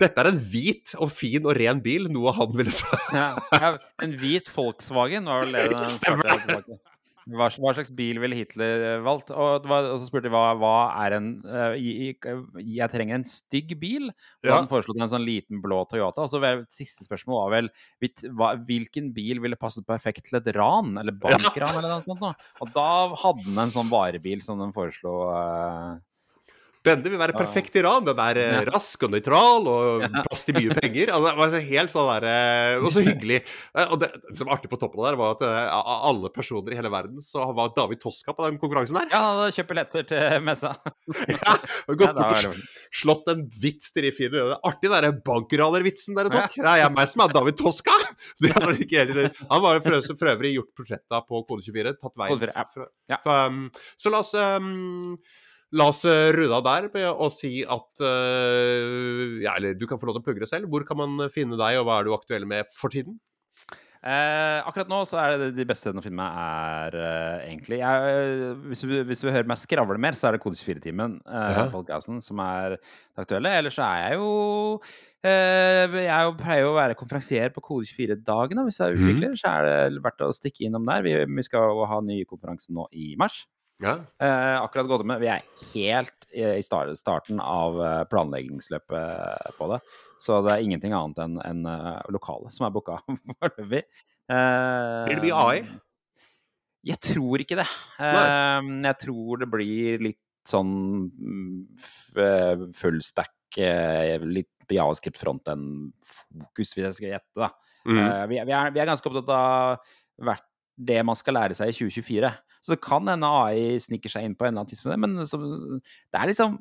dette er en hvit og fin og ren bil, noe han ville sagt. Ja, ja, en hvit Volkswagen var vel det den svarte tilbake. Hva, hva slags bil ville Hitler eh, valgt? Og, og så spurte de hva, hva er en uh, i- i- Jeg trenger en stygg bil. Og Ja. han foreslo en sånn liten blå Toyota. Og så vel, siste spørsmål var vel hva, hvilken bil ville passet perfekt til et ran? Eller bankran, eller noe sånt. Da. Og da hadde den en sånn varebil som den foreslo. eh, Denne vil være perfekt i ran. Den er eh, Ja. rask og nøytral og plass til mye penger. Altså, det var helt sånn der, eh, Og så hyggelig. Eh, Og det, det som var artig på toppen der, var at av alle personer i hele verden, så var David Toska på den konkurransen der. Ja, han hadde kjøpt billetter til messa. Ja, og gått da bort og slått en vits til de fine Det er artig, den bankranervitsen dere tok. Det er meg som er David Toska! Det er ikke helt, han var for øvrig- gjort portretta på Kode24. Tatt veien ja. fra, Ja. um, Så la oss um, La oss uh, runde av der med å si at uh, Ja, eller du kan få lov til å pugge det selv. Hvor kan man finne deg, og hva er du aktuell med for tiden? Eh, akkurat nå så er det de beste stedene å finne meg er eh, egentlig jeg, eh, hvis, du, hvis du hører meg skravle mer, så er det Kode 24-timen, uh, Ja. som er det aktuelle. Ellers så er jeg jo eh, Jeg er pleier jo å være konferansier på Kode 24-dagene. Hvis jeg er Mhm. utvikler, så er det verdt å stikke innom der. Vi, vi skal ha ny konferanse nå i mars. Ja. Eh, akkurat gått med. Vi er helt i starten av eh, planleggingsløpet på det. Så det er ingenting annet enn en lokale som er booka foreløpig. Eh, Blir det mye AI? Jeg tror ikke det. Eh, jeg tror det blir litt sånn eh, full stack, eh, litt javascript fronten-fokus, hvis jeg skal gjette. da. Mm. Eh, vi, er- vi, er, vi er ganske opptatt av hvert det man skal lære seg i 2024. Så det kan hende AI sniker seg inn på en eller annen tidspunkt, men så, det er liksom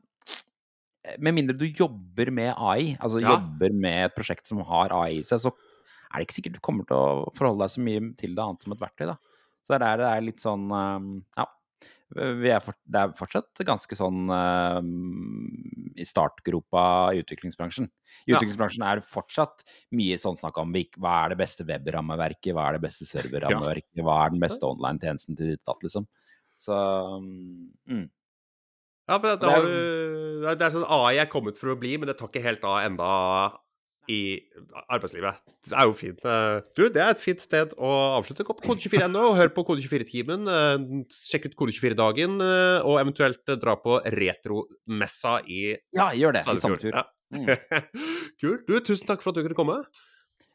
Med mindre du jobber med AI, altså Ja. jobber med et prosjekt som har AI i seg, så er det ikke sikkert du kommer til å forholde deg så mye til det annet som et verktøy. da. Så det er det er litt sånn um, Ja. Vi er for, det er fortsatt ganske sånn uh, i startgropa i utviklingsbransjen. I Ja. utviklingsbransjen er det fortsatt mye sånn snakk om hva er det beste webrammeverket, hva er det beste serverrammeverket, hva er den beste online-tjenesten til ditt datt, liksom. Så mm. Ja, for det, Det er har du, det er sånn AI er kommet for å bli, men det tar ikke helt av enda i arbeidslivet. Det er jo fint. Du, det er et fint sted å avslutte. Gå på Kode24.no og hør på Kode24-timen. eh, Sjekk ut Kode24-dagen, eh, og eventuelt eh, dra på retromessa i Ja, gjør det. I. Sandefjord. Ja. Mm. Kult. Du, tusen takk for at du kunne komme.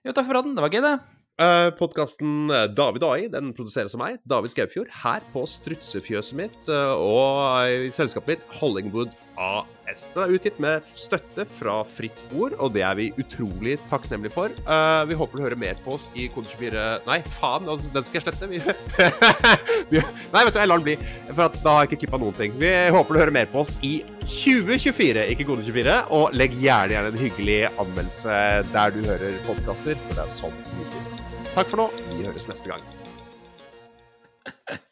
Jo, takk for praten. Det var gøy, det. Uh, Podkasten David og AI den produseres av meg, David Skaufjord, her på strutsefjøset mitt eh, og i selskapet mitt Hollingwood AS. Den er utgitt med støtte fra Fritt Ord, og det er vi utrolig takknemlige for. Eh, vi håper du hører mer på oss i Kode24 Nei, faen, altså, den skal jeg slette. Vi... Nei, vet du, jeg lar den bli, for da har jeg ikke klippa noen ting. Vi håper du hører mer på oss i 2024, ikke Kode24. Og legg gjerne gjerne en hyggelig anmeldelse der du hører podkaster, for det er sånn. Takk for nå. Vi høres neste gang.